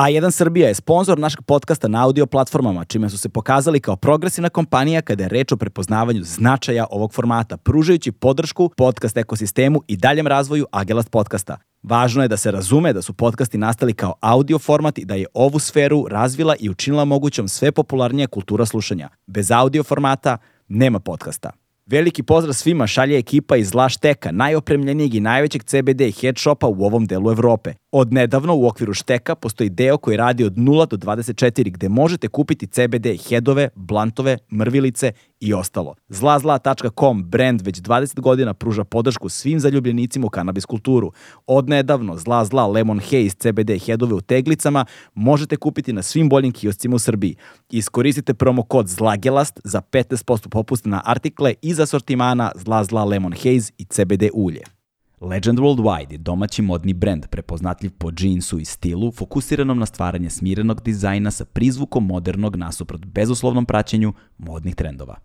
A1 Srbija je sponsor našeg podcasta na audio platformama, čime su se pokazali kao progresivna kompanija kada je reč o prepoznavanju značaja ovog formata, pružajući podršku podcast ekosistemu i daljem razvoju Agelast podcasta. Važno je da se razume da su podcasti nastali kao audio format i da je ovu sferu razvila i učinila mogućom sve popularnija kultura slušanja. Bez audio formata nema podcasta. Veliki pozdrav svima šalje ekipa iz Lašteka, najopremljenijeg i najvećeg CBD head shopa u ovom delu Evrope. Od nedavno u okviru Šteka postoji deo koji radi od 0 do 24 gde možete kupiti CBD headove, blantove, mrvilice i ostalo. Zlazla.com brand već 20 godina pruža podršku svim zaljubljenicima u kanabis kulturu. Od nedavno Zla Zla Lemon Haze CBD headove u teglicama možete kupiti na svim boljim kioscima u Srbiji. Iskoristite promo kod ZLAGELAST za 15% popusta na artikle iz asortimana Zla Zla Lemon Haze i CBD ulje. Legend Worldwide je domaći modni brend prepoznatljiv po džinsu i stilu, fokusiranom na stvaranje smirenog dizajna sa prizvukom modernog nasuprot bezuslovnom praćenju modnih trendova.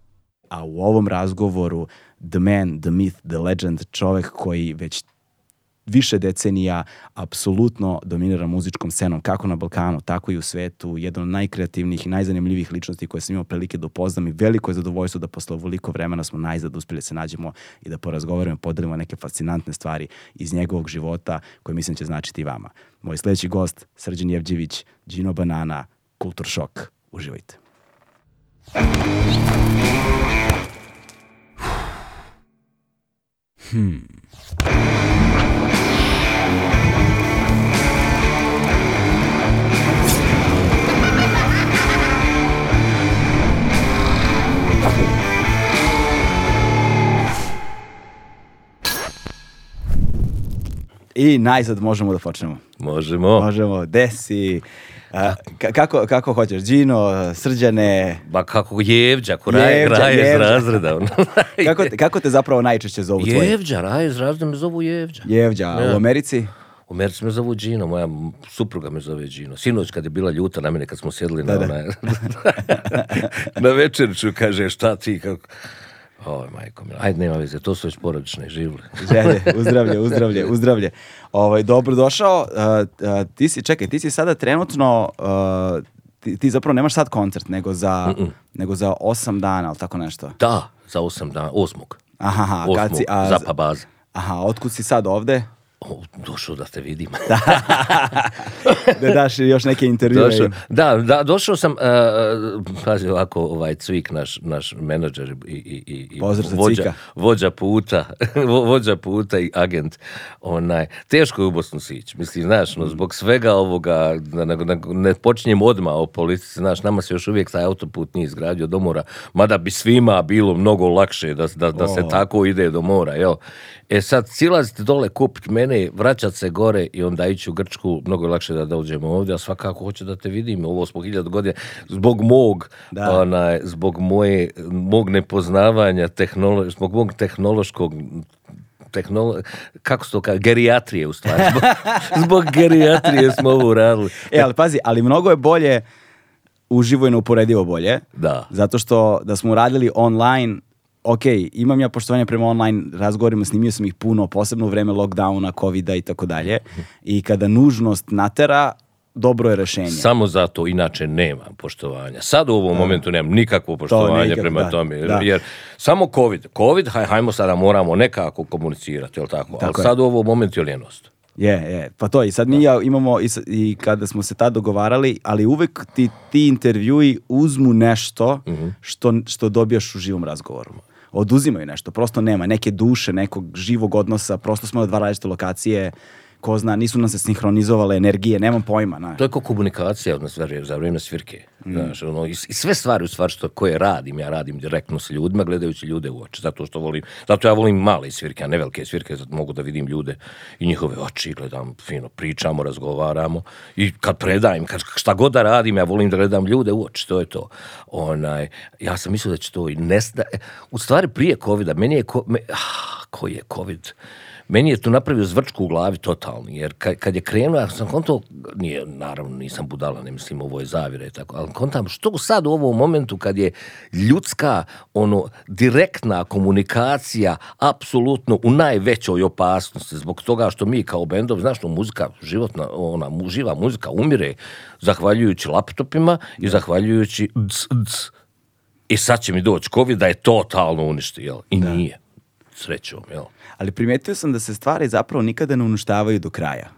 A u ovom razgovoru the man, the myth, the legend, čovek koji već više decenija apsolutno dominira muzičkom scenom, kako na Balkanu, tako i u svetu, jedan od najkreativnijih i najzanimljivih ličnosti koje sam imao prilike da upoznam i veliko je zadovoljstvo da posle ovoliko vremena smo najzad uspeli da se nađemo i da porazgovaramo i podelimo neke fascinantne stvari iz njegovog života koje mislim će značiti i vama. Moj sledeći gost, Srđan Jevđević, Gino Banana, Kultur Šok. Uživajte. Hmm. I najzad možemo da počnemo. Možemo. Možemo. Desi. A, ka- kako, kako hoćeš? Đino, Srđane, Ba kako Jevđa, ko raje, Jevđa, raje iz Jevđa. razreda. ono. kako te, kako te zapravo najčešće zovu tvoji? Jevđa, raje iz razreda me zovu Jevđa. Jevđa, a u Ja. Americi? U Americi me zovu Gino, moja supruga me zove Gino. Sinoć kad je bila ljuta na mene, kad smo sjedili na, Da, da. onaj, na večerču, kaže šta ti, kako... Oj, majko mila, ajde, nema veze, to su već porodične živle. Želje, uzdravlje, uzdravlje, uzdravlje. Ovaj, dobro došao. Uh, ti si, čekaj, ti si sada trenutno, uh, ti, ti zapravo nemaš sad koncert, nego za, nego za osam dana, ali tako nešto. Da, za osam dana, osmog. Aha, aha, kad Osmog, si, a, Zapa baza. aha, otkud si sad ovde? O, došao da te vidim. Da daš još neke intervjue. Došao, da, da, došao sam, uh, pazi ovako, ovaj Cvik, naš, naš menadžer i, i, i, vođa, vođa puta, vo- vođa puta i agent, onaj, teško je u Bosnu sići, mislim, znaš, no, zbog svega ovoga, da ne, ne, počinjem odmah o politici, znaš, nama se još uvijek taj autoput nije izgradio do mora, mada bi svima bilo mnogo lakše da, da, da se O. tako ide do mora, jel? E sad, silazite dole kupit mene, vraćat se gore i onda ići u Grčku, mnogo je lakše da dođemo ovdje, a svakako hoće da te vidim, ovo smo hiljadu godina, zbog mog, Da. onaj, zbog moje, mog nepoznavanja, tehnolo, zbog mog tehnološkog tehnolo, kako se to kaže, gerijatrije u stvari. Zbog, zbog gerijatrije smo ovo uradili. E, ali pazi, ali mnogo je bolje, uživo i neuporedivo bolje, Da. zato što da smo uradili online, ok, imam ja poštovanje prema online razgovorima, snimio sam ih puno, posebno u vreme lockdowna, covida i tako dalje, i kada nužnost natera, dobro je rešenje. Samo zato, inače nema poštovanja. Sad u ovom momentu nemam nikakvo poštovanje nikako, prema da, tome. da. Jer samo COVID. COVID, haj, hajmo sada moramo nekako komunicirati, jel tako? Tako Ali je. sad u ovom momentu je ljenost. Je, je, pa to i sad mi ja imamo i, i kada smo se tad dogovarali, ali uvek ti, ti intervjui uzmu nešto Mhm. što, što dobijaš u živom razgovoru. Oduzimaju nešto, prosto nema neke duše, nekog živog odnosa, prosto smo na dva različite lokacije, ko zna, nisu nam se sinhronizovale energije, nemam pojma. Na. To je kao komunikacija od za, za vrijeme svirke. Mm. Znaš, ono, i, i sve stvari u stvari što koje radim, ja radim direktno s ljudima, gledajući ljude u oči. Zato što volim, zato ja volim male svirke, a ne velike svirke, zato mogu da vidim ljude i njihove oči, gledam, fino, pričamo, razgovaramo i kad predajem, kad, šta god da radim, ja volim da gledam ljude u oči, to je to. Onaj, ja sam mislio da će to i nesta... U stvari prije covida, meni je, ko, me, ah, koji je covid, meni je tu napravio zvrčku u glavi totalni, jer kad, kad je krenuo, ja sam konto, nije, naravno nisam budala, ne mislim ovo je zavire i tako, ali kontam što sad u ovom momentu kad je ljudska, ono, direktna komunikacija apsolutno u najvećoj opasnosti zbog toga što mi kao bendov, znaš, no, muzika, životna, ona, živa muzika umire zahvaljujući laptopima i zahvaljujući ds. I sad će mi doći COVID da je totalno uništi, jel? I nije. Srećom, jel? Ali primetio sam da se stvari zapravo nikada ne uništavaju do kraja.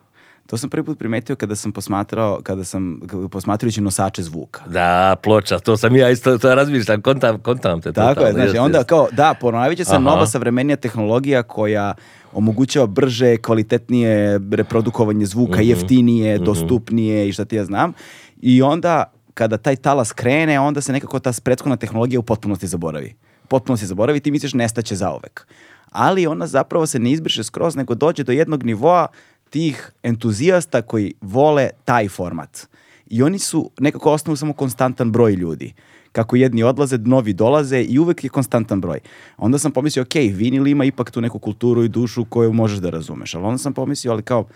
To sam prvi put primetio kada sam posmatrao, kada sam posmatrajući nosače zvuka. Da, ploča, to sam ja isto, to ja razmišljam, kontam, kontam te. Tako je, znači onda kao, da, ponovit će se Aha. nova savremenija tehnologija koja omogućava brže, kvalitetnije reprodukovanje zvuka, Mhm, jeftinije, dostupnije i šta ti ja znam. I onda kada taj talas krene, onda se nekako ta prethodna tehnologija u potpunosti zaboravi. Potpuno se zaboravi, ti misliš nestaće zauvek. Ali ona zapravo se ne izbriše skroz, nego dođe do jednog nivoa tih entuzijasta koji vole taj format. I oni su nekako osnovu samo konstantan broj ljudi. Kako jedni odlaze, novi dolaze i uvek je konstantan broj. Onda sam pomislio, ok, vinil ima ipak tu neku kulturu i dušu koju možeš da razumeš. Ali onda sam pomislio, ali kao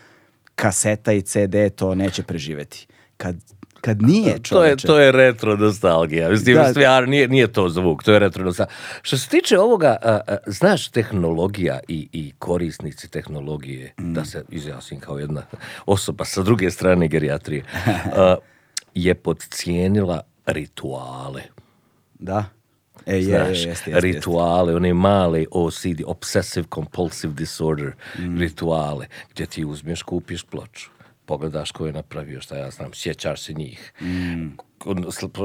kaseta i CD to neće preživeti. Kad, kad nije To je, to je retro nostalgija. Mislim, Da. stvar, nije, nije to zvuk, to je retro nostalgija. Što se tiče ovoga, a, a, znaš, tehnologija i, i korisnici tehnologije, Mm. da se izjasnim kao jedna osoba sa druge strane gerijatrije, a, je podcijenila rituale. Da. E, je, je, Znaš, jeste, jeste, jeste. rituale, one male OCD, Obsessive Compulsive Disorder Mm. rituale, gdje ti uzmeš, kupiš ploču, pogledaš ko je napravio, šta ja znam, sjećaš se njih. Mm.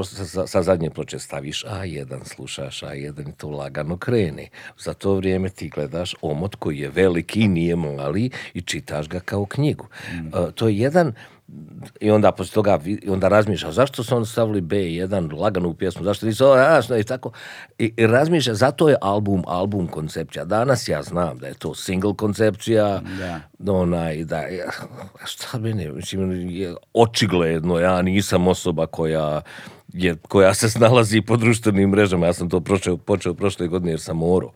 Sa, sa zadnje ploče staviš A1, slušaš A1 i to lagano krene. Za to vrijeme ti gledaš omot koji je veliki, nije mali i čitaš ga kao knjigu. Mm. Uh, to je jedan i onda poslije toga i onda razmišlja zašto su oni stavili B1 laganu pjesmu, zašto nisu ovo, i tako i, i razmišlja, zato je album album koncepcija. Danas ja znam da je to single koncepcija, Da. onaj, da, ja, šta mene, mislim, je očigledno, ja nisam osoba koja je, koja se snalazi po društvenim mrežama, ja sam to počeo, počeo prošle godine jer sam morao.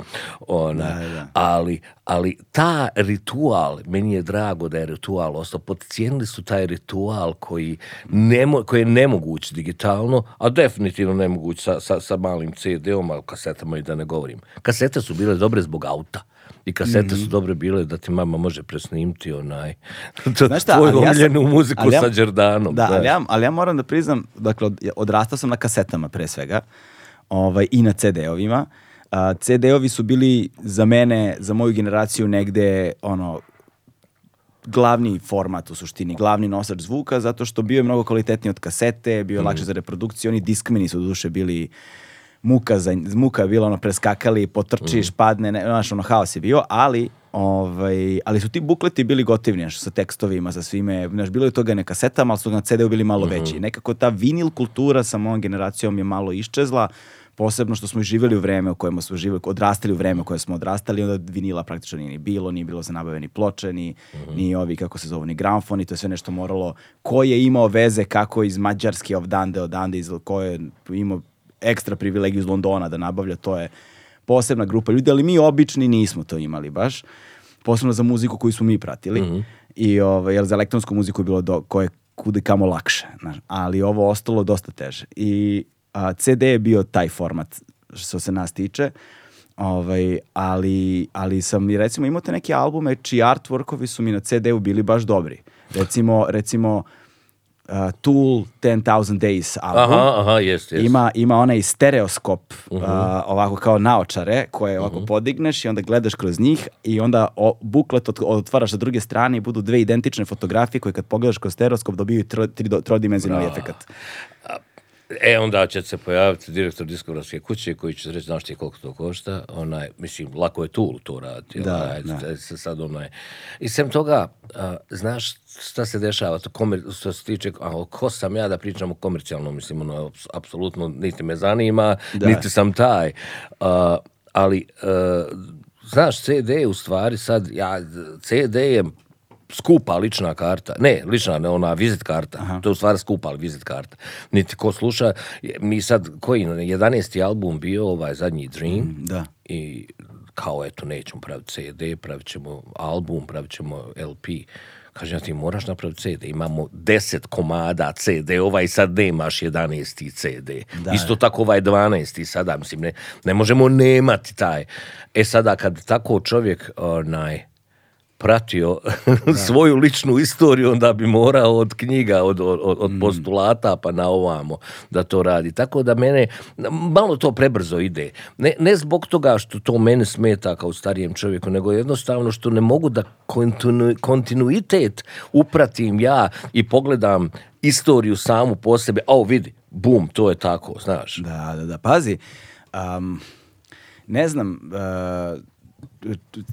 Ona, Da, da. Ali, ali ta ritual, meni je drago da je ritual ostao, podcijenili su taj ritual koji, nemo, koji je nemoguć digitalno, a definitivno nemoguć sa, sa, sa malim CD-om, a kasetama i da ne govorim. Kasete su bile dobre zbog auta. I kasete Mhm. su dobre bile da ti mama može presnimiti onaj Znaš šta, tvoju ali ja sam- omiljenu muziku ali ja- sa Đerdanom. Da, ali ja, ali ja moram da priznam, dakle, od- odrastao sam na kasetama pre svega ovaj, i na CD-ovima. A, CD-ovi su bili za mene, za moju generaciju negde, ono, glavni format u suštini, glavni nosač zvuka, zato što bio je mnogo kvalitetniji od kasete, bio je lakše za reprodukciju, oni diskmeni su duše bili muka, za, muka je bila ono preskakali, potrčiš, padne, ne, znaš, ono haos je bio, ali ovaj, ali su ti bukleti bili gotivni, znaš, sa tekstovima, sa svime, znaš, bilo je toga na kasetama, ali su na CD-u bili malo veći. Nekako ta vinil kultura sa mojom generacijom je malo iščezla, posebno što smo živjeli u vreme u kojem smo živjeli, odrastali u vreme u kojem smo odrastali, onda vinila praktično nije ni bilo, nije bilo za nabave ni ploče, ni, ni ovi, kako se zovu, ni gramfoni, to je sve nešto moralo, ko je imao veze kako iz Mađarske ovdande, odande, iz, ko je imao ekstra privilegiju iz Londona da nabavlja, to je posebna grupa ljudi, ali mi obični nismo to imali baš, posebno za muziku koju smo mi pratili, i ovaj, jer za elektronsku muziku je bilo do, koje kude kamo lakše, znaš, ali ovo ostalo dosta teže. I a, CD je bio taj format što se nas tiče, ovaj, ali, ali sam i recimo imao te neke albume čiji artworkovi su mi na CD-u bili baš dobri. Recimo, recimo uh, Tool 10,000 Days album. Aha, aha, jest, jest. Ima, ima onaj stereoskop, uh, ovako kao naočare, koje ovako podigneš i onda gledaš kroz njih i onda o, buklet ot- otvaraš sa druge strane i budu dve identične fotografije koje kad pogledaš kroz stereoskop dobiju tro, tri, trodimenzionalni efekat. E, onda će se pojaviti direktor diskografske kuće koji će reći, znaš ti koliko to košta, onaj, mislim, lako je Tool to raditi. Da, onaj, da. e, sad onaj. I sem toga, a, znaš šta se dešava, to komer, što se tiče, a, ko sam ja da pričam o komercijalnom, mislim, ono, aps- apsolutno niti me zanima, Da. niti sam taj. A, ali, e, znaš, CD u stvari sad, ja, CD je skupa lična karta. Ne, lična, ne ona vizit karta. To je u stvari skupa ali vizit karta. Niti ko sluša, mi sad, koji, 11. album bio ovaj zadnji Dream da. i kao eto, nećemo praviti CD, pravit ćemo album, pravit ćemo LP. Kažem, ja ti moraš napraviti CD. Imamo 10 komada CD-ova i sad nemaš 11. CD. Da. Isto tako ovaj 12. sada, mislim, ne, ne možemo nemati taj. E sada, kad tako čovjek, onaj, pratio svoju ličnu istoriju, onda bi morao od knjiga, od, od, od postulata pa na ovamo da to radi. Tako da mene, malo to prebrzo ide. Ne, ne zbog toga što to mene smeta kao starijem čovjeku, nego jednostavno što ne mogu da kontinu, kontinuitet upratim ja i pogledam istoriju samu po sebi. O, vidi, bum, to je tako, znaš. Da, da, da. Pazi, um, ne znam, uh,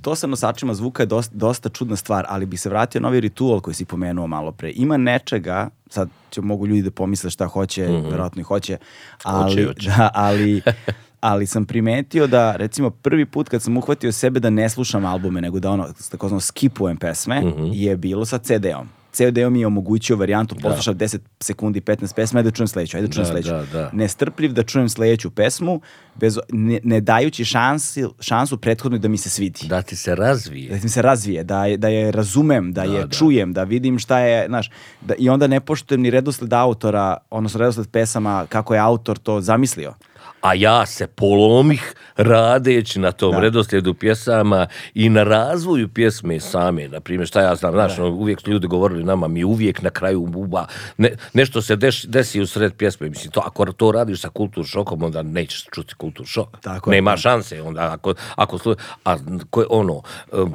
to sa nosačima zvuka je dosta, dosta čudna stvar, ali bi se vratio na ovaj ritual koji si pomenuo malo pre. Ima nečega, sad će mogu ljudi da pomisle šta hoće, mm -hmm. verovatno i hoće, ali, Hoće, hoće. Da, ali, ali sam primetio da, recimo, prvi put kad sam uhvatio sebe da ne slušam albume, nego da ono, takozvano skipujem pesme, je bilo sa CD-om. CD-om mi je omogućio varijantu, poslušam 10 sekundi, 15 pesma, ajde da čujem sledeću, ajde da čujem Da, sledeću. da, da. Nestrpljiv da čujem sledeću pesmu, bez, ne, ne dajući šansi, šansu prethodnoj da mi se svidi Da ti se razvije. da mi se razvije, da je, da je razumem, da, je da. čujem, da vidim šta je, znaš, da, i onda ne poštujem ni redosled autora, odnosno redosled pesama, kako je autor to zamislio. A ja se polomih radeći na tom Da. redoslijedu pjesama i na razvoju pjesme same, na primjer, šta ja znam, znaš, ono, uvijek su ljudi govorili nama, mi uvijek na kraju buba, ne, nešto se deš, desi u sred pjesme, mislim, to, ako to radiš sa kultur šokom, onda nećeš čuti kultur šok. Tako je. Nema šanse, onda, ako, ako slu- a ko je ono, um,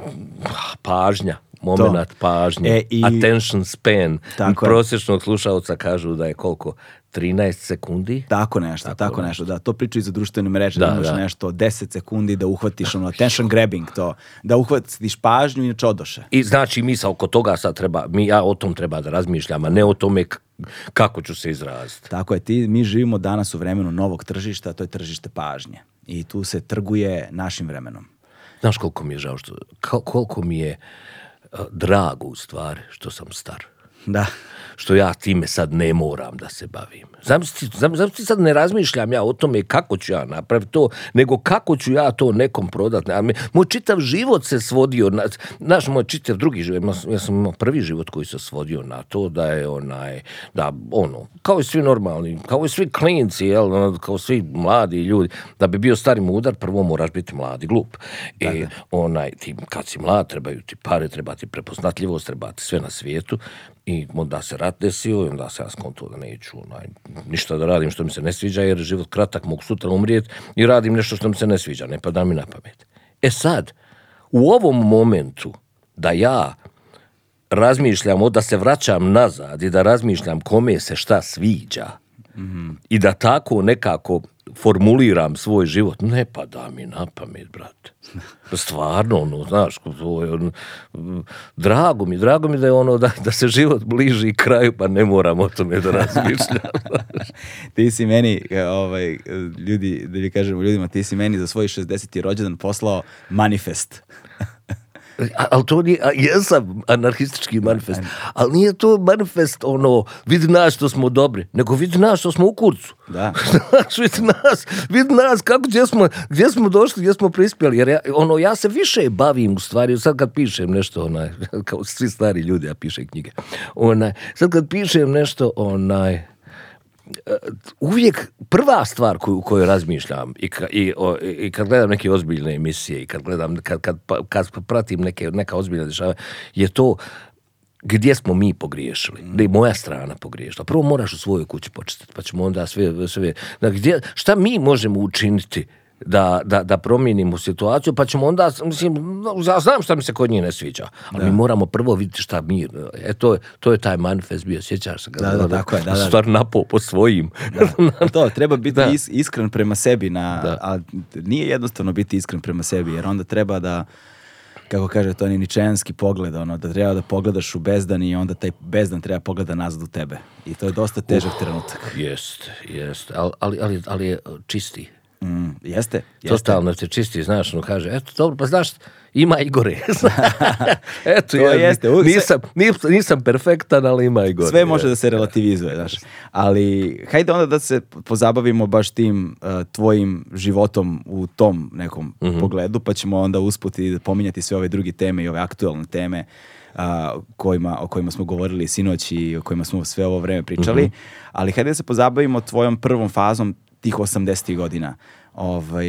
pažnja, moment pažnje, E, i- attention span, Tako je. prosječnog slušalca kažu da je koliko, 13 sekundi? Tako nešto, tako, nešto, da. To pričaju za društvene mreže, Da, da, imaš da. nešto 10 sekundi da uhvatiš ono attention grabbing to, da uhvatiš pažnju i inače odoše. I znači mi sa oko toga sad treba, mi ja o tom treba da razmišljam, a ne o tome kako ću se izraziti. Tako je, ti, mi živimo danas u vremenu novog tržišta, to je tržište pažnje. I tu se trguje našim vremenom. Znaš koliko mi je žao, što, ko- koliko mi je uh, drago u stvari što sam star. Da. Što ja time sad ne moram da se bavim. Zamisli, zam- zamisli sad ne razmišljam ja o tome kako ću ja napraviti to, nego kako ću ja to nekom prodati. Moj čitav život se svodio, na, znaš, moj čitav drugi život, ja sam- imao prvi život koji se svodio na to da je onaj, da ono, kao i svi normalni, kao i svi klinci, jel, ono, kao svi mladi ljudi, da bi bio stari mudar, prvo moraš biti mladi glup. I onaj, ti, kad si mlad, trebaju ti pare, treba ti prepoznatljivost, treba ti sve na svijetu i onda se rat desio i onda se ja skonto da neću onaj, ništa da radim što mi se ne sviđa jer je život kratak, mogu sutra umrijeti i radim nešto što mi se ne sviđa, ne pada mi na pamet. E sad, u ovom momentu da ja razmišljam, o da se vraćam nazad i da razmišljam kome se šta sviđa i da tako nekako formuliram svoj život, ne pada mi na pamet, brate. Stvarno, ono, znaš, ono, drago mi, drago mi da je ono, da, da se život bliži kraju, pa ne moram o tome da razmišljam. Ti si meni, e, ovaj, ljudi, da li kažemo ljudima, ti si meni za svoj 60. rođendan poslao manifest. Ali to nije, a jesam anarhistički manifest, ali nije to manifest ono, vidi nas što smo dobri, nego vidi nas što smo u kurcu. Da. Znaš, vidi nas, vidi nas kako, gdje smo, gdje smo došli, gdje smo prispjeli, jer ja, ono, ja se više bavim u stvari, sad kad pišem nešto, onaj, kao svi stari ljudi, ja pišem knjige, onaj, sad kad pišem nešto, onaj, uvijek prva stvar koju, koju razmišljam i, ka, i, o, i kad gledam neke ozbiljne emisije i kad gledam, kad, kad, pa- kad pratim neke, neka ozbiljna dešavanja, je to gdje smo mi pogriješili, gdje je moja strana pogriješila. Prvo moraš u svojoj kući počistiti, pa ćemo onda sve, sve da gdje, šta mi možemo učiniti da, da, da promijenimo situaciju, pa ćemo onda, mislim, ja znam šta mi se kod njih ne sviđa, ali mi moramo prvo vidjeti šta mi, e, to je, to je taj manifest bio, sjećaš se? ga? Da, da, tako je, da, da. Stvar napao po svojim. to, treba biti Da. is- iskren prema sebi, na, Da. a nije jednostavno biti iskren prema sebi, jer onda treba da, kako kaže to ničenski pogled, ono, da treba da pogledaš u bezdan i onda taj bezdan treba pogleda nazad u tebe. I to je dosta težak trenutak. Jest, jest, ali, ali, ali, ali je čisti. Mm, jeste, jeste. Totalno te čisti, znaš, ono kaže, eto, dobro, pa znaš, Ima i gore. Eto, To ja jeste, nisam, nisam, perfektan, ali ima i gore. Sve može da se relativizuje, znaš. Ali hajde onda da se pozabavimo baš tim uh, tvojim životom u tom nekom Mhm. pogledu, pa ćemo onda usputi pominjati sve ove druge teme i ove aktualne teme a, kojima, o kojima smo govorili sinoć i o kojima smo sve ovo vreme pričali. Mhm. Ali hajde da se pozabavimo tvojom prvom fazom tih 80. godina ovaj,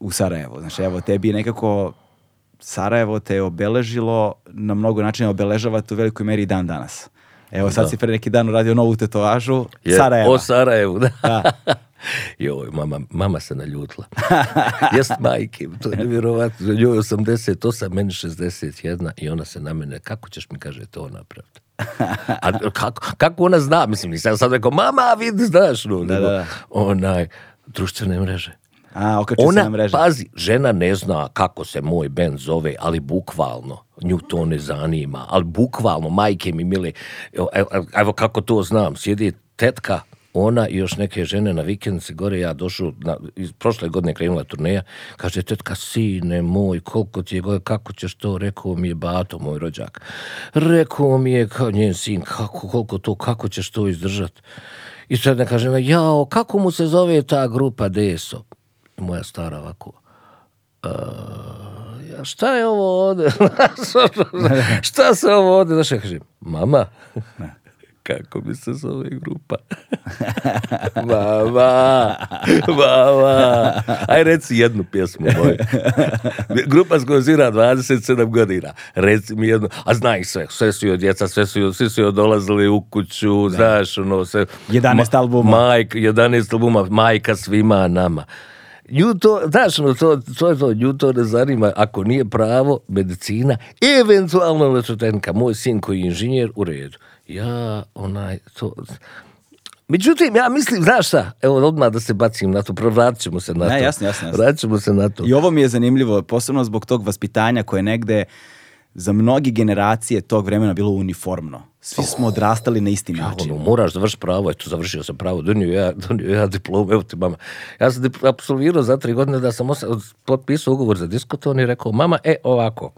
u Sarajevu. Znači, evo, tebi je nekako Sarajevo te je obeležilo, na mnogo načina obeležava te u velikoj meri dan danas. Evo sad Da. si pre neki dan uradio novu tetovažu Je, Sarajeva. O Sarajevu, da. Da. Joj, mama, mama se naljutila. Jest majke, to je nevjerovatno. Njoj je 88, meni 61 i ona se na mene, kako ćeš mi, kaže, to napraviti? A kako, kako ona zna? Mislim, nisam sad rekao, mama, vidi, znaš, no, Da, da, onaj, društvene mreže. A, se Ona, na mreže. pazi, žena ne zna kako se moj bend zove, ali bukvalno, nju to ne zanima, ali bukvalno, majke mi mile, evo, evo, evo kako to znam, sjedi tetka, ona i još neke žene na vikendici gore, ja došao, na, iz prošle godine krenula turneja, kaže, tetka, sine moj, koliko ti je gore, kako ćeš to, rekao mi je Bato, moj rođak, rekao mi je, kao njen sin, kako, koliko to, kako ćeš to izdržat? I sad ne kaže, jao, kako mu se zove ta grupa Deso? Moja stara ovako, "A, ja, šta je ovo ovde? šta se ovo ovde? Znaš, ja kažem, mama, kako mi se zove grupa? mama, mama, aj reci jednu pjesmu moju. Grupa s kojom svira 27 godina. Reci mi jednu, a zna ih sve, sve su joj djeca, sve su joj, svi su joj dolazili u kuću, znaš, ono, sve. 11 albuma. Majka, 11 albuma, majka svima nama. Nju to, znaš, ono, to, to je to, nju to ne zanima, ako nije pravo, medicina, eventualno elektrotenka, moj sin koji je inženjer, u redu. Ja, onaj, to... Međutim, ja mislim, znaš šta, evo odmah da se bacim na to, vratit ćemo se na Ne, to. jasno, jasno, jasno. Ćemo se na to. I ovo mi je zanimljivo, posebno zbog tog vaspitanja koje je negde za mnogi generacije tog vremena bilo uniformno. Svi smo odrastali na isti način. Ono, moraš završiti pravo, eto, završio sam pravo, donio ja, donio ja diplomu, evo ti mama. Ja sam apsolvirao za tri godine da sam osa- potpisao ugovor za diskoton i rekao, mama, e, ovako,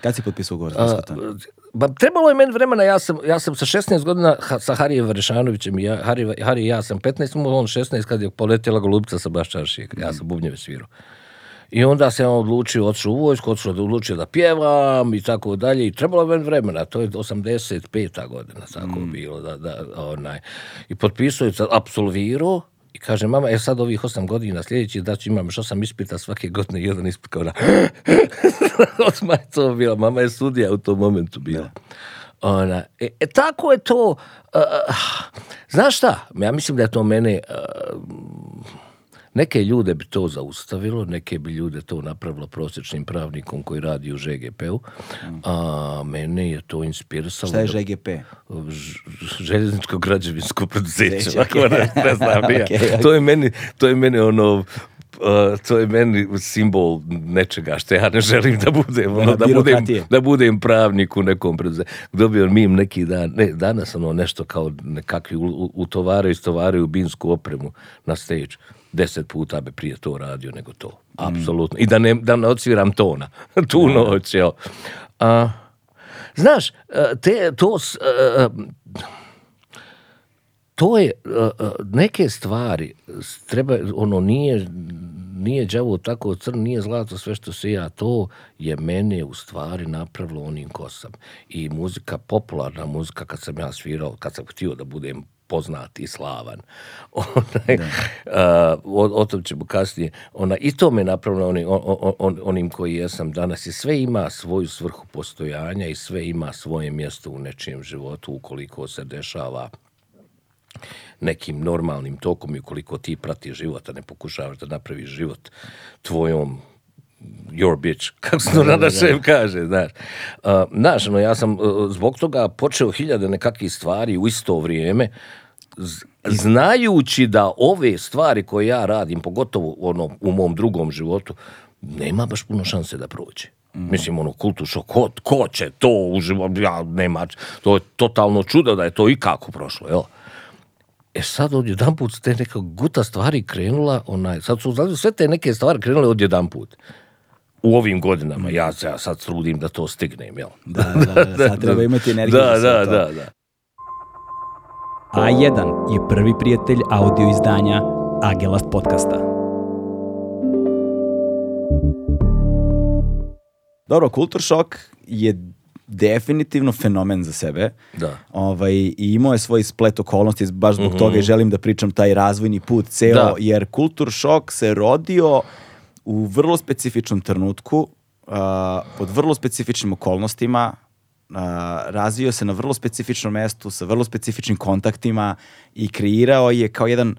Kad si potpisao ugovor? za diskoton? Ba, trebalo je meni vremena, ja sam, ja sam sa 16 godina ha, sa Harijem Varešanovićem, i ja, Hari, Hari i ja sam 15, imao on 16 kad je poletjela golubica sa Baščaršije, ja sam bubnjeve svirao. I onda sam odlučio, otišao u vojsku, otišao da odlučio da pjevam i tako dalje. I trebalo je vremena, to je 85. godina, tako bilo. Da, da, onaj. I potpisao je, apsolvirao i kaže, mama, e sad ovih osam godina sljedeći, da ću imam još osam ispita svake godine, jedan ispit. Kao da... Odmah je to bila, mama je sudija u tom momentu bila. Ona, e, e, tako je to, uh, znaš šta, ja mislim da je to mene, uh, neke ljude bi to zaustavilo, neke bi ljude to napravilo prosječnim pravnikom koji radi u ŽGP-u, a mene je to inspirisalo. Šta je ŽGP? Željezničko građevinsko ok. ne, znam ni ja. Ok, ok. To je meni, to je meni ono, uh, to je meni simbol nečega što ja ne želim da budem, ono, da, budem, da budem pravnik u nekom preduzeću. Dobio mim neki dan, ne, danas ono nešto kao nekakvi u- u- utovaraju, istovaraju binsku opremu na stage. Deset puta bi prije to radio nego to. Apsolutno. I da ne, da ne odsviram tona tu noć, jel. A, znaš, e, te, to, s- e, to je neke stvari treba ono nije nije đavo tako crn, nije zlato sve što se ja, to je mene u stvari napravilo onim ko sam. I muzika, popularna muzika kad sam ja svirao, kad sam htio da budem poznat i slavan. Onaj, a, o, o tom ćemo kasnije. Ona, I to me napravilo onim, on, on, on- onim koji jesam danas. I sve ima svoju svrhu postojanja i sve ima svoje mjesto u nečijem životu ukoliko se dešava nekim normalnim tokom i ukoliko ti pratiš život, a ne pokušavaš da napraviš život tvojom your bitch, kako se to na našem kaže, znaš. Uh, znaš, no, ja sam uh, zbog toga počeo hiljade nekakvih stvari u isto vrijeme, znajući da ove stvari koje ja radim, pogotovo ono, u mom drugom životu, nema baš puno šanse da prođe. Mislim, ono, kultu šok, ko, ko će to u životu, ja, nema, to je totalno čudo da je to i kako prošlo, jel? E sad odjedan put te neka guta stvari krenula, onaj, sad su znači, sve te neke stvari krenule odjedan put. U ovim godinama. Ja se ja sad trudim da to stignem, jel? Da, da, da, sad treba imati energiju Da, da, to. da, da. A1 je prvi prijatelj audio izdanja Agelast podcasta. Dobro, Kultur šok je definitivno fenomen za sebe. Da. Ovaj, I imao je svoj splet okolnosti, baš zbog toga i želim da pričam taj razvojni put ceo. Da. jer Kultur šok se rodio u vrlo specifičnom trenutku, a, pod vrlo specifičnim okolnostima, a, razvio se na vrlo specifičnom mestu, sa vrlo specifičnim kontaktima i kreirao je kao jedan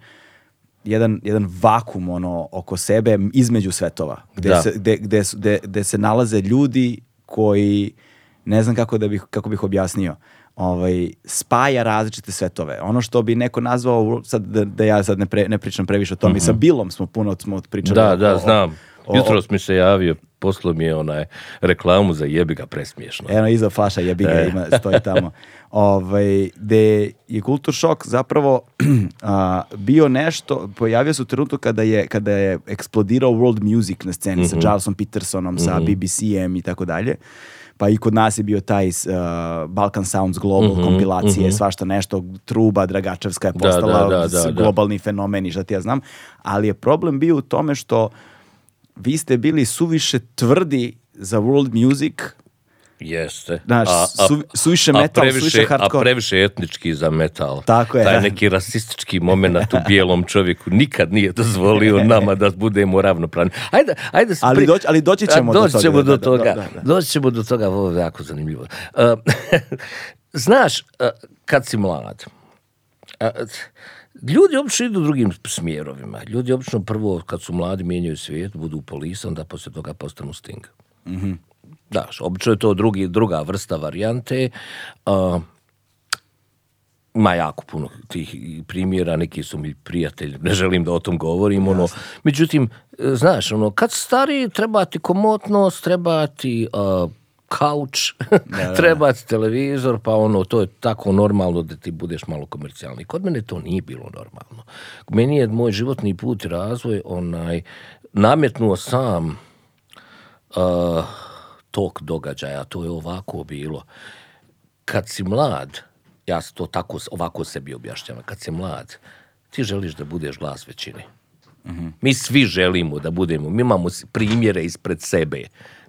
jedan, jedan vakum ono oko sebe između svetova gde, Da. se, gde, gde, gde, gde se nalaze ljudi koji ne znam kako da bih kako bih objasnio ovaj spaja različite svetove ono što bi neko nazvao sad da, da ja sad ne, pre- ne pričam previše o tome i sa Bilom smo puno smo pričali Mhm. Da, da, o- znam. o- Jutros mi se javio, poslao mi je onaj reklamu za jebi ga presmiješno. Eno iza flaša jebi ga E. ima, stoji tamo. ovaj, gde je kultur šok zapravo a, bio nešto, pojavio se u trenutku kada je, kada je eksplodirao world music na sceni Mhm. sa Charlesom Petersonom, sa BBC-em i tako dalje. Pa i kod nas je bio taj uh, Balkan Sounds Global kompilacije, svašta nešto, Truba Dragačevska je postala da, da, da. globalni fenomen i šta ti ja znam. Ali je problem bio u tome što vi ste bili suviše tvrdi za world music Jeste. Znaš, su- suviše metal, previše, suviše hardcore. A previše etnički za metal. Tako je, Taj da. neki rasistički moment u bijelom čovjeku nikad nije dozvolio nama da budemo ravnopravni. Ajde, ajde se Ali doći- ali doći A, ćemo do doći toga, ćemo do toga. da, da, da. Doći ćemo do toga, ovo je jako zanimljivo. Uh, znaš, uh, kad si mlad, a, Ljudi obično idu drugim smjerovima. Ljudi obično prvo, kad su mladi, mijenjaju svijet, budu polisa, onda poslije toga postanu sting. Daš, obično je to drugi, druga vrsta varijante. A, ima jako puno tih primjera, neki su mi prijatelji, ne želim da o tom govorim, ono. Međutim, znaš, ono, kad si stariji, treba ti komotnost, treba ti a, kauč, treba ti televizor, pa ono, to je tako normalno da ti budeš malo komercijalni. Kod mene to nije bilo normalno. Meni je moj životni put i razvoj onaj, nametnuo sam uh, tok događaja, to je ovako bilo. Kad si mlad, ja to tako ovako sebi objašnjavam, kad si mlad, ti želiš da budeš glas većine. Mi svi želimo da budemo, mi imamo primjere ispred sebe.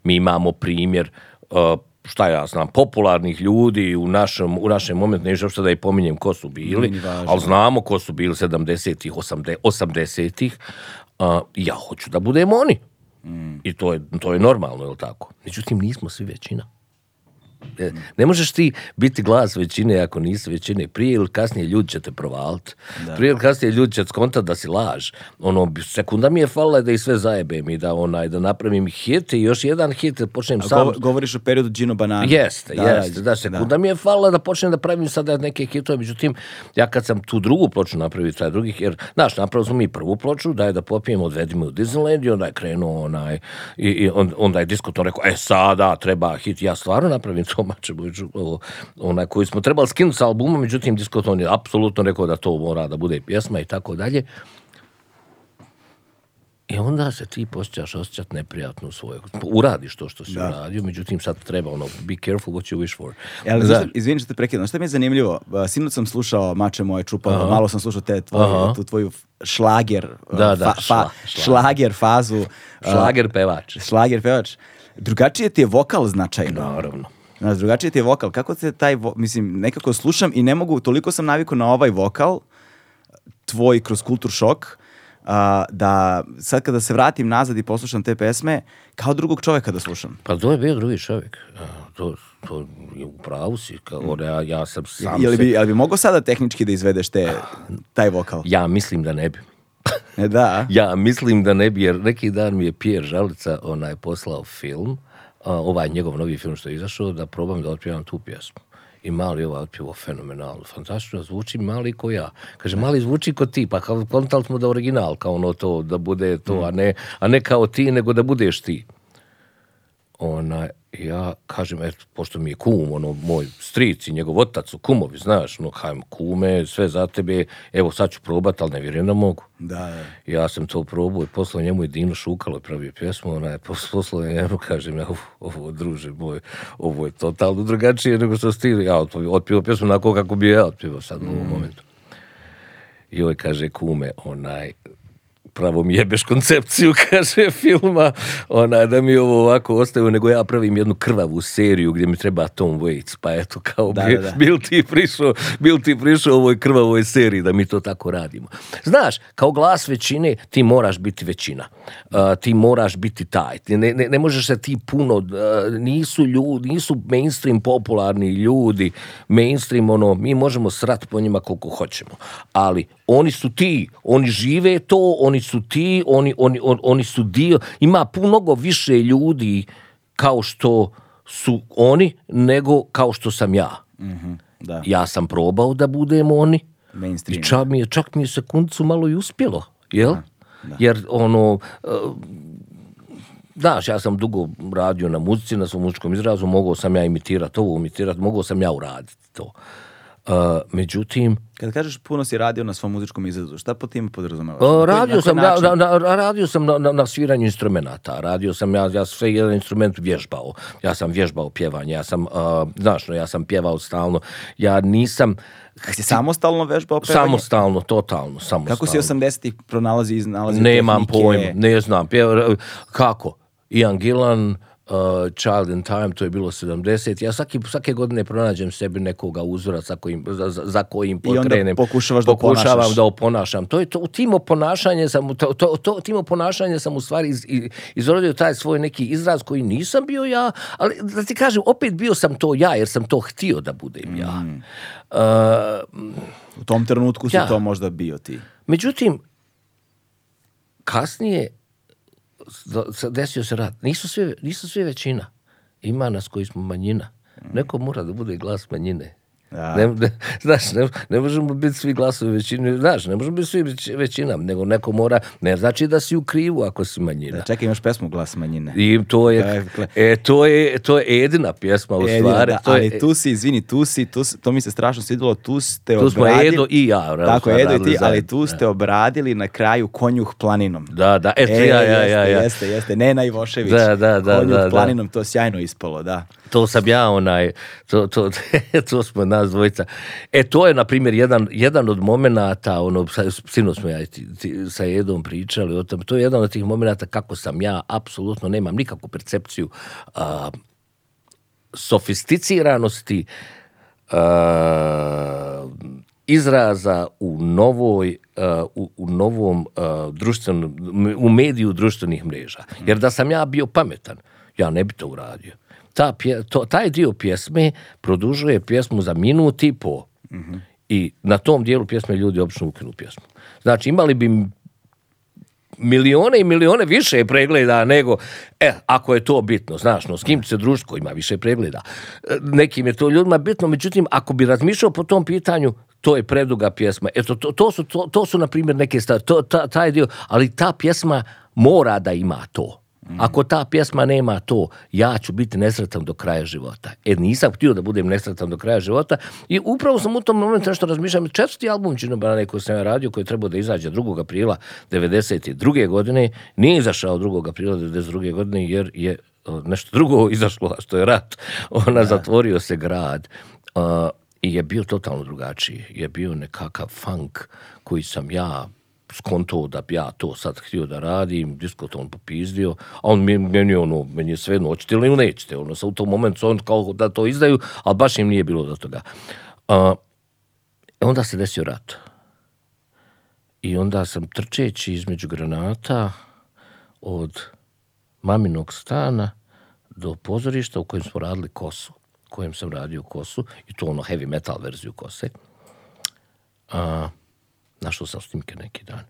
Mi imamo primjer, uh, šta ja znam, popularnih ljudi u našem, u našem momentu, neću uopšte da i pominjem ko su bili, ali znamo ko su bili 70-ih, 80-ih. Uh, ja hoću da budemo oni. I to je, to je normalno, je li tako? Međutim, nismo svi većina. E, Ne možeš ti biti glas većine ako nisi većine. Prije ili kasnije ljudi će te provaliti. Prije ili kasnije ljudi će skontat da si laž. Ono, sekunda mi je falila da i sve zajebem i da, onaj, da napravim hit i još jedan hit, da počnem sam... Govor- govoriš o periodu Gino Banana. Jeste, jeste, da, sekunda mi je falila da počnem da pravim sada neke hitove, međutim, ja kad sam tu drugu ploču napravio, taj drugi, jer, znaš, napravili smo mi prvu ploču, daj da popijemo, odvedi me u Disneyland i onda je krenuo onaj, i, i on, onda je disko to rekao, e sada treba hit, ja stvarno napravim to mače, ovo, onaj koji smo trebali skinuti sa albuma, međutim, diskoton je apsolutno rekao da to mora da bude pjesma i tako dalje. I onda se ti počneš osjećati neprijatno u svojoj... Uradiš to što si Da. uradio, međutim sad treba ono, be careful what you wish for. E, Ali, znaš, izvini što te prekidam, šta mi je zanimljivo, uh, sinoć sam slušao Mače moje čupalo, malo sam slušao te tvoje, Aha. tu tvoju šlager, uh, Da, da, fa- fa- šla- šlager. fazu, uh, šlager pevač. šlager pevač. Drugačije ti je vokal značajno. Naravno. Znaš, drugačije ti je vokal. Kako se taj, vo- mislim, nekako slušam i ne mogu, toliko sam navikao na ovaj vokal, tvoj kroz kultur šok, a, da sad kada se vratim nazad i poslušam te pesme, kao drugog čoveka da slušam. Pa to je bio drugi čovjek. To, to je u pravu si. Kao, ja, ja sam sam Jel se- bi, jel bi mogo sada tehnički da izvedeš te, taj vokal? Ja mislim da ne bi. Ne, da. Ja mislim da ne bi, jer neki dan mi je Pierre Žalica onaj poslao film, ovaj njegov novi film što je izašao, da probam da otpjevam tu pjesmu. I mali ovaj otpjevo fenomenalno, fantastično, zvuči mali ko ja. Kaže, mali zvuči ko ti, pa kao kontali smo da original, kao ono to, da bude to, a, ne, a ne kao ti, nego da budeš ti. Ona, ja kažem, eto, pošto mi je kum, ono, moj stric i njegov otac su kumovi, znaš, no, hajmo, kume, sve za tebe, evo, sad ću probat, ali ne vjerujem da mogu. Da, da. Ja sam to probao i poslao njemu i Dino Šukalo je pravio pjesmu, ona je pos- poslao je njemu, kažem, ja, ovo, ovo, druže moj, ovo je totalno drugačije nego što si ti, ja otpio, pjesmu onako kako bi ja otpio sad u ovom momentu. I ovaj kaže, kume, onaj, pravo mi jebeš koncepciju, kaže, filma, onaj, da mi ovo ovako ostaje, nego ja pravim jednu krvavu seriju gdje mi treba Tom Waits, pa eto, kao, Da, bi- da, da. bil ti prišao, bil ti prišao ovoj krvavoj seriji da mi to tako radimo. Znaš, kao glas većine ti moraš biti većina. Uh, ti moraš biti taj. Ne, ne, ne možeš se ti puno, uh, nisu ljudi, nisu mainstream popularni ljudi, mainstream ono, mi možemo srat po njima koliko hoćemo, ali oni su ti, oni žive to, oni su ti, oni, oni, on- oni su dio, ima mnogo više ljudi kao što su oni, nego kao što sam ja. Da, Ja sam probao da budem oni mainstream. i čak mi je, čak mi je sekundicu malo i uspjelo, jel? Jer ono, e, znaš, ja sam dugo radio na muzici, na svom muzičkom izrazu, mogao sam ja imitirati ovo, imitirati, mogao sam ja uraditi to. E, međutim, Kad kažeš puno si radio na svom muzičkom izrazu, šta po tim podrazumeva? e, radio sam, na, na, na- radio sam na, sviranju instrumenata, radio sam, ja, ja sve jedan instrument vježbao, ja sam vježbao pjevanje, ja sam, e, znaš, no, ja sam pjevao stalno, ja nisam, Si samostalno vežbao pevanje? Samostalno, totalno, samostalno. Kako si 80-ih pronalazi i iznalazio Nemam tehnike? pojma, ne znam. Pjeva, kako? Ian Gillan, uh, Child in Time, to je bilo 70. Ja svaki, svake godine pronađem sebi nekoga uzora za kojim, za, za- kojim I onda pokrenem. pokušavaš da Pokušavam da oponašam. To je to, tim oponašanje sam, to, to, to, tim oponašanje sam u stvari iz, iz- izrodio taj svoj neki izraz koji nisam bio ja, ali da ti kažem, opet bio sam to ja, jer sam to htio da budem ja. Mm. Uh, U tom trenutku si Ja. to možda bio ti. Međutim, kasnije desio se rat. Nisu svi, nisu svi većina. Ima nas koji smo manjina. Neko mora da bude glas manjine. Da. Ne, ne, znaš, ne, ne možemo biti svi glasovi većine, znaš, ne možemo biti svi već- većina, nego neko mora, ne znači da si u krivu ako si manjina. Da, čekaj, imaš pesmu Glas manjine. I to je, Dakle. e, to je, to je Edina pjesma u Edina, stvari. da, to je, ali tu si, izvini, tu si, tu, to mi se strašno svidjelo, tu ste tu smo obradili... Edo i ja. Tako, Edo i ti, ali tu ste obradili na kraju konjuh planinom. Da, da, eto, E, ja, ja, jeste, ja, ja. Jeste, jeste, Nena Ivošević. Da, da, da, Konjuh da. planinom, to sjajno ispalo, da. To sam ja onaj, to, to, to smo nas dvojica. E, to je, na primjer, jedan, jedan od momenata, ono, sino smo ja sa Edom pričali o tom, to je jedan od tih momenata kako sam ja, apsolutno nemam nikakvu percepciju a, sofisticiranosti a, izraza u novoj a, u, u novom a, društvenom u mediju društvenih mreža. Jer da sam ja bio pametan ja ne bi to uradio ta pje, to, taj dio pjesme produžuje pjesmu za minut i po i na tom dijelu pjesme ljudi obično ukinu pjesmu znači imali bi milione i milione više pregleda nego, e, ako je to bitno, znaš, no, s kim se družiti ko ima više pregleda. E, Nekim je to ljudima bitno, međutim, ako bi razmišljao po tom pitanju, to je preduga pjesma. Eto, to, to, su, to, to su, na primjer, neke stvari, to, ta, taj dio, ali ta pjesma mora da ima to. Ako ta pjesma nema to, ja ću biti nesretan do kraja života. E, nisam htio da budem nesretan do kraja života i upravo sam u tom momentu nešto razmišljam. Četvrti album Činobrane koji sam ja radio, koji je trebao da izađe 2. aprila 92. godine, nije izašao 2. aprila 92. godine jer je nešto drugo izašlo, a što je rat. Ona zatvorio se grad. A, I je bio totalno drugačiji. Je bio nekakav funk koji sam ja skonto da bi ja to sad htio da radim, diskoton popizdio, a on mi- meni ono, meni je sve jedno, hoćete ili nećete, ono, sa u tom momentu on kao da to izdaju, ali baš im nije bilo do toga. A, onda se desio rat. I onda sam trčeći između granata od maminog stana do pozorišta u kojem smo radili kosu, u kojem sam radio kosu, i to ono heavy metal verziju kose. A, našao sam snimke neki dan.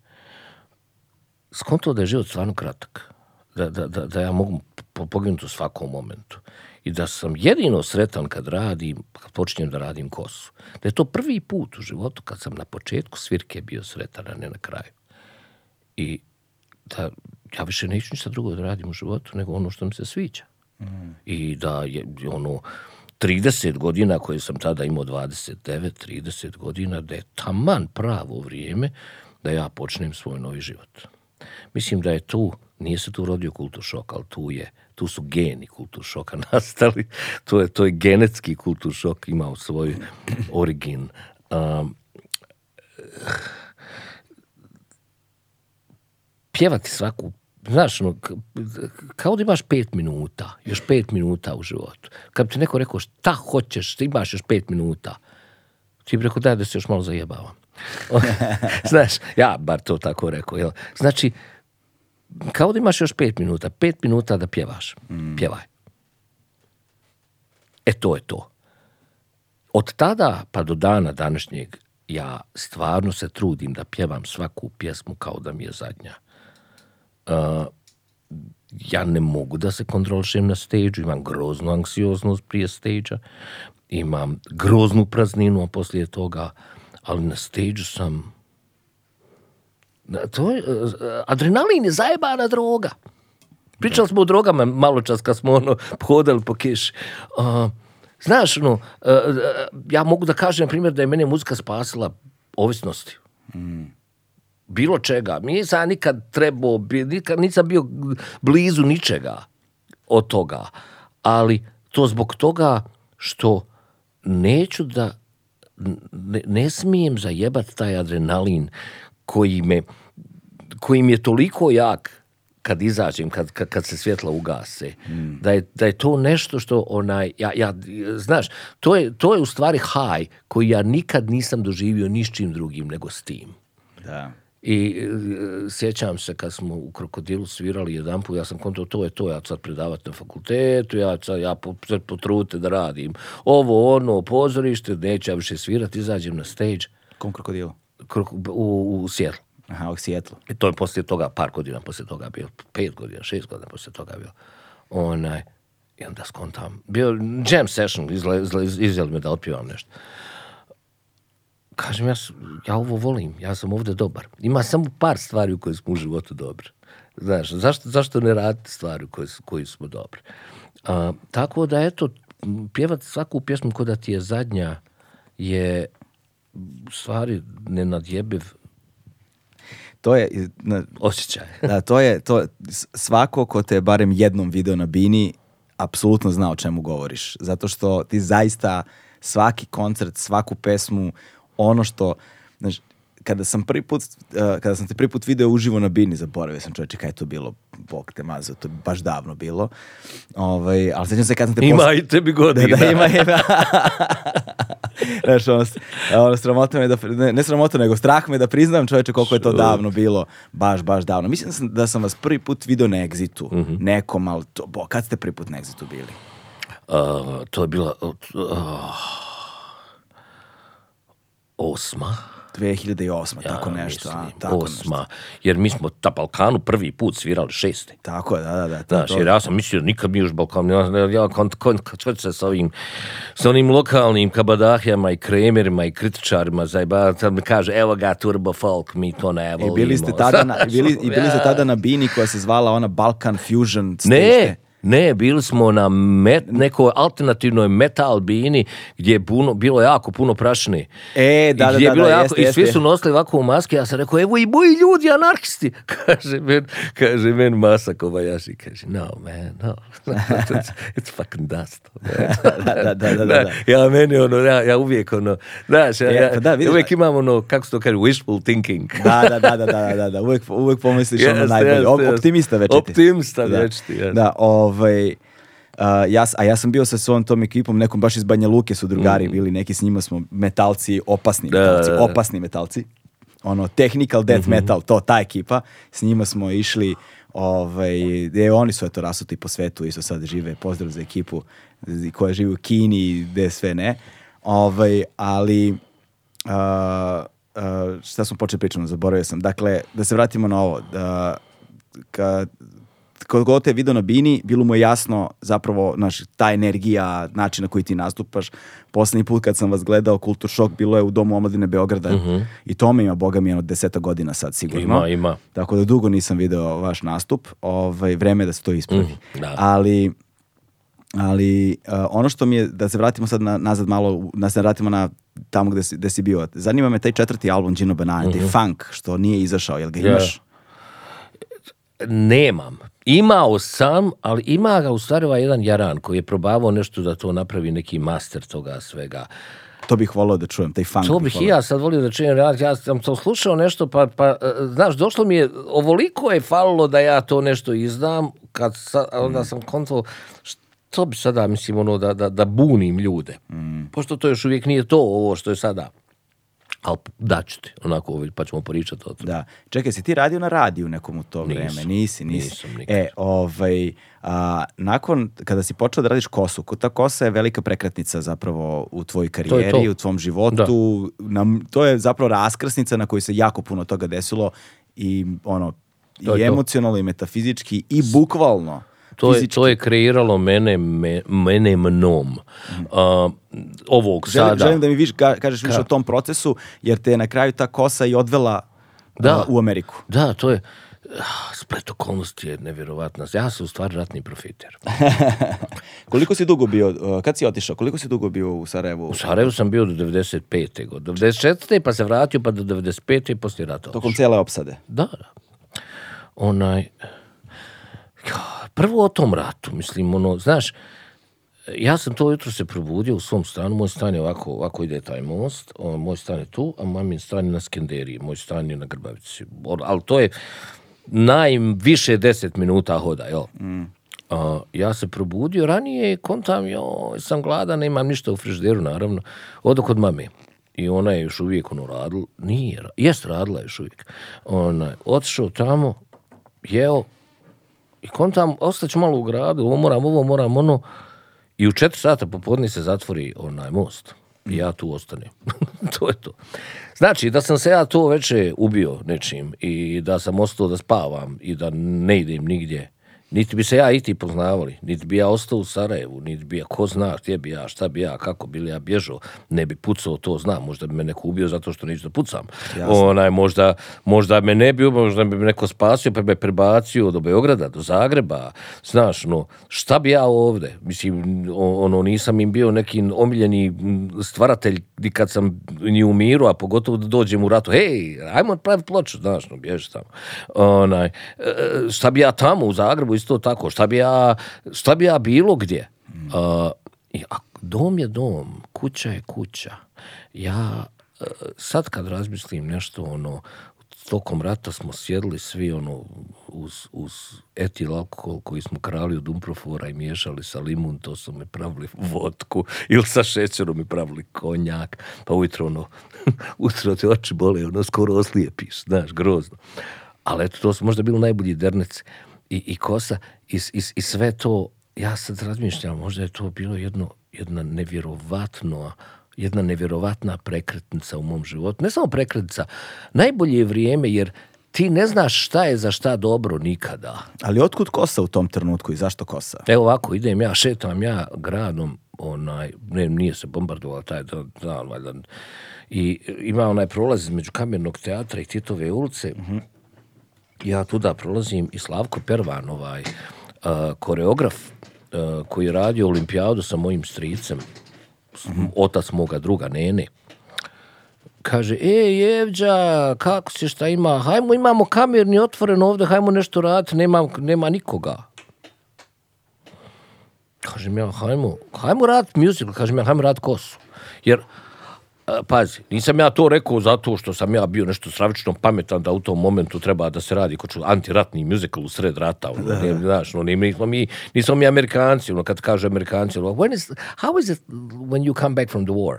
Skonto da je život stvarno kratak. Da, da, da, da ja mogu po- poginuti u svakom momentu. I da sam jedino sretan kad radim, kad počinjem da radim kosu. Da je to prvi put u životu kad sam na početku svirke bio sretan, a ne na kraju. I da ja više neću ništa drugo da radim u životu nego ono što mi se sviđa. I da je ono 30 godina koje sam tada imao 29, 30 godina, da je taman pravo vrijeme da ja počnem svoj novi život. Mislim da je tu, nije se tu rodio kultur šok, ali tu je, tu su geni kultur šoka nastali. To je, to je genetski kultur šok imao svoj origin. Um, pjevati svaku Znaš, ono, kao da imaš pet minuta, još pet minuta u životu. Kad bi ti neko rekao šta hoćeš, ti imaš još pet minuta, ti bi rekao daj da se još malo zajebavam. Znaš, ja bar to tako rekao. Jel? Znači, kao da imaš još pet minuta, pet minuta da pjevaš. Pjevaj. E to je to. Od tada pa do dana današnjeg ja stvarno se trudim da pjevam svaku pjesmu kao da mi je zadnja. Uh, ja ne mogu da se kontrolišem na stage imam groznu anksioznost prije stage imam groznu prazninu, a poslije toga, ali na stage sam to je, uh, adrenalin je zajebana droga. Pričali smo o drogama malo čas kad smo ono hodali po kiši. Uh, znaš, ono, uh, uh, ja mogu da kažem, na primjer, da je mene muzika spasila ovisnosti. Bilo čega. Nisam ja nikad trebao, nikad, nisam bio blizu ničega od toga. Ali to zbog toga što neću da ne, ne smijem zajebat taj adrenalin koji me koji mi je toliko jak kad izađem, kad, kad, kad se svjetla ugase, da, je, da je to nešto što onaj, ja, ja, znaš, to je, to je u stvari haj koji ja nikad nisam doživio ni s čim drugim nego s tim. Da. I e, sjećam se kad smo u Krokodilu svirali jedan put, ja sam konto, to je to, ja sad predavati na fakultetu, ja sad, ja po, sad potrudite da radim. Ovo, ono, pozorište, neću ja više svirati, izađem na stage Kom krokodilu? krok- u, u Seattle. Aha, u Sijetlu. I to je poslije toga, par godina poslije toga bio, pet godina, šest godina poslije toga bio. Onaj, i onda skontam. Bio jam session, izle, izle, izjeli me da otpivam nešto. Kažem, ja, ja ovo volim, ja sam ovdje dobar. Ima samo par stvari u koje smo u životu dobri. Znaš, zašto, zašto ne raditi stvari u koje smo dobri? A, tako da, eto, m, pjevati svaku pjesmu ko da ti je zadnja je stvari nenadjebiv To je, na- osjećaj. da, to je, to, svako ko te barem jednom video na bini, apsolutno zna o čemu govoriš. Zato što ti zaista svaki koncert, svaku pesmu, ono što, znaš, kada sam prvi put, uh, kada sam te prvi put video uživo na bini, zaboravio sam čovječe kada je to bilo, bog te mazao, to je baš davno bilo. Ovaj, ali sjećam se kad sam te Ima posle- i tebi da, godina. da, ima, ima. Znaš, ono, ono, sramota me da, ne, ne sramota, nego strah me da priznam čoveče koliko je to davno bilo, baš, baš davno. Mislim da sam, da sam vas prvi put video na Exitu, Mhm. nekom, ali to, bo, kad ste prvi put na Exitu bili? Uh, to je bila uh, osma. 2008, ja tako nešto. A, mislim, tako osma. nešto. Jer mi smo na Balkanu prvi put svirali šeste. Tako je, da, da, da. Znaš, jer ja sam mislio nikad mi još Balkan, ja, ja kon, kon, kon, se s ovim, s onim lokalnim kabadahijama i kremerima i kritičarima zajba, mi kaže, evo ga turbo folk, mi to ne I volimo. bili ste tada na, i bili, i bili ste tada na bini koja se zvala ona Balkan Fusion stage. Ne, ne, bili smo na met, nekoj alternativnoj metal bini gdje je puno, bilo jako puno prašine. E, da, I da, gdje je da, bilo da, jako, jeste, I svi jeste. su nosili ovako maske, ja sam rekao, evo i moji ljudi, anarhisti. Kaže men, kaže men Masa Kobayashi, kaže, no man, no, it's, it's fucking dust. da, da, da, da, da. Ja meni ono, ja, ja uvijek ono, znaš, ja, E, ja, pa da, vidiš, uvijek imam ono, kako se to kaže, wishful thinking. Da, da, da, da, da, da, da, uvijek, uvijek pomisliš ono Jeste, najbolje. jeste. optimista večiti. Optimista da. večiti, jeste. Da, ovaj, uh, ja, a ja sam bio sa svojom tom ekipom, nekom baš iz Banja Luke su drugari bili, neki s njima smo metalci, opasni Mm. Da, metalci, da, da. opasni metalci. Ono, technical death Mhm. metal, to, ta ekipa. S njima smo išli, ovaj, e, oni su eto rasuti po svetu, isto sad žive, pozdrav za ekipu koja živi u Kini i gde sve ne. Ovaj, ali a, a, šta smo počeli pričamo, zaboravio sam. Dakle, da se vratimo na ovo. Da, kad, kod god te video na bini, bilo mu je jasno zapravo naš, ta energija, način na koji ti nastupaš. Poslednji put kad sam vas gledao Kultur šok, bilo je u Domu omladine Beograda i to me ima, boga mi, jedno deseta godina sad sigurno. Ima, ima. Tako da dugo nisam video vaš nastup. Ovaj, vreme je da se to ispravi. da. Ali Ali uh, ono što mi je, da se vratimo sad na, nazad malo, da se vratimo na tamo gde si, gde si bio. Zanima me taj četvrti album Gino Banana, taj funk, što nije izašao, jel ga imaš? Nemam. Imao sam, ali ima ga u stvari ovaj jedan jaran koji je probavao nešto da to napravi neki master toga svega. To bih volao da čujem, taj funk. To bih i ja sad volio da čujem, ja, ja sam to slušao nešto, pa, pa e, znaš, došlo mi je, ovoliko je falilo da ja to nešto izdam, kad sa, onda sam konto, što bi sada, mislim, ono, da, da, da bunim ljude. Pošto to još uvijek nije to ovo što je sada. Ali daću ti, onako, pa ćemo pričati o tome. Da. Čekaj, si ti radio na radiju nekom u to Nisam. vreme? Nisi, nisi. Nisam nikad. E, ovaj, a, nakon, kada si počeo da radiš kosu, ko- ta kosa je velika prekretnica zapravo u tvojoj karijeri, to. u tvom životu. Nam, to je zapravo raskrsnica na kojoj se jako puno toga desilo i ono, To i to. emocionalno, i metafizički, i bukvalno. To je, to je kreiralo mene, me, mene mnom. A, ovog Želim, sada. želim da mi viš, ka- kažeš više o tom procesu, jer te je na kraju ta kosa i odvela Da. a, u Ameriku. Da, to je... ah, Splet okolnosti je nevjerovatna. Ja sam u stvari ratni profiter. Koliko si dugo bio, uh, kad si otišao, koliko si dugo bio u Sarajevu? U Sarajevu sam bio do 95. godine. Do 94. pa se vratio, pa do 95. i poslije rata. Tokom cijele opsade. Da, da. Onaj... Prvo o tom ratu, mislim, ono, znaš, ja sam to jutro se probudio u svom stanu, moj stan je ovako, ovako ide taj most, o, moj stan je tu, a mamin stan je na Skenderiji, moj stan je na Grbavici. Ali to je najviše deset minuta hoda, jel? A, ja se probudio ranije, kontam, joj, sam gladan, nemam ništa u frižderu, naravno. Odo kod mame. I ona je još uvijek ono radila, nije, jest radila još uvijek. Ona, otišao tamo, jeo, i kontam, ostaću malo u gradu, ovo moram, ovo moram, ono. I u četiri sata popodne se zatvori onaj most. I ja tu ostanem. to je to. Znači, da sam se ja to veče ubio nečim i da sam ostao da spavam i da ne idem nigdje, niti bi se ja i ti poznavali, niti bi ja ostao u Sarajevu, niti bi ja, ko zna gdje bi ja, šta bi ja, kako bi li ja bježao, ne bi pucao, to znam, možda bi me neko ubio zato što neću da pucam. Onaj, možda, možda me ne bi ubio, možda bi me neko spasio pa me prebacio do Beograda, do Zagreba, znaš, no, šta bi ja ovde? Mislim, ono, nisam im bio neki omiljeni stvaratelj ni kad sam ni u miru, a pogotovo da dođem u ratu, hej, ajmo praviti ploču, znaš, no, bježi tamo. Onaj, e, šta bi ja tamo u Zagrebu isto tako, šta bi ja, šta bi ja bilo gdje? I, a dom je dom, kuća je kuća. Ja e, sad kad razmislim nešto ono tokom rata smo sjedli svi ono uz, uz etil alkohol koji smo krali od umprofora i miješali sa limun, to su mi pravili vodku ili sa šećerom mi pravili konjak, pa ujutro ono, ujutro ti oči bole, ono skoro oslijepiš, znaš, grozno. Ali eto, to su možda bilo najbolji dernec i, i kosa i, i, i sve to, ja sad razmišljam, možda je to bilo jedno, jedna nevjerovatno jedna nevjerovatna prekretnica u mom životu. Ne samo prekretnica, najbolje je vrijeme jer ti ne znaš šta je za šta dobro nikada. Ali otkud kosa u tom trenutku i zašto kosa? Evo ovako, idem ja, šetam ja gradom, onaj, ne, nije se bombardovao taj dan, valjda, i ima onaj prolaz između Kamernog teatra i Titove ulice, ja tuda prolazim i Slavko Pervan, ovaj, a, koreograf a, koji je radio olimpijadu sa mojim stricem, s- otac moga druga, Nene, kaže, e, Jevđa, kako si, šta ima, hajmo, imamo kamerni otvoren ovdje, hajmo nešto raditi, nema, nema nikoga. Kažem ja, hajmo, hajmo raditi musical, kažem ja, hajmo raditi kosu. Jer, pazi, nisam ja to rekao zato što sam ja bio nešto stravično pametan da u tom momentu treba da se radi kod antiratni musical u sred rata. Ono, ne, znaš, no, nismo, mi, nismo mi Amerikanci, ono, kad kaže Amerikanci, ono, when is, how is it when you come back from the war?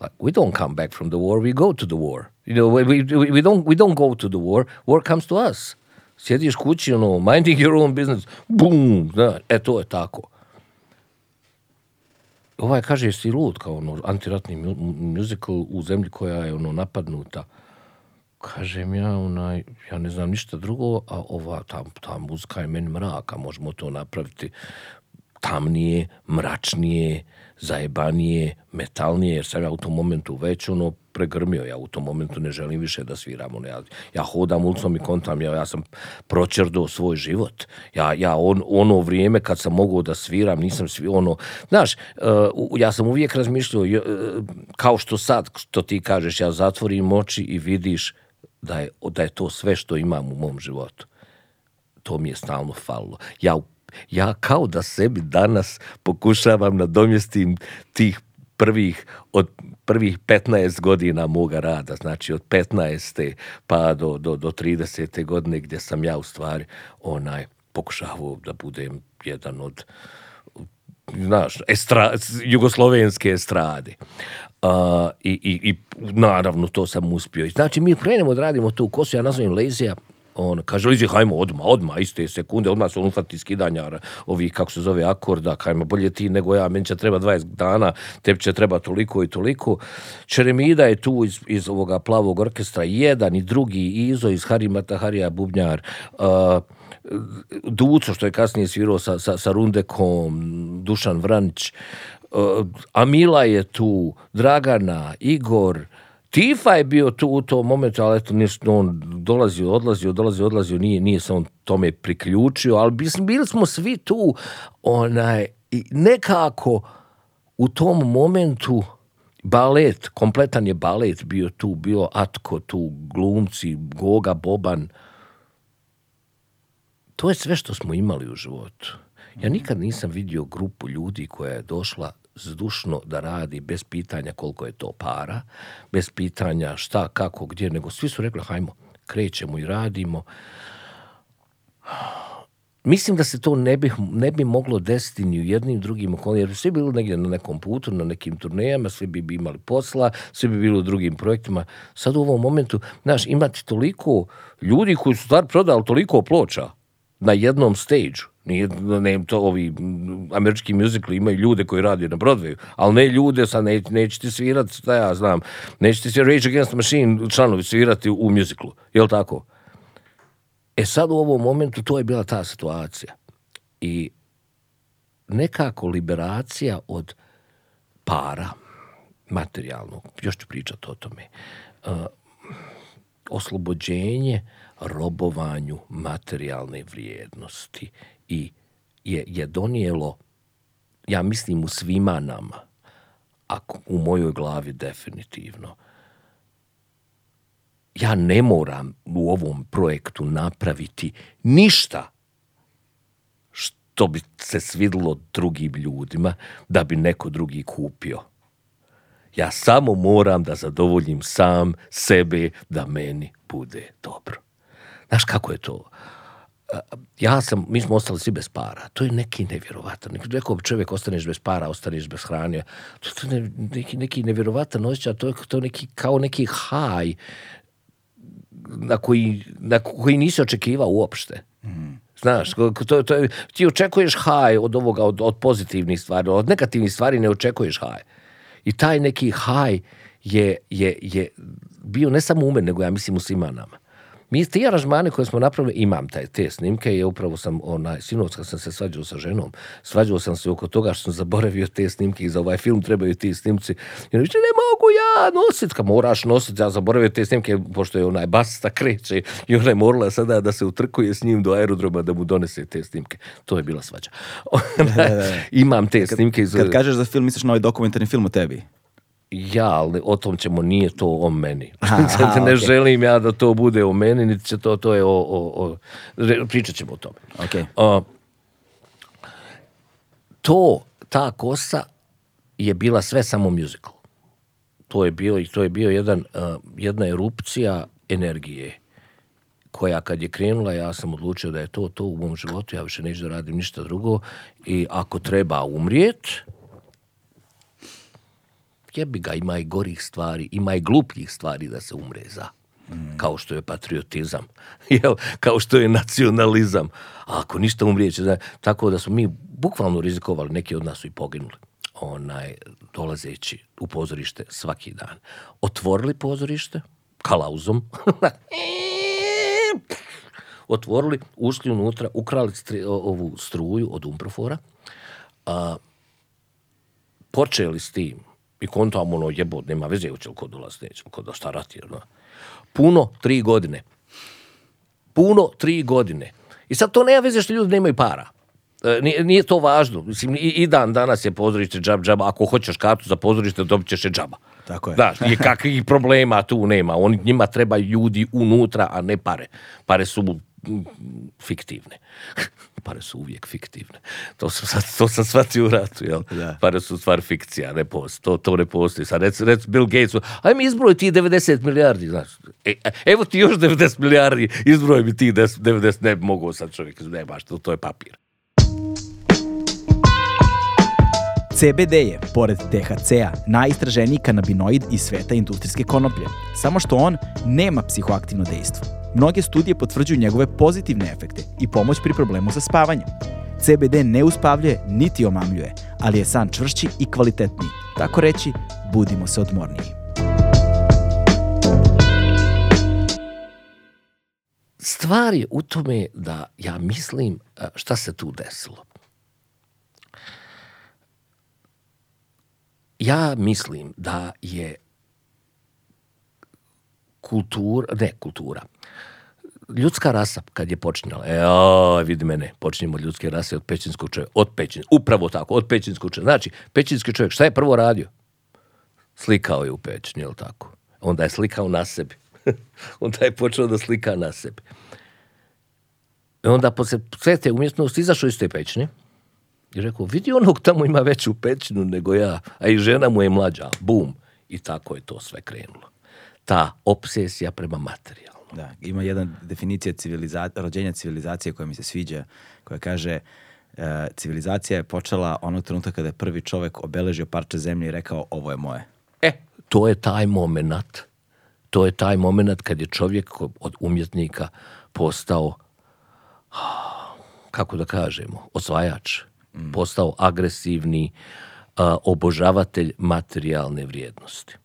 Like, we don't come back from the war, we go to the war. You know, we, we, we, don't, we don't go to the war, war comes to us. Sjediš kući, ono, minding your own business, boom, znaš, e, to je tako ovaj kaže jesi lud kao ono antiratni mu- mu- musical u zemlji koja je ono napadnuta? Kažem ja onaj ja ne znam ništa drugo a ova ta, ta muzika je meni mraka možemo to napraviti tamnije mračnije zajebanije metalnije jer sam ja u tom momentu već ono pregrmio, ja u tom momentu ne želim više da sviram. Ono, ja, ja hodam ulicom i kontam, ja, ja sam pročerdo svoj život. Ja, ja on, ono vrijeme kad sam mogao da sviram, nisam svi, ono, znaš, uh, ja sam uvijek razmišljao, uh, kao što sad, što ti kažeš, ja zatvorim oči i vidiš da je, da je to sve što imam u mom životu. To mi je stalno falilo. Ja, ja kao da sebi danas pokušavam nadomjestim tih prvih, od prvih 15 godina moga rada, znači od 15. pa do, do, do 30. godine gdje sam ja u stvari onaj, pokušavao da budem jedan od znaš, estra, jugoslovenske estrade. Uh, i, i, I naravno to sam uspio. Znači mi krenemo da radimo to u kosu, ja nazovem Lezija, on kaže, Lizi, hajmo odma, odma, iste sekunde, odmah se on ufati skidanja ovih, kako se zove, akorda, hajmo, bolje ti nego ja, meni će treba 20 dana, tebi će treba toliko i toliko. Čeremida je tu iz, iz ovoga plavog orkestra, jedan i drugi, Izo iz Harimata, Harija Bubnjar, uh, Duco, što je kasnije svirao sa, sa, sa Rundekom, Dušan Vranić, uh, Amila je tu, Dragana, Igor, Tifa je bio tu u tom momentu, ali eto, nešto, on dolazio, odlazio, dolazio, odlazio, nije, nije se on tome priključio, ali bili smo svi tu, onaj, i nekako u tom momentu balet, kompletan je balet bio tu, bio Atko tu, glumci, Goga, Boban, to je sve što smo imali u životu. Ja nikad nisam vidio grupu ljudi koja je došla zdušno da radi bez pitanja koliko je to para, bez pitanja šta, kako, gdje, nego svi su rekli hajmo, krećemo i radimo. Mislim da se to ne bi, ne bi moglo desiti ni u jednim drugim okolima, jer svi bili negdje na nekom putu, na nekim turnejama, svi bi imali posla, svi bi bili u drugim projektima. Sad u ovom momentu, znaš, imati toliko ljudi koji su stvar prodali toliko ploča na jednom stage nije, ne, to ovi američki muzikli imaju ljude koji radi na Broadwayu, ali ne ljude, sad ne, neće ti svirati, šta ja znam, neće ti svirati Rage Against the Machine članovi svirati u muziklu, je li tako? E sad u ovom momentu to je bila ta situacija. I nekako liberacija od para, materijalnog, još ću pričati o tome, uh, oslobođenje robovanju materijalne vrijednosti i je, je donijelo, ja mislim u svima nama, ako u mojoj glavi definitivno, ja ne moram u ovom projektu napraviti ništa što bi se svidlo drugim ljudima da bi neko drugi kupio. Ja samo moram da zadovoljim sam sebe da meni bude dobro. Znaš kako je to? Ja sam, mi smo ostali svi bez para. To je neki nevjerovatan. Rekao čovjek, ostaneš bez para, ostaneš bez hrane. To je neki, neki nevjerovatan osjećaj, to je to neki, kao neki haj na koji, na koji nisi očekivao uopšte. Mm. Znaš, to, to ti očekuješ haj od ovoga, od, od pozitivnih stvari, od negativnih stvari ne očekuješ haj. I taj neki haj je, je, je bio ne samo u mene, nego ja mislim u svima nama. Mi ti aranžmane koje smo napravili, imam taj, te snimke i upravo sam, onaj, sinoć kad sam se svađao sa ženom, svađao sam se oko toga što sam zaboravio te snimke i za ovaj film trebaju ti snimci. I ona ne mogu ja nosit, ka moraš nosit, ja zaboravio te snimke, pošto je onaj basista kreće i ona je morala sada da se utrkuje s njim do aerodroma da mu donese te snimke. To je bila svađa. imam te snimke. Iz... Kad kažeš za film, misliš na ovaj dokumentarni film o tebi? Ja, ali o tom ćemo, nije to o meni. Aha, ne okay. želim ja da to bude o meni, niti će to, to je o, o, o pričat ćemo o tome. Okay. Uh, to, ta kosa je bila sve samo musical. To je bio, to je bio jedan, uh, jedna erupcija energije koja kad je krenula ja sam odlučio da je to to u mom životu, ja više neću da radim ništa drugo i ako treba umrijet, jebi ga, ima i gorih stvari, ima i glupljih stvari da se umre za. Mm. Kao što je patriotizam, jel? kao što je nacionalizam. A ako ništa umrijeće, znači, tako da smo mi bukvalno rizikovali, neki od nas su i poginuli onaj, dolazeći u pozorište svaki dan. Otvorili pozorište, kalauzom, otvorili, ušli unutra, ukrali stri, ovu struju od Umprofora, a, počeli s tim, I kontam ono jebot, nema veze, hoće li ko dolaz, neće li ko da šta rati. ono. Puno tri godine. Puno tri godine. I sad to nema veze što ljudi nemaju para. E, Nije, nije to važno. Mislim, i, i dan danas je pozorište džab džaba. Ako hoćeš kartu za pozorište, dobit ćeš je džaba. Tako je. Znaš, i kakvih problema tu nema. Oni, njima treba ljudi unutra, a ne pare. Pare su fiktivne. Pare su uvijek fiktivne. To sam, sad, to sam shvatio u ratu, jel? Da. Pare su stvar fikcija, ne postoji. To, to ne postoji. Sad rec, rec Bill Gatesu, aj mi izbroj ti 90 milijardi, znaš. E, evo ti još 90 milijardi, izbroj mi ti 10 90, ne mogao sad čovjek, ne baš, to, to je papir. CBD je, pored THC-a, najistraženiji kanabinoid iz sveta industrijske konoplje. Samo što on nema psihoaktivno dejstvo. Mnoge studije potvrđuju njegove pozitivne efekte i pomoć pri problemu sa spavanjem. CBD ne uspavljuje niti omamljuje, ali je san čvršći i kvalitetniji. Tako reći, budimo se odmorniji. Stvar je u tome da ja mislim a, šta se tu desilo. Ja mislim da je kultura, ne kultura, ljudska rasa kad je počinjala, e, vidi mene, počinjemo ljudske rase od pećinskog čovjeka, od pećin, upravo tako, od pećinskog čovjeka. Znači, pećinski čovjek, šta je prvo radio? Slikao je u pećini, jel tako? Onda je slikao na sebi. Onda je počeo da slika na sebi. I onda posle sve te umjetnosti izašao iz te pećine i rekao, vidi onog tamo ima veću pećinu nego ja, a i žena mu je mlađa. Bum. I tako je to sve krenulo. Ta obsesija prema materijalnom. Da, ima jedna definicija civiliza... rođenja civilizacije koja mi se sviđa, koja kaže e, civilizacija je počela onog trenutka kada je prvi čovek obeležio parče zemlje i rekao ovo je moje. E, to je taj moment. To je taj moment kad je čovjek od umjetnika postao, kako da kažemo, osvajač. Postao agresivni obožavatelj materijalne vrijednosti.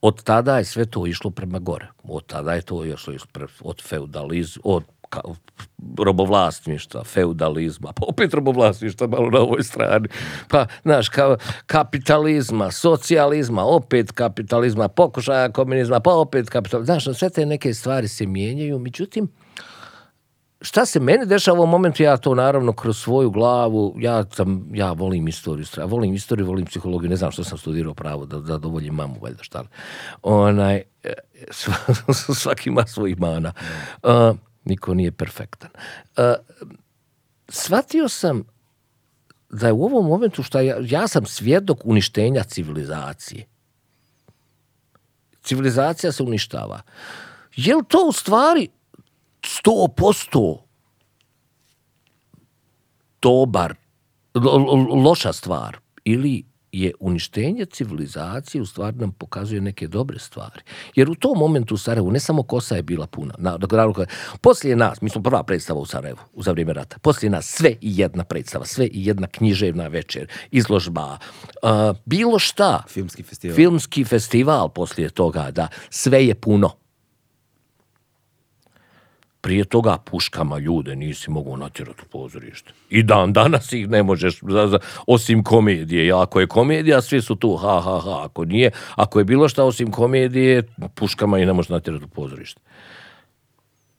Od tada je sve to išlo prema gore. Od tada je to pre- od feudalizma, od ka, robovlasništva, feudalizma, pa opet robovlasništva malo na ovoj strani, pa, znaš, ka, kapitalizma, socijalizma, opet kapitalizma, pokušaja komunizma, pa opet kapitalizma. Znaš, sve te neke stvari se mijenjaju, međutim, šta se meni dešava u ovom momentu, ja to naravno kroz svoju glavu, ja, sam, ja volim istoriju, stra- volim istoriju, volim psihologiju, ne znam što sam studirao pravo, da zadovoljim mamu, valjda šta. Onaj, sva- svaki ima svojih mana. Uh, niko nije perfektan. Uh, shvatio sam da je u ovom momentu što ja, ja sam svjedok uništenja civilizacije. Civilizacija se uništava. Je li to u stvari sto posto dobar, lo- lo- loša stvar ili je uništenje civilizacije u stvari nam pokazuje neke dobre stvari. Jer u tom momentu u Sarajevu ne samo kosa je bila puna. Na, na, poslije nas, mi smo prva predstava u Sarajevu za vrijeme rata, poslije nas sve i jedna predstava, sve i jedna književna večer, izložba, a, bilo šta. Filmski festival. Filmski festival poslije toga, da, sve je puno. Prije toga puškama ljude nisi mogao natjerati u pozorište. I dan danas ih ne možeš, osim komedije. Ako je komedija, svi su tu, ha, ha, ha. Ako nije, ako je bilo šta osim komedije, puškama ih ne možeš natjerati u pozorište.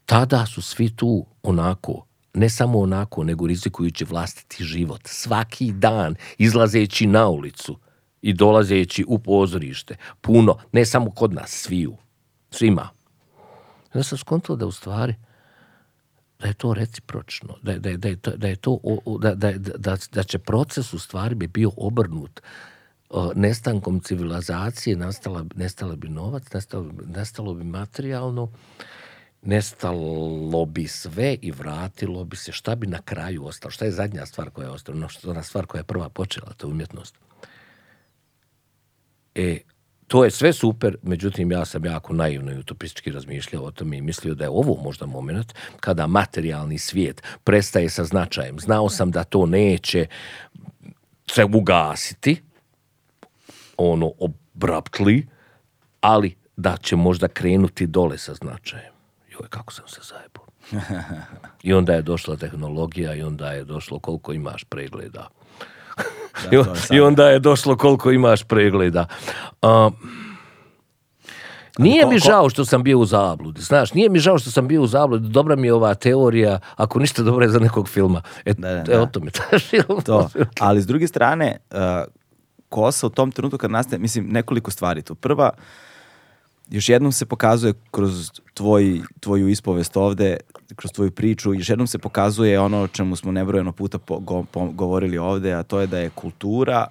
Tada su svi tu onako, ne samo onako, nego rizikujući vlastiti život. Svaki dan izlazeći na ulicu i dolazeći u pozorište. Puno, ne samo kod nas, sviju. Svima. Ja sam skontao da u stvari da je to recipročno, da da da je to, da, je to da, da, da, će proces u stvari bi bio obrnut nestankom civilizacije nastala, nestala bi novac, nestalo, nestalo bi materijalno, nestalo bi sve i vratilo bi se. Šta bi na kraju ostalo? Šta je zadnja stvar koja je ostala? Ona stvar koja je prva počela, to je umjetnost. E, to je sve super, međutim ja sam jako naivno i utopistički razmišljao o tome i mislio da je ovo možda moment kada materijalni svijet prestaje sa značajem. Znao sam da to neće se ugasiti, ono abruptly, ali da će možda krenuti dole sa značajem. Joj, kako sam se zajebao. I onda je došla tehnologija i onda je došlo koliko imaš pregleda. Da, I, je. I onda je došlo koliko imaš pregleda. A, nije mi žao što sam bio u zabludi, znaš, nije mi žao što sam bio u zabludi, dobra mi je ova teorija, ako ništa dobra je za nekog filma. E, Da, da, e, o tome film. to. Ali s druge strane, uh, kosa u tom trenutku kad nastaje, mislim, nekoliko stvari tu. Prva, još jednom se pokazuje kroz tvoj, tvoju ispovest ovde, kroz tvoju priču, još jednom se pokazuje ono o čemu smo nebrojeno puta po, go- po- govorili ovde, a to je da je kultura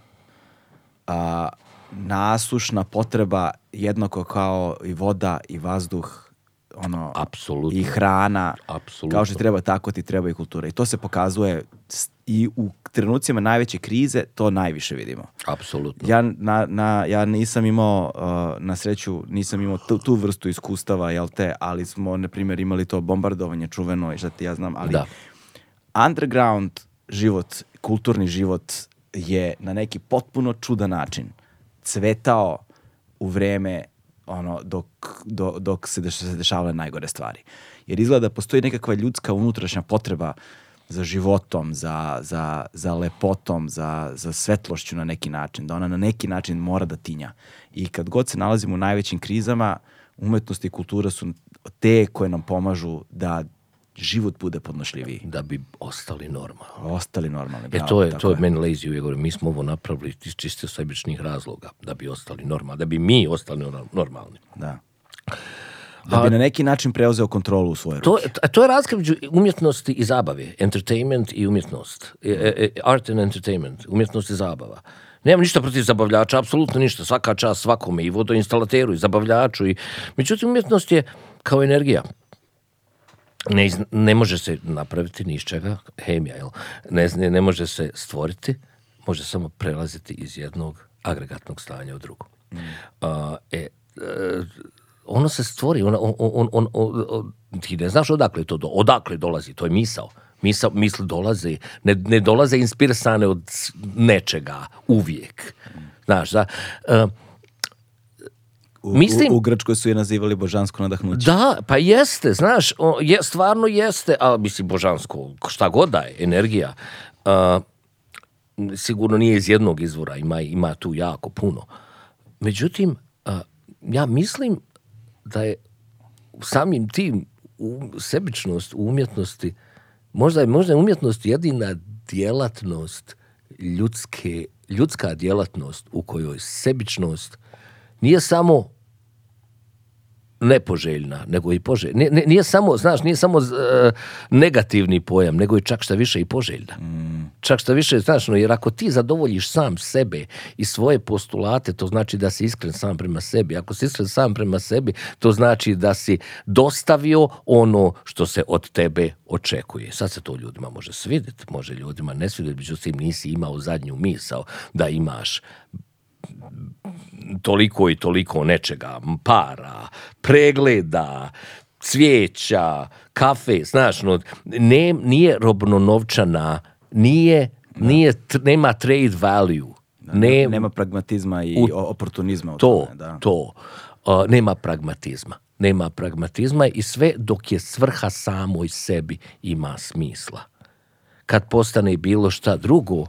a, nasušna potreba jednako kao i voda i vazduh ono Apsolutno. i hrana Apsolutno. kao što treba tako ti treba i kultura i to se pokazuje i u trenucima najveće krize to najviše vidimo Apsolutno. ja, na, na, ja nisam imao, uh, na sreću, nisam imao tu, tu vrstu iskustava, jel te, ali smo, na primjer, imali to bombardovanje čuveno i šta ti ja znam, ali Da. underground život, kulturni život je na neki potpuno čudan način cvetao u vreme ono, dok, do- dok se, deš, se dešavale najgore stvari. Jer izgleda da postoji nekakva ljudska unutrašnja potreba za životom, za, za, za lepotom, za, za svetlošću na neki način, da ona na neki način mora da tinja. I kad god se nalazimo u najvećim krizama, umetnost i kultura su te koje nam pomažu da život bude podnošljiviji. Da bi ostali normalni. Ostali normalni. E bravo, to je, tako to je meni lazy uvijek govorim, mi smo ovo napravili iz čisto sebičnih razloga, da bi ostali normalni, da bi mi ostali nor- normalni. Da. Da bi na neki način preuzeo kontrolu u svoje ruke. To, a to je razlika među umjetnosti i zabave, entertainment i umjetnost, E, e, e, art and entertainment, umjetnost i zabava. Nemam ništa protiv zabavljača, apsolutno ništa, svaka čast svakome i vodoinstalateru i zabavljaču. I, međutim, umjetnost je kao energija. Ne, iz- ne može se napraviti ni iz čega, hemija, jel? Ne, ne, ne može se stvoriti, može samo prelaziti iz jednog agregatnog stanja u drugo. A, e, e, ono se stvori, on, on, on, on- ti ne znaš odakle to, do, odakle dolazi, to je misao. Misao, misli dolaze, ne, ne dolaze inspirisane od nečega, uvijek. Znaš, da, e, U, mislim- u, u Grčkoj su je nazivali božansko nadahnuće. Da, pa jeste, znaš, o, je, stvarno jeste, a mislim božansko, šta god da je, energija, a, sigurno nije iz jednog izvora, ima, ima tu jako puno. Međutim, a, ja mislim da je samim tim u, sebičnost u umjetnosti, možda je, možda je umjetnost jedina djelatnost ljudske, ljudska djelatnost u kojoj sebičnost nije samo nepoželjna, nego i poželjna. Nije, nije- samo, znaš, nije samo e, negativni pojam, nego je čak šta više i poželjna. Čak šta više, znaš, no, jer ako ti zadovoljiš sam sebe i svoje postulate, to znači da si iskren sam prema sebi. Ako si iskren sam prema sebi, to znači da si dostavio ono što se od tebe očekuje. Sad se to ljudima može svidjeti, može ljudima ne svidjeti, međutim nisi imao zadnju misao da imaš toliko i toliko nečega, para, pregleda, cvijeća, kafe, znaš, no, ne, nije robno novčana, nije, nije, nema trade value. Ne, Nema pragmatizma i U- oportunizma u to, tome. Da. to. Uh, nema pragmatizma. Nema pragmatizma i sve dok je svrha samoj sebi ima smisla. Kad postane bilo šta drugo,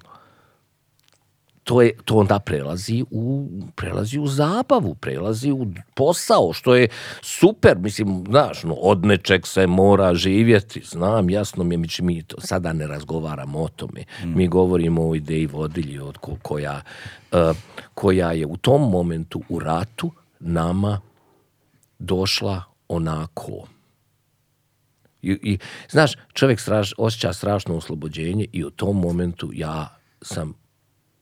to, je, to onda prelazi u, prelazi u zabavu, prelazi u posao, što je super, mislim, znaš, no, od nečeg se mora živjeti, znam, jasno mi je, mi, mi to, sada ne razgovaramo o tome, mi govorimo o ideji vodilji od ko- koja, eh, koja je u tom momentu u ratu nama došla onako. I, i znaš, čovjek straš, osjeća strašno oslobođenje i u tom momentu ja sam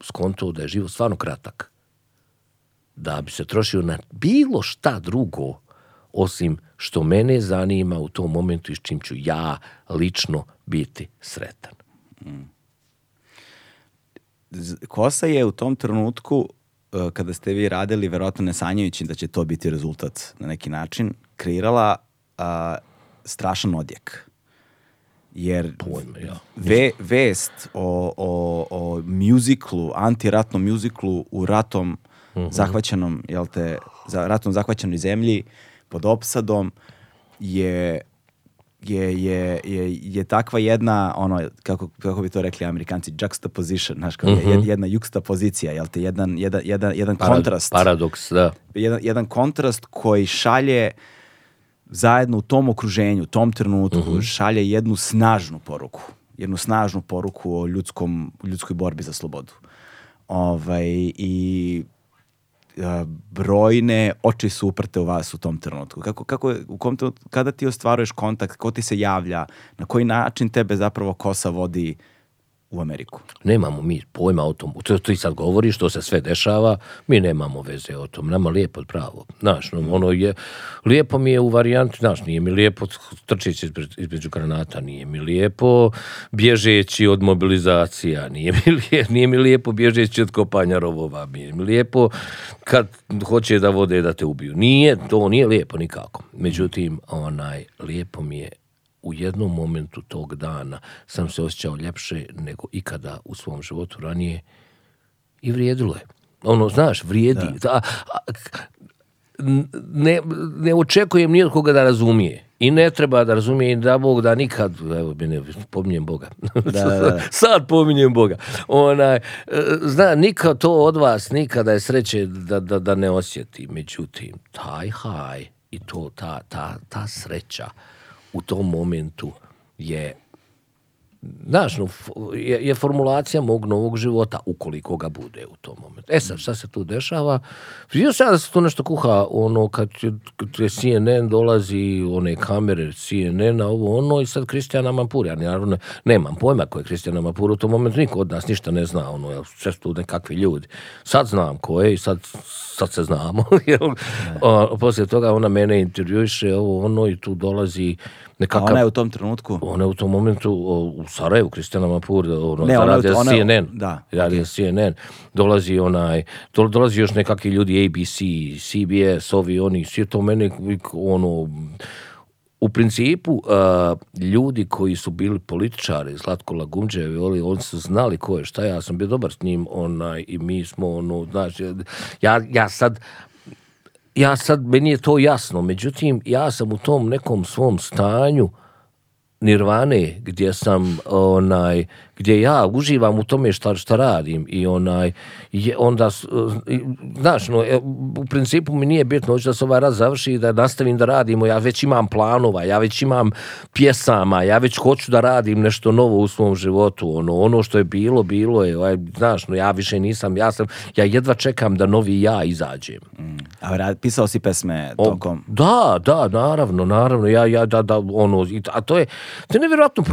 skontao da je život stvarno kratak. Da bi se trošio na bilo šta drugo osim što mene zanima u tom momentu i s čim ću ja lično biti sretan. Kosa je u tom trenutku, uh, kada ste vi radili, verovatno ne sanjajući da će to biti rezultat na neki način, kreirala uh, strašan odjek. Jer Pojma, ja. ve, vest o, o, o mjuziklu, antiratnom mjuziklu u ratom zahvaćenom, jel te, za ratom zahvaćenoj zemlji pod opsadom je je, je, je, je takva jedna, ono, kako, kako bi to rekli amerikanci, juxtaposition, znaš, kao Mhm. jed- jedna juxtapozicija, jel te, jedan, jedan, jedan, jedan Parad- kontrast. Paradoks, da. jedan, jedan kontrast koji šalje zajedno u tom okruženju, u tom trenutku, Mhm. šalje jednu snažnu poruku. Jednu snažnu poruku o ljudskom, ljudskoj borbi za slobodu. Ovaj, I a, brojne oči su uprte u vas u tom trenutku. Kako, kako, u kom trenutku- kada ti ostvaruješ kontakt, ko ti se javlja, na koji način tebe zapravo kosa vodi u Ameriku? Nemamo mi pojma o tom. To ti sad govoriš, to se sve dešava, mi nemamo veze o tom. Nama lijepo je pravo. Znaš, no, ono je, lijepo mi je u varijanti, znaš, nije mi lijepo trčeći između, granata, nije mi lijepo bježeći od mobilizacija, nije mi, lije, nije mi lijepo bježeći od kopanja rovova, nije mi lijepo kad hoće da vode da te ubiju. Nije, to nije lijepo nikako. Međutim, onaj, lijepo mi je u jednom momentu tog dana sam se osjećao ljepše nego ikada u svom životu ranije i vrijedilo je. Ono, znaš, vrijedi. A, a, ne, ne očekujem ni od koga da razumije. I ne treba da razumije i da Bog da nikad, evo mene, pominjem Boga. da, da. Sad pominjem Boga. Onaj, e, zna, nikad to od vas, nikada je sreće da, da, da ne osjeti. Međutim, taj haj i to, ta, ta, ta sreća u tom momentu je znaš, no, je, je formulacija mog novog života, ukoliko ga bude u tom momentu. E sad, šta se tu dešava? Vidio sam ja da se tu nešto kuha, ono, kad, kad je CNN dolazi, one kamere CNN-a, ovo, ono, i sad Kristijana Mampur, ja naravno nemam pojma ko je Kristijana Mampur, u tom momentu niko od nas ništa ne zna, ono, jel, sve tu nekakvi ljudi. Sad znam ko je i sad, sad se znamo, jel? A, poslije toga ona mene intervjuiše, ovo, ono, i tu dolazi A nekakav... ona je u tom trenutku... Ona je u tom momentu o, u Sarajevu, Kristijana Mapur, ono, Ne, ona radio ona CNN. da, Radio CNN. Dolazi onaj, do- dolazi još nekakvi ljudi ABC, CBS, ovi, oni, svi to mene, ono, u principu, a, ljudi koji su bili političari, Zlatko Lagumđevi, oni, oni su znali ko je šta, ja sam bio dobar s njim, onaj, i mi smo, ono, znaš, ja, ja sad, ja sad, meni je to jasno, međutim, ja sam u tom nekom svom stanju nirvane gdje sam onaj gdje ja uživam u tome šta, šta radim i onaj je onda znaš no e, u principu mi nije bitno hoću da se ovaj raz završi i da nastavim da radimo ja već imam planova ja već imam pjesama ja već hoću da radim nešto novo u svom životu ono ono što je bilo bilo je ovaj, znaš no ja više nisam ja sam ja jedva čekam da novi ja izađem. A ra- pisao si pesme tokom... da, da, naravno, naravno, ja, ja, da, da, ono, a to je, to je nevjerojatno,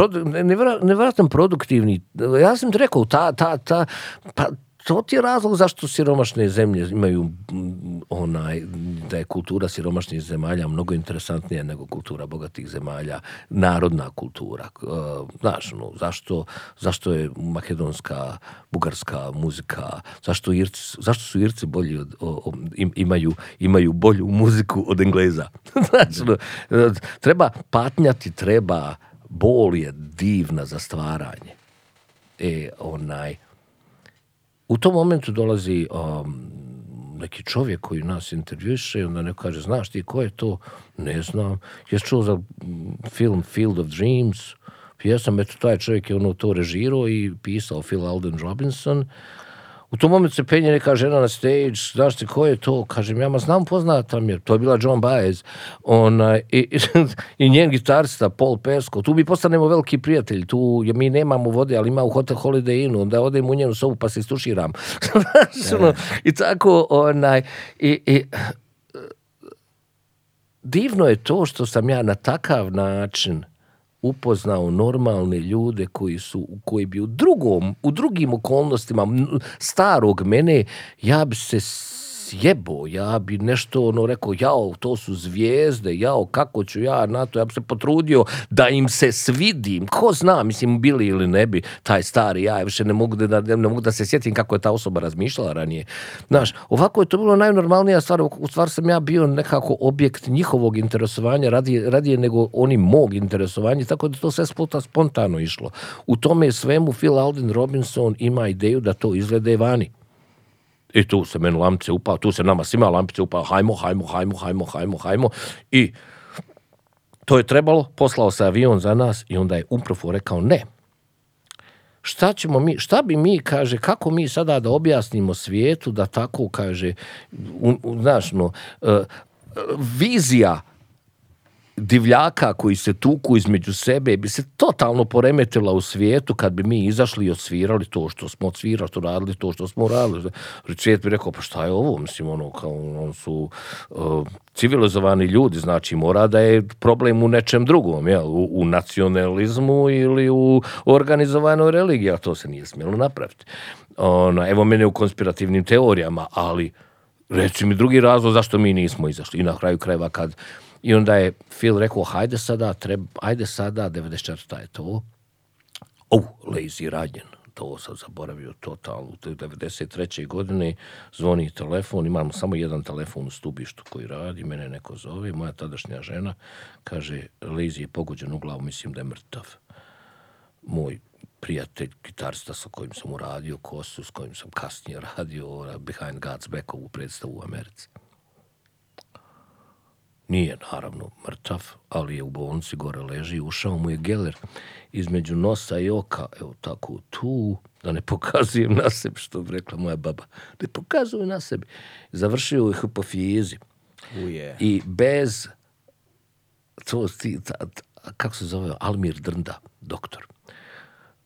nevjera- nevjerojatno produktivni, ja sam ti rekao, ta, ta, ta, pa, to ti je razlog zašto siromašne zemlje imaju mm, onaj, da je kultura siromašnih zemalja mnogo interesantnija nego kultura bogatih zemalja, narodna kultura. Uh, znaš, no, zašto, zašto je makedonska, bugarska muzika, zašto, Irci, zašto su Irci bolji od, o- o- im- imaju, imaju bolju muziku od Engleza? znači, no, uh, treba patnjati, treba, bol je divna za stvaranje. E, onaj, u tom momentu dolazi um, neki čovjek koji nas intervjuše i onda neko kaže, znaš ti ko je to? Ne znam. Jesi čuo za mm, film Field of Dreams? Jesam, eto, taj čovjek je ono to režirao i pisao Phil Alden Robinson. U tom momentu se penje neka žena na stage, znaš ti ko je to? Kažem, ja ma znam, poznata mi je. To je bila John Baez. Ona, i, I njen gitarista Paul Pesco. Tu mi postanemo veliki prijatelji. Tu je, mi nemamo vode, ali ima u Hotel Holiday Innu. Onda odem u njenu sobu pa se istuširam. Ono, I tako, onaj, i, i, divno je to što sam ja na takav način upoznao normalne ljude koji su koji bi u drugom u drugim okolnostima starog mene ja bi se sjebo, ja bi nešto ono rekao, jao, to su zvijezde, jao, kako ću ja na to, ja bi se potrudio da im se svidim, ko zna, mislim, bili ili ne bi, taj stari, ja više ne mogu da, ne, mogu da se sjetim kako je ta osoba razmišljala ranije. Znaš, ovako je to bilo najnormalnija stvar, u stvar sam ja bio nekako objekt njihovog interesovanja radije, radije nego oni mog interesovanja, tako da to sve spontano išlo. U tome svemu Phil Alden Robinson ima ideju da to izglede vani. I tu se meni lampice upao, tu se nama svima lampice upao, hajmo, hajmo, hajmo, hajmo, hajmo, hajmo. I to je trebalo, poslao se avion za nas i onda je Umprofo rekao ne. Šta ćemo mi, šta bi mi, kaže, kako mi sada da objasnimo svijetu da tako, kaže, u, u, znaš, no, e, vizija divljaka koji se tuku između sebe bi se totalno poremetila u svijetu kad bi mi izašli i odsvirali to što smo odsvirali, što radili to što smo radili. Svijet bi rekao, pa šta je ovo? Mislim, ono, kao, on su uh, civilizovani ljudi, znači mora da je problem u nečem drugom, jel? U, u nacionalizmu ili u organizovanoj religiji, a to se nije smjelo napraviti. Ono, evo mene u konspirativnim teorijama, ali reci mi drugi razlog zašto mi nismo izašli. I na kraju krajeva kad I onda je Phil rekao, hajde sada, treba, ajde sada, 94. je to. Oh, lazy ranjen. To sam zaboravio totalno. U 93. godine zvoni telefon, imamo samo jedan telefon u stubištu koji radi, mene neko zove, moja tadašnja žena kaže, Lazy je pogođen u glavu, mislim da je mrtav. Moj prijatelj, gitarista sa kojim sam uradio kosu, s kojim sam kasnije radio Behind God's Back ovu predstavu u Americi. Nije, naravno, mrtav, ali je u bolnici gore leži. Ušao mu je geler između nosa i oka, evo tako, tu, da ne pokazujem na sebi, što bi rekla moja baba. Ne pokazujem na sebi. Završio je hipofizi. Uje. I bez, to, kako se zove, Almir Drnda, doktor.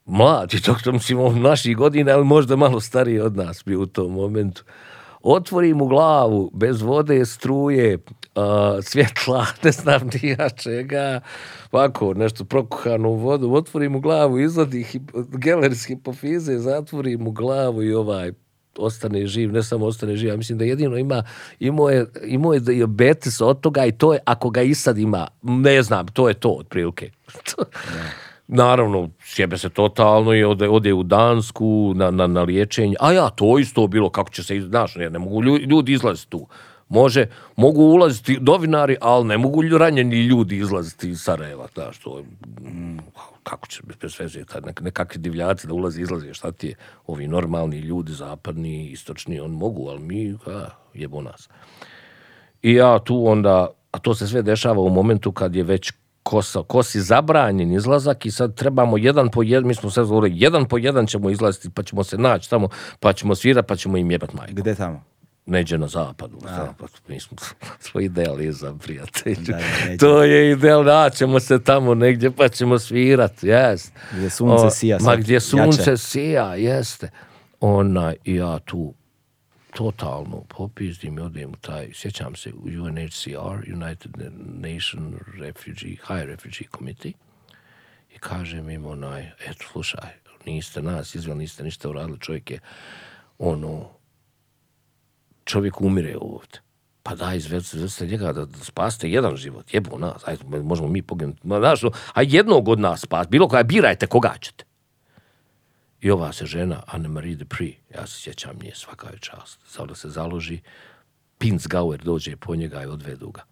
Mlad je doktor, mislim, naših godina, ali možda malo stariji od nas bio u tom momentu. Otvori mu glavu, bez vode, struje, uh, svjetla, ne znam ni ja čega, ovako, nešto prokuhano u vodu, otvori mu glavu, izvadi hip, geler iz hipofize, zatvori mu glavu i ovaj ostane živ, ne samo ostane živ, ja mislim da jedino ima, imao je, imao je diabetes od toga i to je, ako ga i sad ima, ne znam, to je to otprilike. Naravno, sjebe se totalno i ode, ode u Dansku na, na, na liječenje. A ja, to isto bilo, kako će se, znaš, ne, ne mogu ljudi, izlaziti tu. Može, mogu ulaziti novinari, ali ne mogu ranjeni ljudi izlaziti iz Sarajeva, znaš, to mm, kako će bez veze, tad nek, nekakvi divljaci da ulazi, izlazi, šta ti je, ovi normalni ljudi, zapadni, istočni, on mogu, ali mi, a, jebo nas. I ja tu onda, a to se sve dešava u momentu kad je već kosa, kosi zabranjen izlazak i sad trebamo jedan po jedan, mi smo sve zvolili, jedan po jedan ćemo izlaziti, pa ćemo se naći tamo, pa ćemo svirati, pa ćemo im jebat majku. Gde tamo? Neđe na zapadu, na zapadu. Mi smo svoj idealizam, prijatelj. Da, da, to je ideal, naćemo se tamo negdje, pa ćemo svirat, jest. Gdje sunce sija Ma gdje sunce jače. sija, jeste. Ona i ja tu totalno popizdim i odem u taj, sjećam se, u UNHCR, United Nation Refugee, High Refugee Committee, i kažem im onaj, eto, slušaj, niste nas izveli, niste ništa uradili, čovjek je, ono, čovjek umire ovdje. Pa daj, izvedite njega da, da spasite jedan život, jebo nas, ajde, možemo mi poginuti. Ma, znaš, a jednog od nas spas, bilo koja, birajte koga ćete. I ova se žena, Anne-Marie Dupree, ja se sjećam nje, svaka je čast, sada se založi, Pinsgauer dođe po njega i odvedu ga.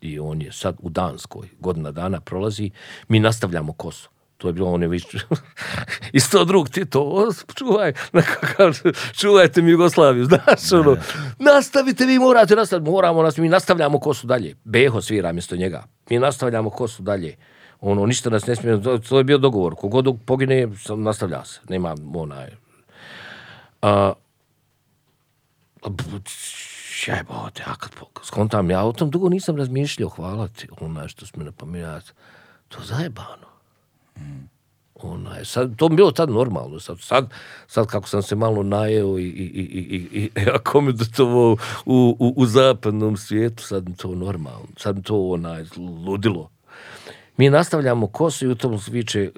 I on je sad u Danskoj, godina dana prolazi, mi nastavljamo kosu. To je bilo on je više. I sto drug ti to, o, čuvaj, nekakav, čuvajte mi Jugoslaviju, znaš, ono, nastavite, vi morate nastaviti, moramo nas, mi nastavljamo kosu dalje. Beho svira mjesto njega, mi nastavljamo kosu dalje. Ono, ništa nas ne smije, to, to je bio dogovor, kogod pogine, nastavlja se, nema onaj, a, jebote, ja kad skontam, ja o tom dugo nisam razmišljao, hvala ti, onaj što smo napominjati, to zajebano. Onaj, sad, to mi bilo tad normalno, sad, sad, sad kako sam se malo najeo i, i, i, i, i, i akomodatovao u, u, u zapadnom svijetu, sad mi to normalno, sad mi to onaj, ludilo. Mi nastavljamo kosu i u tom viče,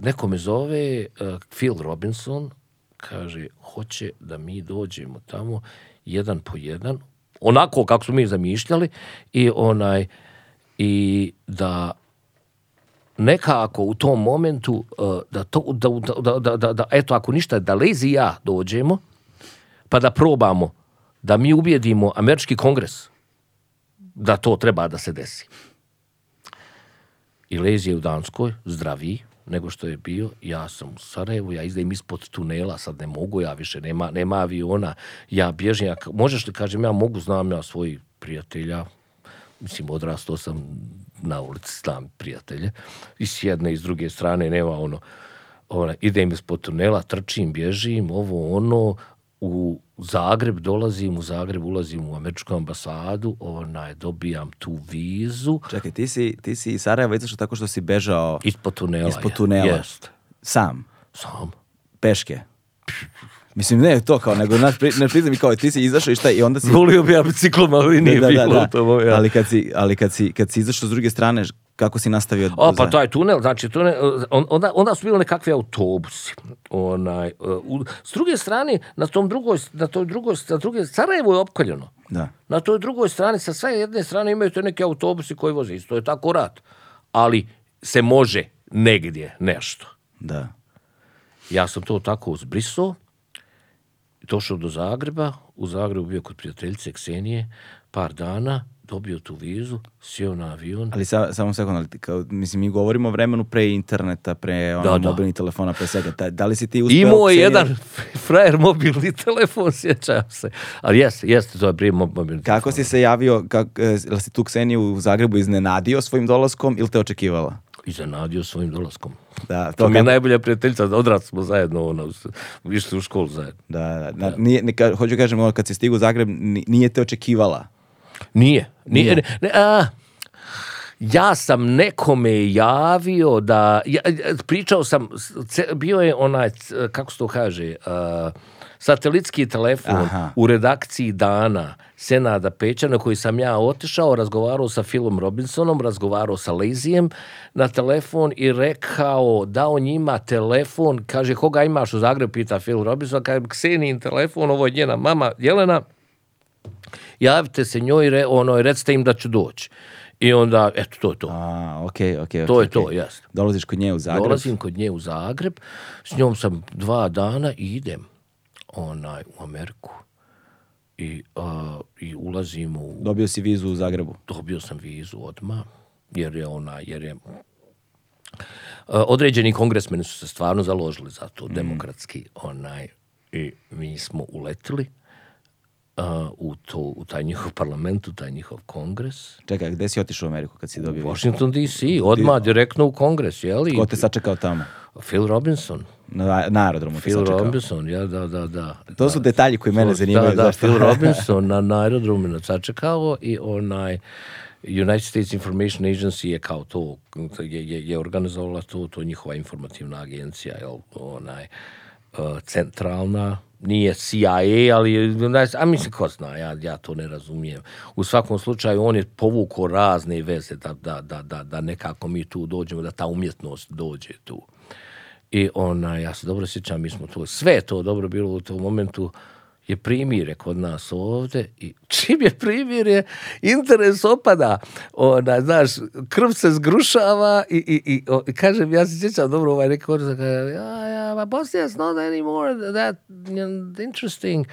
neko me zove, uh, Phil Robinson, kaže, hoće da mi dođemo tamo jedan po jedan, onako kako smo mi zamišljali, i onaj, i da nekako u tom momentu uh, da to da, da, da, da, da eto ako ništa da Lezi ja dođemo pa da probamo da mi ubijedimo američki kongres da to treba da se desi. I Lezi je u Danskoj zdraviji nego što je bio. Ja sam u Sarajevu, ja izdajem ispod tunela, sad ne mogu ja više, nema, nema aviona. Ja bježim, ja, možeš li, kažem, ja mogu, znam ja svojih prijatelja, mislim, odrastao sam na ulici, znam prijatelje, i s jedne i s druge strane nema ono, ona, idem ispod tunela, trčim, bježim, ovo ono, u Zagreb dolazim, u Zagreb ulazim u američku ambasadu, onaj, dobijam tu vizu. Čekaj, ti si, ti si iz Sarajeva izašao tako što si bežao Ispod tunela. ispod tunela. Jest. Sam, Sam. peške. Mislim, ne to kao, nego naš pri, ne priznam i kao, ti si izašao i šta, i onda si... Volio bi ja biciklom, ali nije bilo to. Ja. Ali, kad si, ali kad si, kad si izašao s druge strane, kako si nastavio? O, pa taj tunel, znači tunel, on- onda, onda su bili nekakvi autobusi. Onaj, u, s druge strane, na tom drugoj, na toj drugoj, na druge, Sarajevo je opkoljeno. Da. Na toj drugoj strani, sa sve jedne strane imaju to neki autobusi koji voze, isto je tako rat. Ali se može negdje nešto. Da. Ja sam to tako uzbrisao, došao do Zagreba, u Zagrebu bio kod prijateljice Ksenije, par dana, dobio tu vizu, sjeo na avion, Ali sa, samo sekund, kao, mislim, mi govorimo o vremenu pre interneta, pre ono, Da, da. mobilnih telefona, pre svega. Ta- Da li si ti uspeo... Imao je jedan frajer mobilni telefon, sjećam se. Ali jeste, jeste, to je prije mo- mobilni Kako telefon. si se javio, kak, e, si tu Kseniju u Zagrebu iznenadio svojim dolaskom ili te očekivala? Iznenadio svojim dolaskom. Da, To mi je najbolja prijateljica, odrasli smo zajedno, ono, išli u školu zajedno. Da, da, da. Nije, ne, hoću kažem, ono, kad si stigao u Zagreb, ni- nije te očekivala. Nije. nije, ne, ne, a, ja sam nekome javio da, ja, ja, pričao sam, bio je onaj, kako se to kaže, a, satelitski telefon Aha. u redakciji Dana Senada Pećana koji sam ja otišao, razgovarao sa Philom Robinsonom, razgovarao sa Lazijem na telefon i rekao da on ima telefon, kaže koga imaš u Zagrebu, pita Phil Robinson, kaže Ksenijin telefon, ovo je njena mama Jelena, javite se njoj, ono, recite im da ću doći. I onda, eto, to je to. A, okej, okej. To okej, je to, jasno. Dolaziš kod nje u Zagreb. Dolazim kod nje u Zagreb, s njom sam dva dana i idem onaj, u Ameriku. I, a, I ulazim u... Dobio si vizu u Zagrebu. Dobio sam vizu odmah, jer je ona, jer je... a, određeni kongresmeni su se stvarno založili za to, demokratski, onaj, i mi smo uletili a, u, to, u taj njihov parlament, u taj njihov kongres. Čekaj, gde si otišao u Ameriku kad si dobio vizu? Washington DC, odmah direktno u kongres, jeli? Ko te sačekao tamo? Phil Robinson. Na, na aerodromu Phil. Robinson, ja, da, da, da. To su detalji koji mene zanimaju. Da, da? Phil Robinson na, na aerodromu me sačekao i onaj United States Information Agency je kao to, je, je, je organizovala to, to je njihova informativna agencija, jel, onaj, uh, centralna, nije CIA, ali, a mislim, ko zna, ja, ja to ne razumijem. U svakom slučaju, on je povukao razne veze da, da, da, da, da nekako mi tu dođemo, da ta umjetnost dođe tu. I ona, ja se dobro sjećam, mi smo to, sve to dobro bilo u tom momentu, je primire kod nas ovde i čim je primirje, interes opada. Ona, znaš, krv se zgrušava i, i, i, o, i kažem, ja se sjećam dobro ovaj neki odnos, kaže, ja, ja, but Bosnia's not anymore that interesting.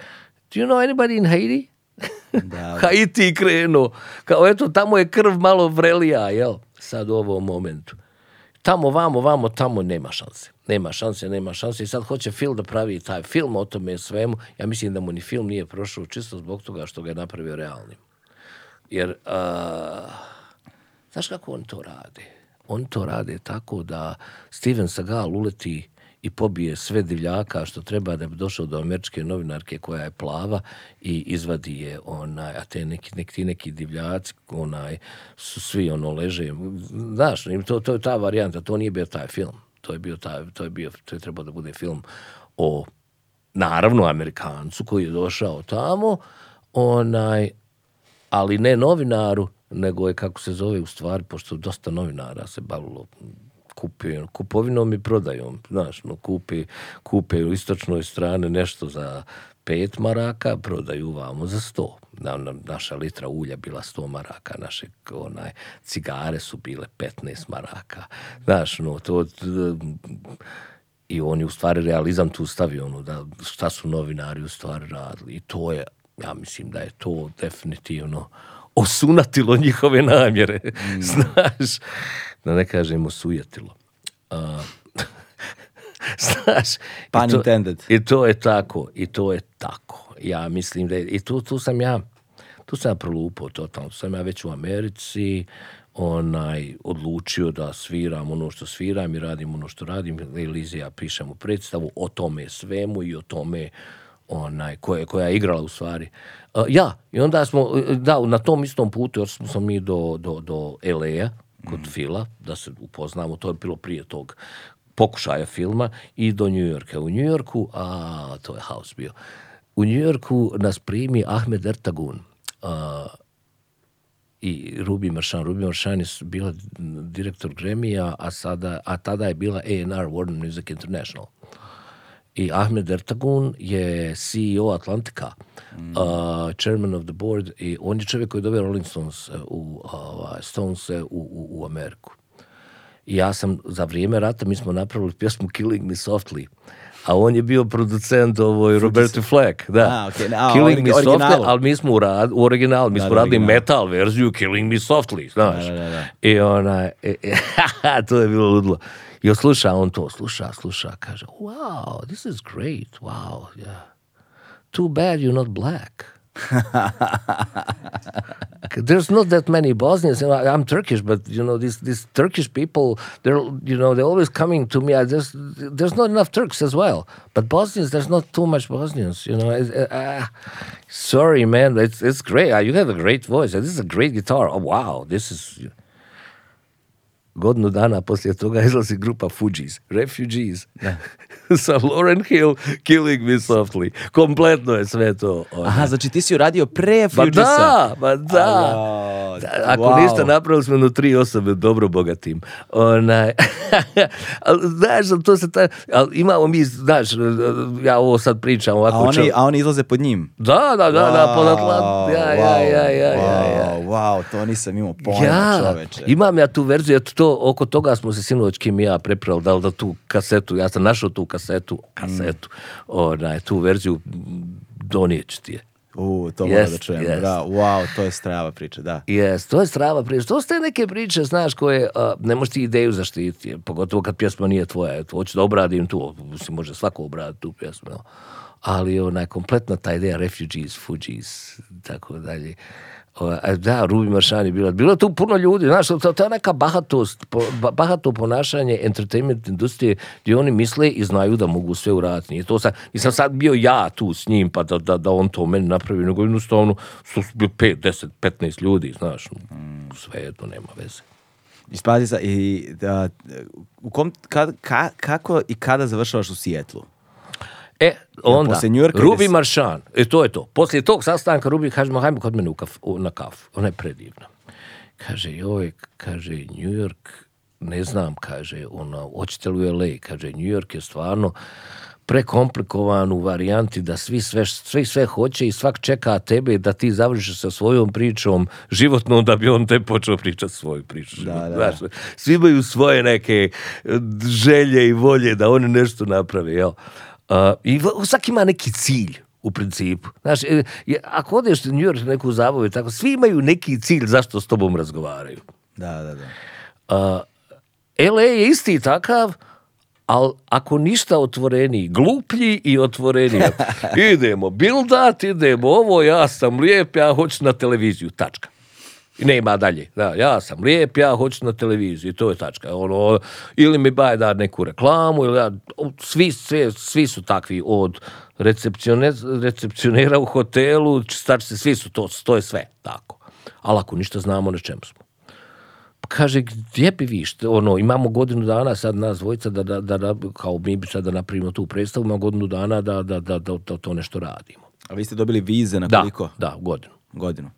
Do you know anybody in Haiti? Da, Haiti krenuo. Kao eto, tamo je krv malo vrelija, jel? Sad u ovom momentu. Tamo, vamo, vamo, tamo nema šanse. Nema šanse, nema šanse. I sad hoće film da pravi taj film o tome svemu. Ja mislim da mu ni film nije prošao čisto zbog toga što ga je napravio realnim. Jer, a, znaš kako on to rade? On to rade tako da Steven Seagal uleti i pobije sve divljaka što treba da bi došao do američke novinarke koja je plava i izvadi je onaj, a te neki, neki, ti neki divljaci onaj, su svi ono leže. Znaš, to, to je ta varijanta, to nije bio taj film. To je bio taj, to je bio, to je trebao da bude film o naravno Amerikancu koji je došao tamo, onaj, ali ne novinaru, nego je kako se zove u stvari, pošto dosta novinara se bavilo kupio, kupovinom i prodajom, znaš, no, kupi, kupe u istočnoj strane nešto za pet maraka, prodaju vamo za sto. Na, na- naša litra ulja bila sto maraka, naše onaj, cigare su bile 15 maraka. Znaš, no, to, t- i on je u stvari realizam tu stavio ono da šta su novinari u stvari radili i to je ja mislim da je to definitivno osunatilo njihove namjere znaš da ne kažem osujetilo A, znaš i Pun to- intended. i to je tako i to je tako ja mislim da je, i tu, tu sam ja Tu sam ja prolupao totalno. Tu sam ja već u Americi onaj, odlučio da sviram ono što sviram i radim ono što radim. Elizi ja pišemo predstavu o tome svemu i o tome onaj, koje, koja je igrala u stvari. Uh, ja, i onda smo, da, na tom istom putu, još smo mi do, do, do LA-a, kod Fila, da se upoznamo, to je bilo prije tog pokušaja filma, i do New Yorka. U New Yorku, a to je haos bio, u New Yorku nas primi Ahmed Ertagun, a, i Ruby Maršan. Ruby Maršan je bila direktor Gremija, a, sada, a tada je bila A&R Warner Music International. I Ahmed Ertagun je CEO Atlantika, Mm. uh, chairman of the board, i on je čovjek koji je doveo Rolling Stones uh, u, uh, Stones u, u, u Ameriku. I ja sam za vrijeme rata, mi smo napravili pjesmu Killing Me Softly, a on je bio producent ovoj Roberto Fleck, da. A, okej, a, Killing Me Softly, ali mi smo u, rad, u originalu, mi Da, smo da, radili metal verziju Killing Me Softly, znaš. Da, da, da. I ona, e, to je bilo ludilo. I sluša on to, sluša, sluša, wow, this is great, wow, yeah. Too bad you're not black. There's not that many Bosnians. You know, I'm Turkish, but you know these these Turkish people. They're you know they're always coming to me. I just there's not enough Turks as well. But Bosnians, there's not too much Bosnians. You know, uh, uh, sorry, man. It's it's great. Uh, You have a great voice. This is a great guitar. Oh wow, this is. Godinu dana poslije toga izlazi grupa Fugees, Refugees, sa Lauren Hill, Killing Me Softly. Kompletno je sve to. ono. Aha, znači ti si uradio pre Ma Fugisa. da, ma da. Da, Ako wow. ništa, napravili smo tri osobe dobro bogatim. Onaj, ali, znaš, to se ta, ali imamo mi, znaš, ja ovo sad pričam ovako. A oni, čel- a oni izlaze pod njim. Da, da, da, da, pod Wow, Atlant- ja, ja, ja, ja, ja, ja. Wow, wow, to nisam imao pojma, Ja, čoveče. imam ja tu verziju, eto to, oko toga smo se sinoć Kim i ja preprali, da li da tu kasetu, ja sam našao tu kasetu, kasetu, onaj, tu verziju, donijet ću ti je. U, to moram da čujem. jest. Da, wow, to je strava priča, da. Jes, to je strava priča. To su te neke priče, znaš, koje a, ne možeš ti ideju zaštiti, jer pogotovo kad pjesma nije tvoja. Eto, hoću da obradim tu, mislim, može svako obraditi tu pjesmu. jel? Ali onaj, kompletna ta ideja refugees, fugees, tako dalje. A da, Ruby Maršan je bila. Bilo je tu puno ljudi, znaš, to, to je neka bahatost, po, ba- bahato ponašanje entertainment industrije gdje oni misle i znaju da mogu sve uraditi. Nije to sad, nisam sad bio ja tu s njim pa da, da, da on to meni napravi, nego jednostavno su bili 5, 10, 15 ljudi, znaš, sve jedno nema veze. Ispazi sa, i, da, u kom, kad, ka, kako i kada završavaš u Sijetlu? E, onda, Yorka Ruby ideš- Maršan, e, to je to. Poslije tog sastanka Ruby, kažemo, hajmo kod mene u kaf, u- na kafu. Ona je predivna. Kaže, joj, kaže, New York, ne znam, kaže, ono, hoćete li u LA? Kaže, New York je stvarno prekomplikovan u varijanti da svi sve, svi sve hoće i svak čeka tebe da ti završiš sa svojom pričom životnom da bi on te počeo pričati svoju priču. Da, da. Znaš, svi imaju svoje neke želje i volje da oni nešto naprave, jel? A, I svaki ima neki cilj u principu. Znaš, e, ako odeš u New York neku zabavu tako, svi imaju neki cilj zašto s tobom razgovaraju. Da, da, da. A, LA je isti takav, ali ako ništa otvoreniji, gluplji i otvoreniji. idemo bildat, idemo ovo, ja sam lijep, ja hoću na televiziju, tačka. I nema dalje. Da, ja sam lijep, ja hoću na televiziju, to je tačka. Ono, ili mi baje da neku reklamu, ili ja, svi, svi, svi su takvi od recepcione, recepcionera u hotelu, čistačice, svi su to, to je sve tako. Ali ako ništa znamo na čemu smo. Kaže, gdje bi vi, što, ono, imamo godinu dana sad nas dvojica da, da, da, da, kao mi bi sad da napravimo tu predstavu, imamo godinu dana da, da, da, da, da to nešto radimo. A vi ste dobili vize na Da, koliko? da, godinu. Godinu.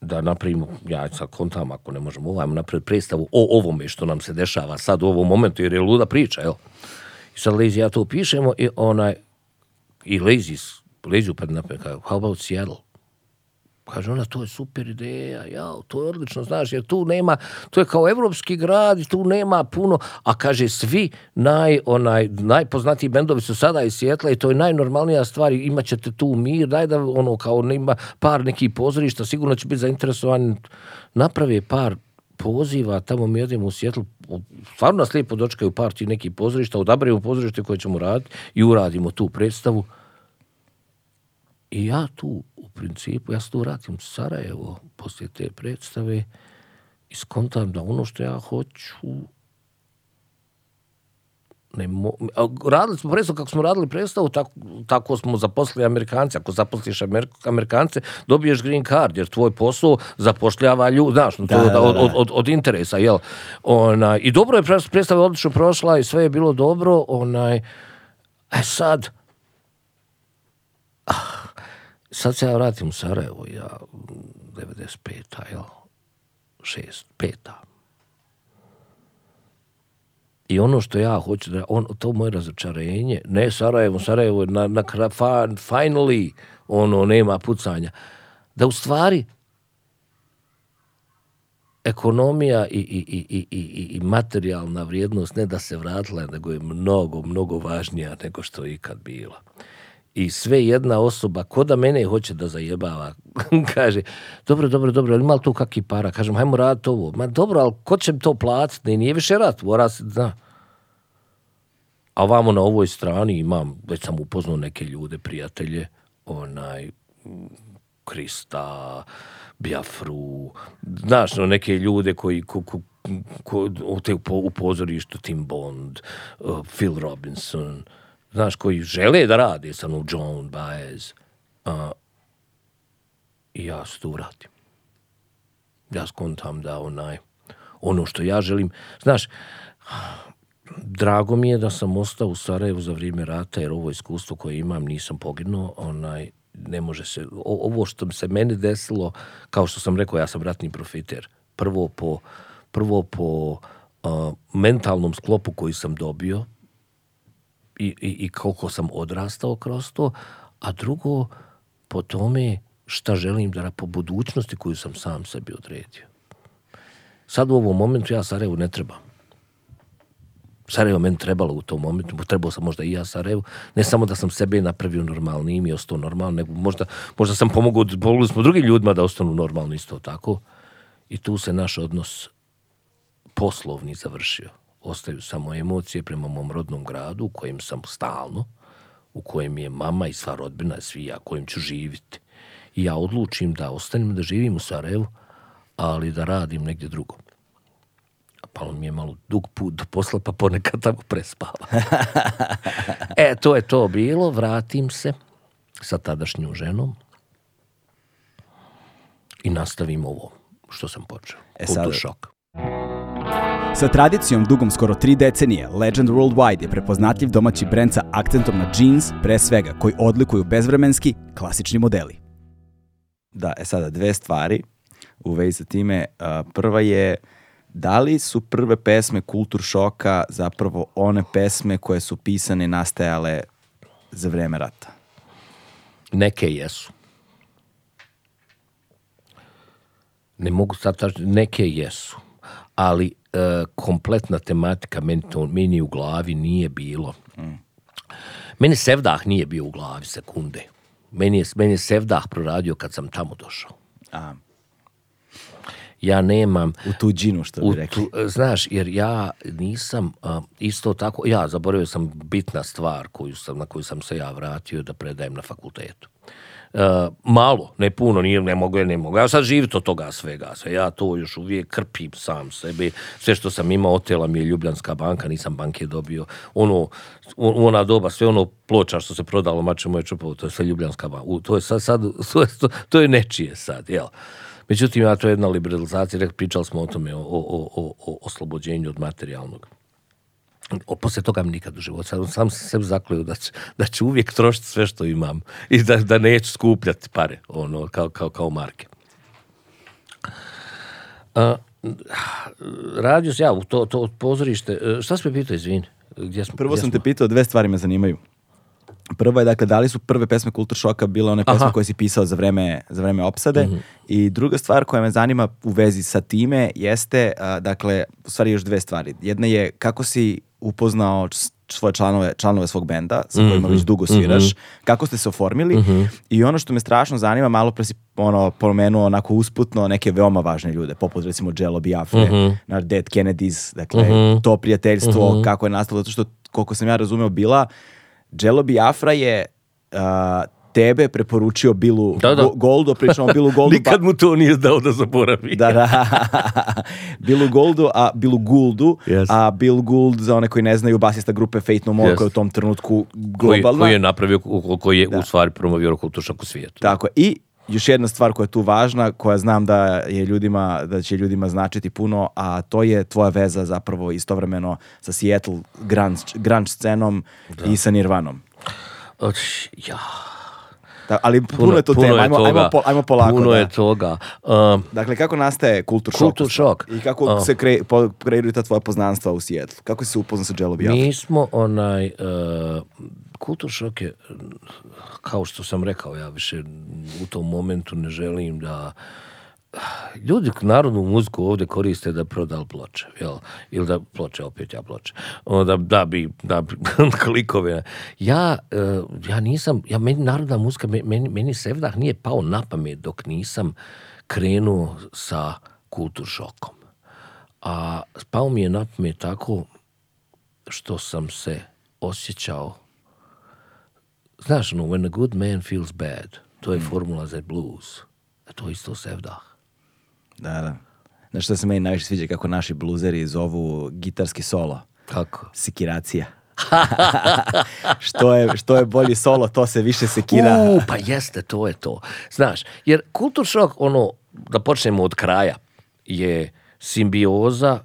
Da napravimo, ja sad kontam ako ne možemo ovaj, napraviti predstavu o ovome što nam se dešava sad u ovom momentu, jer je luda priča, jel? I sad Lazy ja to pišemo i onaj, i Lazy, Lazy upad napraviti, kao, how about Seattle? Kaže ona, to je super ideja, ja, to je odlično, znaš, jer tu nema, to je kao evropski grad i tu nema puno, a kaže, svi naj, onaj, najpoznatiji bendovi su sada iz Sjetla i to je najnormalnija stvar, imat ćete tu mir, daj da, ono, kao nema par nekih pozorišta, sigurno će biti zainteresovan, naprave par poziva, tamo mi odemo u Sjetlu, stvarno nas lijepo dočekaju par tih nekih pozorišta, odaberemo pozorište koje ćemo raditi i uradimo tu predstavu. I ja tu principu ja se tu vratim u Sarajevo poslije te predstave i skontam da ono što ja hoću ne mo, radili smo predstavu kako smo radili predstavu, tako, tako smo zaposlili Amerikance. Ako zaposliš Amer, Amerikance, dobiješ green card, jer tvoj posao zapošljava ljudi, znaš, no, to Da, da, od, da. od, od, interesa, jel? Onaj, I dobro je predstava odlično prošla i sve je bilo dobro, onaj, e sad, ah, sad se ja vratim u Sarajevo, ja, 95-a, jel? 6, 5 I ono što ja hoću da, on, to moje razočarenje, ne Sarajevo, Sarajevo, na, na finally, ono, nema pucanja, da u stvari ekonomija i, i, i, i, i materijalna vrijednost ne da se vratila, nego je mnogo, mnogo važnija nego što je ikad bila. I sve jedna osoba, ko da mene hoće da zajebava, kaže, dobro, dobro, dobro, ali ima tu kakvi para? Kažem, hajmo raditi ovo. Ma dobro, ali ko će to platiti? Nije više rat, mora se, zna. A vamo na ovoj strani imam, već sam upoznao neke ljude, prijatelje, onaj, Krista, Biafru, znaš, no, neke ljude koji, ko, ko, ko, te, u pozorištu Tim Bond, uh, Phil Robinson, znaš, koji žele da rade sa mnom, John Baez, a, i ja se tu vratim. Ja skontam da onaj, ono što ja želim, znaš, drago mi je da sam ostao u Sarajevu za vrijeme rata, jer ovo iskustvo koje imam nisam poginuo, onaj, ne može se, ovo što se meni desilo, kao što sam rekao, ja sam ratni profiter. Prvo po, prvo po a, mentalnom sklopu koji sam dobio i, i, koliko sam odrastao kroz to, a drugo po tome šta želim da po budućnosti koju sam sam sebi odredio. Sad u ovom momentu ja Sarajevu ne trebam. Sarajevo meni trebalo u tom momentu, trebao sam možda i ja Sarajevu, ne samo da sam sebe napravio normalnim i ostao normalno, nego možda, možda sam pomogao, pomogli smo drugim ljudima da ostanu normalni isto tako. I tu se naš odnos poslovni završio. Ostaju samo emocije prema mom rodnom gradu u kojem sam stalno, u kojem je mama i sva rodbina, svi ja, kojim ću živjeti. I ja odlučim da ostanem da živim u Sarajevu, ali da radim negdje drugo. Palo mi je malo dug put do posla, pa ponekad tamo prespava. e, to je to bilo. Vratim se sa tadašnjom ženom i nastavim ovo što sam počeo. E, sad- šok. Sa tradicijom dugom skoro tri decenije, Legend Worldwide je prepoznatljiv domaći brend sa akcentom na jeans, pre svega, koji odlikuju bezvremenski, klasični modeli. Da, e sada dve stvari u vezi sa time. A, prva je, da li su prve pesme Kultur šoka zapravo one pesme koje su pisane i nastajale za vreme rata? Neke jesu. Ne mogu sad tačno, neke jesu. Ali e, kompletna tematika meni, to, meni u glavi nije bilo. Meni Sevdah nije bio u glavi sekunde. Meni je, meni je Sevdah proradio kad sam tamo došao. A, Ja nemam... u tuđinu, što bi U rekli. tu- znaš, jer ja nisam a, isto tako, ja zaboravio sam bitna stvar koju sam, na koju sam se ja vratio da predajem na fakultetu. E, malo, ne puno, nije, ne mogu, ne mogu. Ja sad živim od toga svega, sve. Ja to još uvijek krpim sam sebe. Sve što sam imao, otela mi je Ljubljanska banka, nisam banke dobio. Ono, u- ona doba, sve ono ploča što se prodalo, mače moje čupovo, to je sve Ljubljanska banka. U, To je sad, sad to, je, to, je nečije sad, jel? Međutim, ja to je jedna liberalizacija, pričali smo o tome, o, o, o, o oslobođenju od materijalnog. O, posle toga mi nikad u životu. Sam, sam sebi zakleo da ću, da uvijek trošiti sve što imam i da, da neću skupljati pare, ono, kao, kao, kao marke. A, radio sam ja u to, to pozorište. E, Šta si me pitao, izvini? Gdje smo, Prvo gdje sam smo? te pitao, dve stvari me zanimaju. Prva je, dakle, da li su prve pesme Kultur šoka bile one pesme Aha. Koje si pisao za vreme, za vreme opsade? I druga stvar koja me zanima u vezi sa time jeste, a, dakle, u stvari još dve stvari. Jedna je kako si upoznao svoje članove, članove svog benda sa Mhm. kojima već dugo sviraš, kako ste se oformili? I ono što me strašno zanima, malo pre si ono, pomenuo onako usputno neke veoma važne ljude, poput recimo Jello Biafre, Mhm. naš Dead Kennedys, dakle, to prijateljstvo, kako je nastalo, zato što, koliko sam ja razumeo, bila Jello Biafra je uh, tebe preporučio Billu Da, da. Go- Goldu, pričamo o Billu Goldu. Nikad mu to nije dao da zaboravi. Da, da. Billu Goldu, a Billu Gouldu, Yes. a Bill Gould, za one koji ne znaju, basista grupe Fate No More, Yes. koja je u tom trenutku koji, globalna. koji je napravio, koji je u stvari promovirao kulturšak u svijetu. Tako. I još jedna stvar koja je tu važna, koja znam da je ljudima, da će ljudima značiti puno, a to je tvoja veza zapravo istovremeno sa Seattle grunge, grunge scenom i sa Nirvanom. Ja, Da, ali puno, je to tema, ajmo, ajmo, po- ajmo polako. Puno da. je toga. Um, Dakle, kako nastaje kultur šok? Kultur šok. I kako A. se kre, po, kreiraju ta tvoja poznanstva u Seattle? Kako si se upoznao sa Jello Biafra? Mi smo onaj, uh, kultur šok je, kao što sam rekao, ja više u tom momentu ne želim da ljudi narodnu muziku ovdje koriste da prodal ploče, jel? Ili da ploče, opet ja ploče. O, Da, da bi, da bi klikove. Ja, eh, ja nisam, ja, meni narodna muzika, me- meni, meni Sevdah nije pao na pamet dok nisam krenuo sa kultur šokom. A pao mi je na pamet tako što sam se osjećao znaš, ono, when a good man feels bad, to je formula za blues. A to je isto Sevdah. Da, da. Znaš što se meni najviše sviđa kako naši bluzeri zovu gitarski solo? Kako? Sikiracija. što, je, što je bolji solo, to se više sekira. U, pa jeste, to je to. Znaš, jer kultur šok, ono, da počnemo od kraja, je simbioza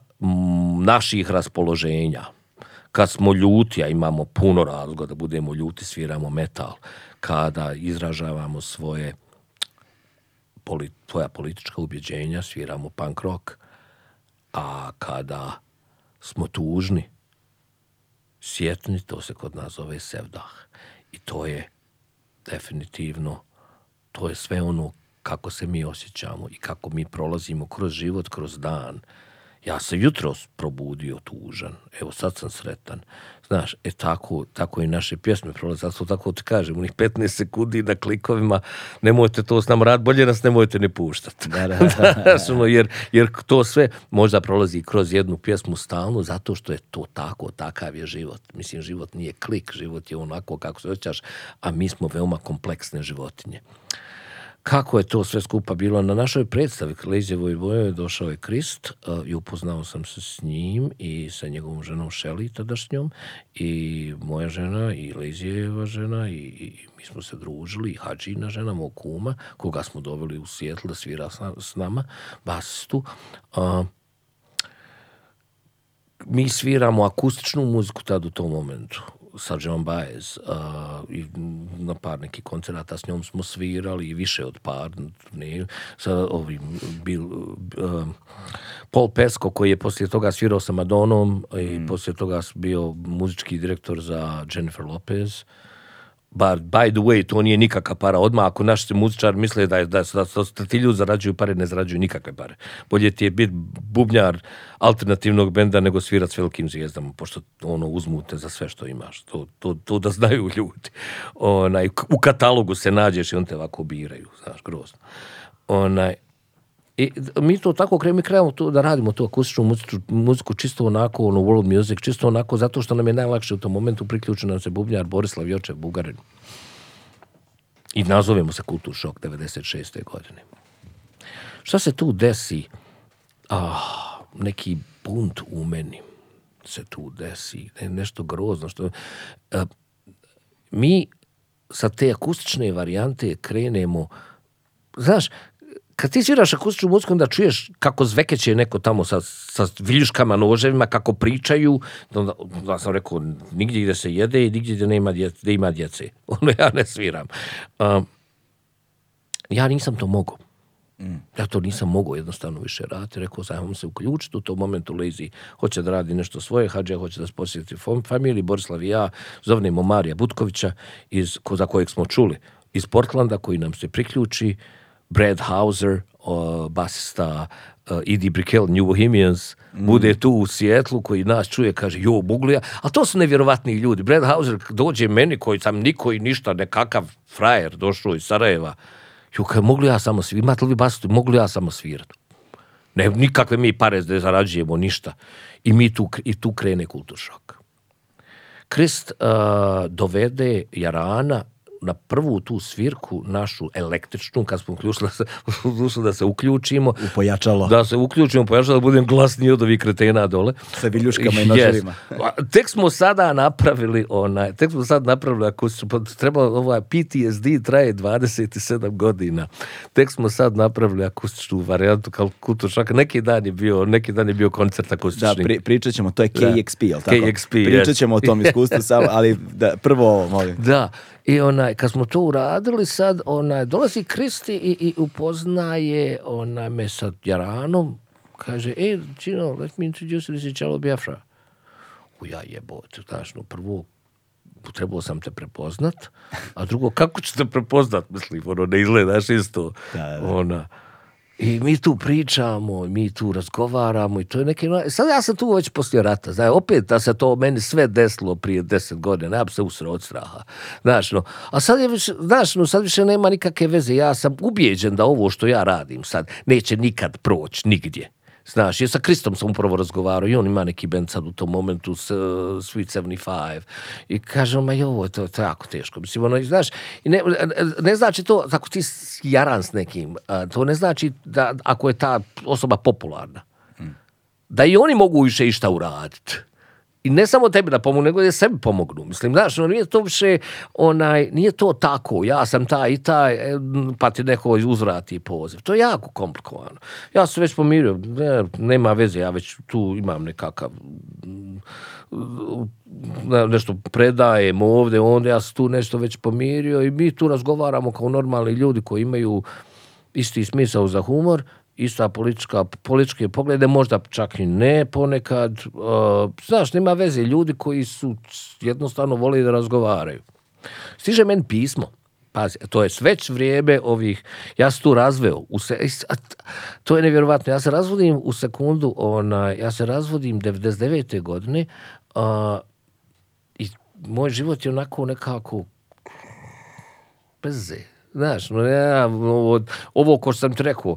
naših raspoloženja. Kad smo ljuti, a imamo puno razloga da budemo ljuti, sviramo metal. Kada izražavamo svoje poli, tvoja politička ubjeđenja, sviramo punk rock. A kada smo tužni, sjetni, to se kod nas zove sevdah. I to je definitivno, to je sve ono kako se mi osjećamo i kako mi prolazimo kroz život, kroz dan. Ja se jutros probudio tužan, evo sad sam sretan. Znaš, e tako, tako i naše pjesme prolaze, zato tako ti kažem, unih 15 sekundi na klikovima, nemojte to s nama rad, bolje nas nemojte ne puštati. Da, da. Znaš, ono, jer, jer to sve možda prolazi kroz jednu pjesmu stalno, zato što je to tako, takav je život. Mislim, život nije klik, život je onako kako se osjećaš, a mi smo veoma kompleksne životinje. Kako je to sve skupa bilo na našoj predstavi Lejzevoj boje došao je Krist uh, i upoznao sam se s njim i sa njegovom ženom Šeli tadašnjom i moja žena i Lejzijeva žena i, i mi smo se družili i Hadžina žena, mog kuma, koga smo doveli u Sjetl da svira s, nama, basistu. Uh, mi sviramo akustičnu muziku tad u tom momentu sa John Baez a, i na par nekih koncerata s njom smo svirali i više od par ne, sa ovim Bill, uh, Paul Pesco koji je poslije toga svirao sa Madonom i poslije toga bio muzički direktor za Jennifer Lopez bar by the way, to nije nikakva para. Odmah ako naši muzičar misle da, je, da, da, da ti ljudi zarađuju pare, ne zarađuju nikakve pare. Bolje ti je biti bubnjar alternativnog benda nego svirat s velikim zvijezdama, pošto ono uzmute za sve što imaš. To, to, to da znaju ljudi. Onaj, u katalogu se nađeš i on te ovako biraju, znaš, grozno. Onaj, i mi to tako krenemo, krenemo to da radimo tu akustičnu muziku, muziku čisto onako, ono world music, čisto onako zato što nam je najlakše u tom momentu priključen nam se bubnjar Borislav Jočev, Bugarin. I nazovemo se Kultur šok 96. godine. Šta se tu desi? Ah, neki bunt u meni se tu desi. Ne- Nešto grozno. Što, a, mi sa te akustične varijante krenemo znaš, kad ti sviraš akustičnu muziku, onda čuješ kako zvekeće neko tamo sa, sa viljuškama, noževima, kako pričaju, onda, onda sam rekao, nigdje gdje se jede i nigdje gdje nema djece, gdje ima djece. Ono ja ne sviram. Um, ja nisam to mogao. Ja to nisam mogao jednostavno više raditi. Rekao sam, se uključiti u tom momentu Lezi hoće da radi nešto svoje, Hadžija hoće da posjeti fam- familiji, Borislav i ja zovnemo Marija Butkovića, iz, za kojeg smo čuli, iz Portlanda, koji nam se priključi, Brad Hauser, o, basista uh, Edie Brickell, New Bohemians, bude tu u Sijetlu koji nas čuje, kaže, jo, mogu li ja? A to su nevjerovatni ljudi. Brad Hauser dođe meni koji sam niko i ništa, nekakav frajer došao iz Sarajeva. Jo, kaže, mogu li ja samo svirati? Imate li basistu? Mogu li ja samo svirati? Ne, nikakve mi pare da zarađujemo, ništa. I mi tu, i tu krene kultur šok. Krist uh, dovede Jarana na prvu tu svirku našu električnu, kad smo uključili da se, da uključimo, U pojačalo. da se uključimo, pojačalo da budem glasniji od ovih kretena dole. Sa viljuškama i Yes. noževima. A, Tek smo sada napravili onaj, tek smo sad napravili ako su treba ovaj PTSD traje 27 godina. Tek smo sad napravili akustičnu varijantu Kalkutu šaka. Neki dan je bio, neki dan je bio koncert Da, akustični. pri, pričat ćemo, to je KXP, jel tako? KXP, Pričat yes. ćemo o tom iskustvu, ali da, prvo molim. Da, i onaj, kad smo to uradili sad, onaj, dolazi Kristi i, i upoznaje onaj, me sa Jaranom, kaže, e, Gino, let me introduce you, this is Jello Biafra. U ja jebote, znaš, no prvo, trebao sam te prepoznat, a drugo, kako ću te prepoznat, mislim, ono, ne izgledaš isto. Da, da. Ona, i mi tu pričamo, mi tu razgovaramo i to je neki... Sad ja sam tu već poslije rata, znaš, opet da se to meni sve desilo prije deset godina, ja bi se usrao od straha. Znaš, no, a sad je više, znaš, no, sad više nema nikakve veze, ja sam ubijeđen da ovo što ja radim sad neće nikad proći nigdje. Znaš, jer sa Kristom sam upravo razgovarao i on ima neki band sad u tom momentu s, uh, Sweet 75 i kaže ma jo, to, to je jako teško. Mislim, ono, znaš, i ne, ne znači to, ako ti jaran s nekim, a, to ne znači da ako je ta osoba popularna, da i oni mogu više išta uraditi. I ne samo tebi da pomogu, nego da sebi pomognu. Mislim, znaš, ono, nije to više, onaj, nije to tako, ja sam taj i taj, e, pa ti neko uzvrati poziv. To je jako komplikovano. Ja sam već pomirio, ne, nema veze, ja već tu imam nekakav ne- nešto predajem ovdje, onda ja sam tu nešto već pomirio i mi tu razgovaramo kao normalni ljudi koji imaju isti smisao za humor, ista politička, političke poglede, možda čak i ne ponekad. Uh, znaš, nema veze, ljudi koji su jednostavno voli da razgovaraju. Stiže meni pismo. Pazi, to je već vrijeme ovih, ja sam tu razveo, u se, t- to je nevjerovatno, ja se razvodim u sekundu, onaj, ja se razvodim 99. godine a, i moj život je onako nekako bez Znaš, no ja, ovo, ovo ko sam ti rekao,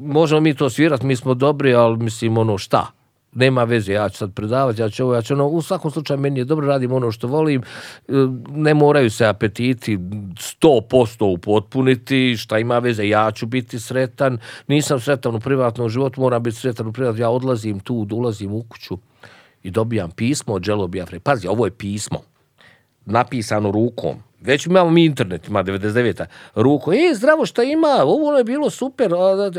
možemo mi to svirati, mi smo dobri, ali mislim, ono, šta? Nema veze, ja ću sad predavati, ja ću ovo, ja ću ono, u svakom slučaju meni je dobro, radim ono što volim, e, ne moraju se apetiti 100% upotpuniti, šta ima veze, ja ću biti sretan, nisam sretan u privatnom životu, moram biti sretan u privatnom, ja odlazim tu, ulazim u kuću i dobijam pismo od Jello Biafre. Pazi, ovo je pismo napisano rukom. Već imamo mi internet, ima 99. Ruko, e, zdravo, šta ima? Ovo je bilo super.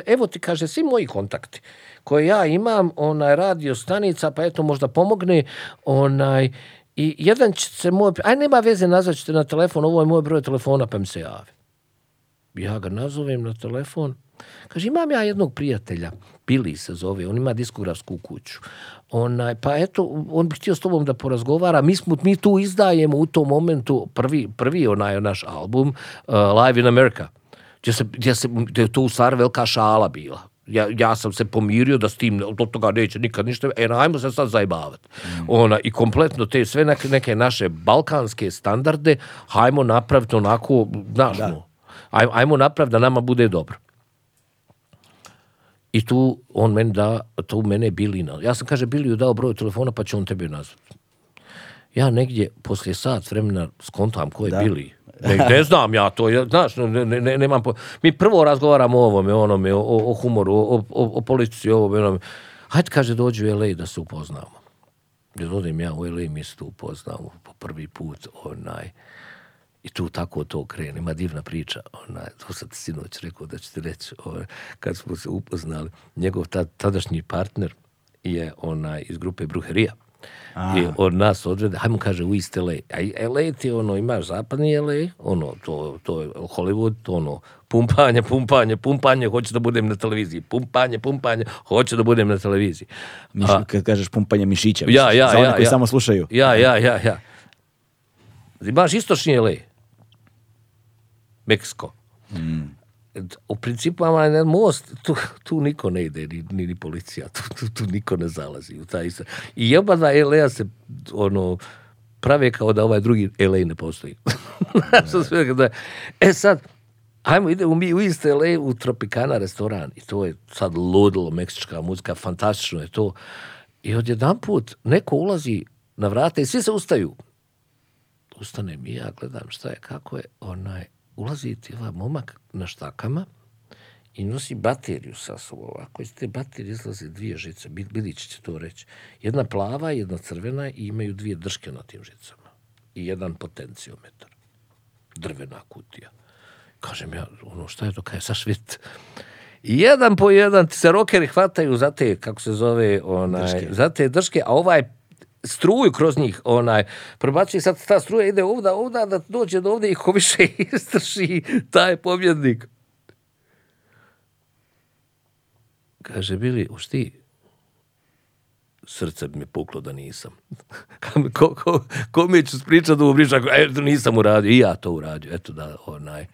Evo ti kaže, svi moji kontakti koje ja imam, onaj radio stanica, pa eto možda pomogne, onaj, i jedan će se moj, aj nema veze, nazvat ćete na telefon, ovo je moj broj telefona, pa mi se javi. Ja ga nazovem na telefon. Kaže, imam ja jednog prijatelja, Billy se zove, on ima diskografsku kuću. Onaj, pa eto, on bi htio s tobom da porazgovara. Mi, smo, mi tu izdajemo u tom momentu prvi, prvi onaj naš album, uh, Live in America, gdje, se, gdje, se, gdje je to u stvari velika šala bila. Ja, ja sam se pomirio da s tim do toga neće nikad ništa, e, ajmo se sad zajebavati. Ona, I kompletno te sve neke, neke naše balkanske standarde, hajmo napraviti onako, znaš, ajmo napraviti da nama bude dobro. I tu on meni da, tu mene je Bilina. Ja sam, kaže, Biliju dao broj telefona, pa će on tebe nazvati. Ja negdje, poslije sat vremena, skontam ko je Da. Bili. Ne, ne znam ja to, ja, znaš, ne, ne, ne, nemam po... Mi prvo razgovaramo o ovome, onome, o, o, humoru, o, o, o politici, o ovome, onome. Hajde, kaže, dođi u LA da se upoznamo. Ja odem ja u LA, mi se tu upoznamo po prvi put, onaj, i tu tako to krene, ima divna priča, onaj, to sam ti sinoć rekao da ću ti reći, onaj, kad smo se upoznali, njegov ta, tadašnji partner je onaj iz grupe Bruherija. I od nas odvede, hajmo kaže u East LA. A LA ti ono, imaš zapadni LA, ono, to, to je Hollywood, to ono, pumpanje, pumpanje, pumpanje, hoću da budem na televiziji, pumpanje, pumpanje, hoću da budem na televiziji. Miš, kad kažeš pumpanje mišića. Ja, ja, za one ja, koji ja. samo slušaju. Ja, ja, ja, ja. Imaš istočni LA. Meksiko. U principu, ama na most, tu, tu niko ne ide, ni, ni, ni policija, tu, tu, tu niko ne zalazi. U taj. I oba dva LA se ono, prave kao da ovaj drugi LA ne postoji. Da- e sad, ajmo, idemo mi u East LA u Tropicana restoran i to je sad ludilo meksička muzika, fantastično je to. I odjedan put neko ulazi na vrata i svi se ustaju. ustanem i ja gledam šta je, kako je, onaj, ulazi ti ovaj momak na štakama i nosi bateriju sa sobom. Ovako iz te baterije izlaze dvije žice, Bil- Bilić će to reći. Jedna plava, jedna crvena i imaju dvije drške na tim žicama. I jedan potenciometar. Drvena kutija. Kažem ja, ono, šta je to, kaj je jedan po jedan ti se rokeri hvataju za te, kako se zove, onaj, Drške. za te drške, a ovaj struju kroz njih, onaj, prebacuje sad ta struja ide ovda, ovda, da dođe do ovdje i ko više istrši taj pobjednik. Kaže, bili, už ti, srce bi mi puklo da nisam. Ko, ko, ko mi ću spričati eto, nisam uradio, i ja to uradio, eto da, onaj,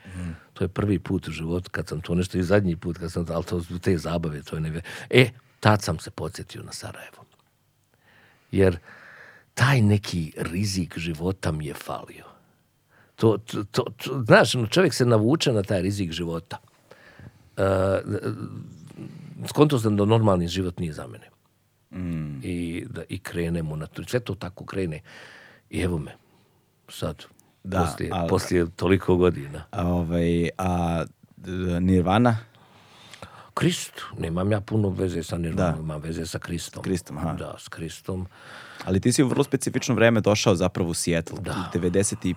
to je prvi put u životu, kad sam to nešto i zadnji put, kad sam ali to te zabave, to je. E, tad sam se podsjetio na Sarajevo. Jer taj neki rizik života mi je falio. To, to, to, to- znaš, ono, čovjek se navuče na taj rizik života. Uh, skonto sam da normalni život nije za mene. I, da, I krenemo na to. Sve to tako krene. I evo me, sad, Da, poslije, ali- poslije toliko godina. A, ovaj, a Nirvana? Krist, nemam ja puno veze sa Nirvanom, imam veze sa Kristom. Kristom, aha. Da, s Kristom. Ali ti si u vrlo specifično vreme došao zapravo u Seattle. Da. 95.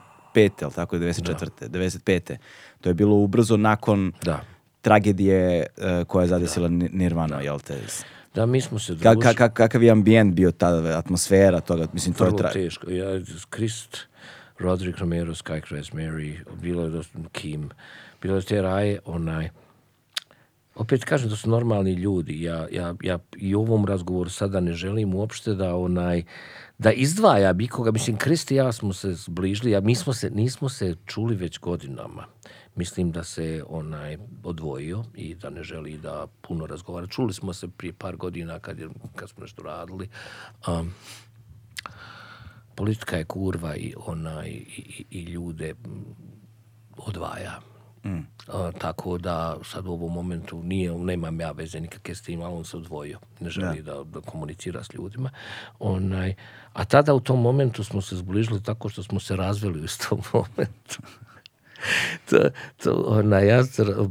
ali tako, 94. 95. To je bilo ubrzo nakon Da. tragedije eh, koja je zadesila Ni- Nirvana, jel te? Da, mi smo se Ka, ka, družili. ka- kakav je ambijent bio ta atmosfera toga? Mislim, to je Vrlo tra... teško. Ja, Krist, Roderick Romero, Skycrest Mary, bilo je dosta Kim, bilo je te raje, onaj, opet kažem da su normalni ljudi. Ja, ja, ja i u ovom razgovoru sada ne želim uopšte da onaj da izdvaja bikoga. Mislim, Krist i ja smo se zbližili, a mi smo se, nismo se čuli već godinama. Mislim da se onaj odvojio i da ne želi da puno razgovara. Čuli smo se prije par godina kad, je, kad smo nešto radili. Um, politika je kurva i onaj i, i, i ljude mm. A, tako da sad u ovom momentu nije, nemam ja veze nikakve s tim, ali on se odvojio. Ne želi da, da komunicira s ljudima. Onaj, a tada u tom momentu smo se zbližili tako što smo se razveli u istom momentu. to, to, ona, ja,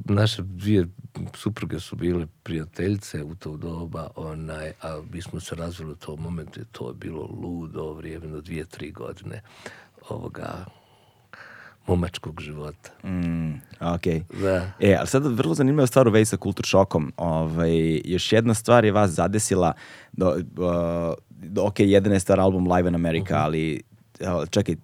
naše dvije supruge su bile prijateljice u to doba, onaj, a mi smo se razvili u tom momentu i to je bilo ludo vrijeme, do dvije, tri godine ovoga momačkog života. Mm, ok. Da. E, ali sad vrlo zanimljiva stvar u vezi sa kultur šokom. Ovaj, još jedna stvar je vas zadesila, do, uh, do- ok, jedan je star album Live in America, Mhm. ali čekaj,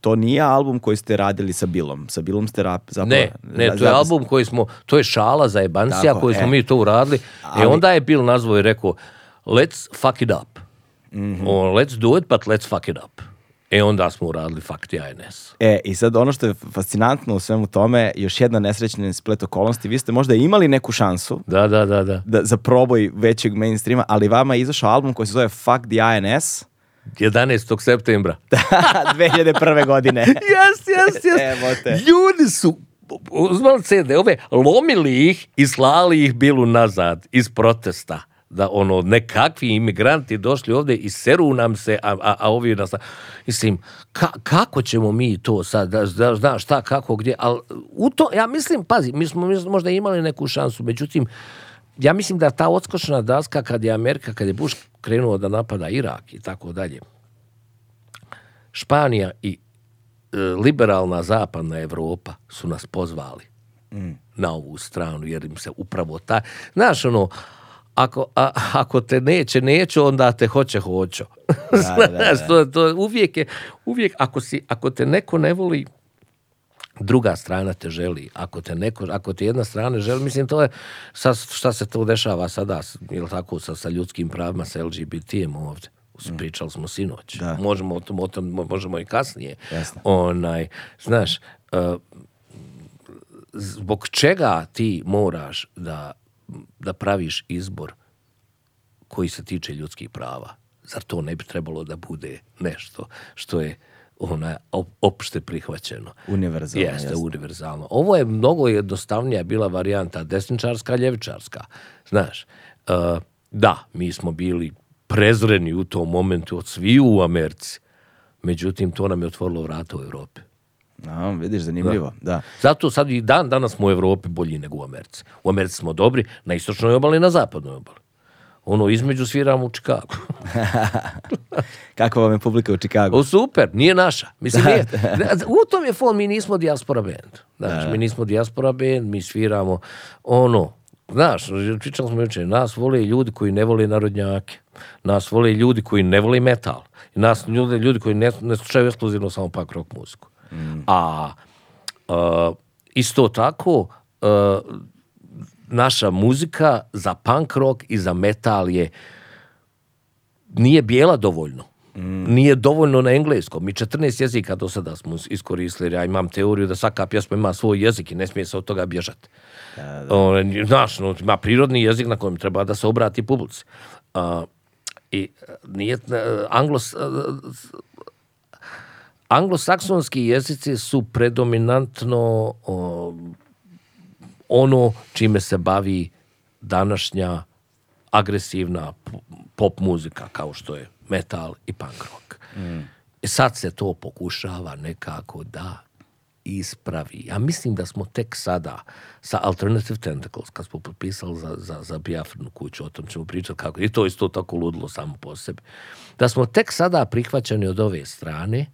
to nije album koji ste radili sa Billom. Sa Billom ste rap, zapravo... Ne, ne, to je album koji smo, to je šala za jebancija Tako, koji smo e. mi to uradili. Ali- E onda je Bill nazvao i rekao, let's fuck it up. Mhm. O, let's do it, but let's fuck it up. E onda smo uradili Fuck the INS. E, i sad ono što je fascinantno u svemu tome, još jedna nesrećna splet okolnosti, vi ste možda imali neku šansu Da, da, da, da. da, za proboj većeg mainstreama, ali vama je izašao album koji se zove Fuck the INS 11. septembra. 2001. godine. Jes, jes, jes. Te. Ljudi su uzmali CD-ove, lomili ih i slali ih bilu nazad iz protesta. Da ono, nekakvi imigranti došli ovdje i seru nam se, a, a, a ovi nas... Mislim, ka- kako ćemo mi to sad, da, znaš šta, kako, gdje, ali u to, ja mislim, pazi, mi smo mi smo možda imali neku šansu, međutim, ja mislim da ta odskočna daska kad je Amerika, kad je Bush krenuo da napada Irak i tako dalje, Španija i e, liberalna zapadna Evropa su nas pozvali na ovu stranu, jer im se upravo ta... Znaš, ono, ako, a, ako te neće, neću, onda te hoće, hoću. da, Znaš, da. to, to uvijek je, uvijek, ako, si, ako te neko ne voli, druga strana te želi. Ako te neko, ako te jedna strana želi, mislim to je sa, šta se to dešava sada, jel tako, sa, sa ljudskim pravima, sa LGBT-em ovdje. Pričali smo sinoć. Da. Možemo o tom, o tom, možemo i kasnije. Jasno. Onaj, znaš, uh, zbog čega ti moraš da, da praviš izbor koji se tiče ljudskih prava? Zar to ne bi trebalo da bude nešto što je ona op- opšte prihvaćeno? Univerzalno, Jeste, jasno. univerzalno. Ovo je mnogo jednostavnija bila varijanta desničarska, ljevičarska. Znaš, uh, da, mi smo bili prezreni u tom momentu od sviju u Americi. Međutim, to nam je otvorilo vrata u Europi. A, vidiš, zanimljivo. Da. Zato sad i dan danas smo u Europi bolji nego u Americi. U Americi smo dobri na istočnoj obali i na zapadnoj obali. Ono, između sviramo u Čikagu. Kakva vam je publika u Čikagu? O, super, nije naša. Mislim, nije, u tom je fon, mi nismo diaspora band. Znaš, mi nismo diaspora band, mi sviramo ono, znaš, pričali smo jučer, nas vole ljudi koji ne vole narodnjake. Nas vole ljudi koji ne vole metal. Nas ljudi, ljudi koji ne, ne slušaju ekskluzivno samo punk rock muziku. A uh, isto tako uh, naša muzika za punk rock i za metal je nije bijela dovoljno. Nije dovoljno na engleskom. Mi 14 jezika do sada smo iskoristili. Ja imam teoriju da svaka pjesma ima svoj jezik i ne smije se od toga bježati. Ono, Znaš, no, ima prirodni jezik na kojem treba da se obrati publici. A, I nije, anglos, anglosaksonski jezici su predominantno o, ono čime se bavi današnja agresivna pop muzika kao što je metal i punk rock. I sad se to pokušava nekako da ispravi. Ja mislim da smo tek sada sa Alternative Tentacles, kad smo potpisali za, za, za Biafrnu kuću, o tom ćemo pričati kako, i to isto tako ludilo samo po sebi, da smo tek sada prihvaćeni od ove strane,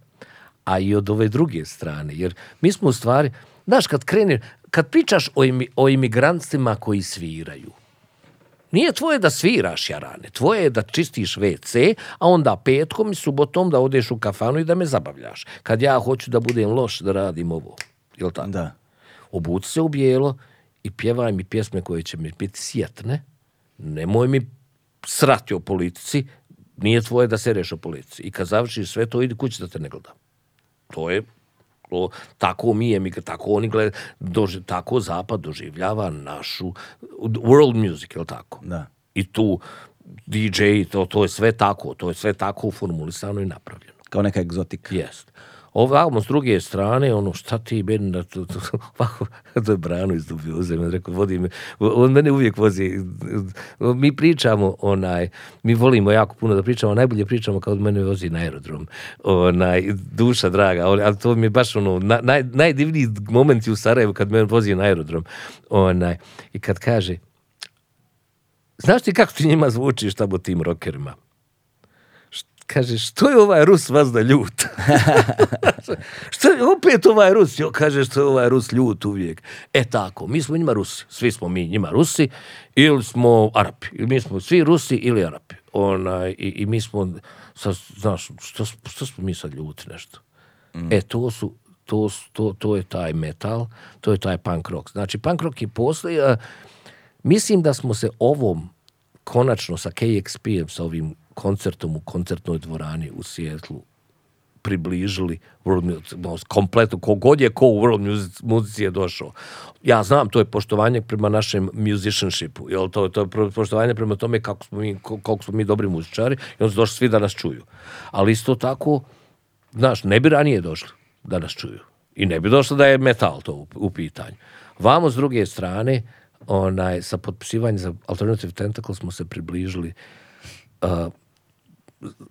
a i od ove druge strane. Jer mi smo u stvari, znaš, kad krene, kad pričaš o, imi, o imigrantstvima koji sviraju, nije tvoje da sviraš jarane, tvoje je da čistiš WC, a onda petkom i subotom da odeš u kafanu i da me zabavljaš. Kad ja hoću da budem loš, da radim ovo. Jel tako? Da. Obuci se u bijelo i pjevaj mi pjesme koje će mi biti sjetne. Nemoj mi srati o politici, nije tvoje da sereš o politici. I kad završiš sve to, idi kući da te ne gledam. To je to, tako mi je, mi, tako oni gleda, doži, tako zapad doživljava našu world music, je tako? Da. I tu DJ, to, to je sve tako, to je sve tako uformulisano i napravljeno. Kao neka egzotika. Jest. Ovamo s druge strane, ono, šta ti meni na to, to, ovako, to je Brano iz Dubioze, on rekao, vodi me, on mene uvijek vozi, mi pričamo, onaj, mi volimo jako puno da pričamo, najbolje pričamo kad mene vozi na aerodrom, onaj, duša draga, on, ali to mi je baš ono, na, naj, najdivniji momenti u Sarajevu kad me vozi na aerodrom, onaj, i kad kaže, znaš ti kako ti njima zvučiš tamo tim rokerima? Kaže, što je ovaj Rus vas da ljut? što je opet ovaj Rus? Jo, kaže, što je ovaj Rus ljut uvijek. E tako, mi smo njima Rusi. Svi smo mi njima Rusi ili smo Arapi. Mi smo svi Rusi ili Arapi. Onaj, i, I mi smo, sad, znaš, što, što smo mi sad ljuti nešto? E, to su, to, to, to je taj metal, to je taj punk rock. Znači, punk rock je postoji, a, mislim da smo se ovom konačno sa KXP-em, sa ovim koncertom u koncertnoj dvorani u Sijetlu približili world music, no, kompletno, kogod je ko u world music, muzici je došao. Ja znam, to je poštovanje prema našem musicianshipu, jel, to, to je poštovanje prema tome kako smo mi, ko- koliko smo mi dobri muzičari i onda su došli svi da nas čuju. Ali isto tako, znaš, ne bi ranije došli da nas čuju. I ne bi došlo da je metal to u, u pitanju. Vamo s druge strane, onaj, sa potpisivanjem za Alternative Tentacle smo se približili uh,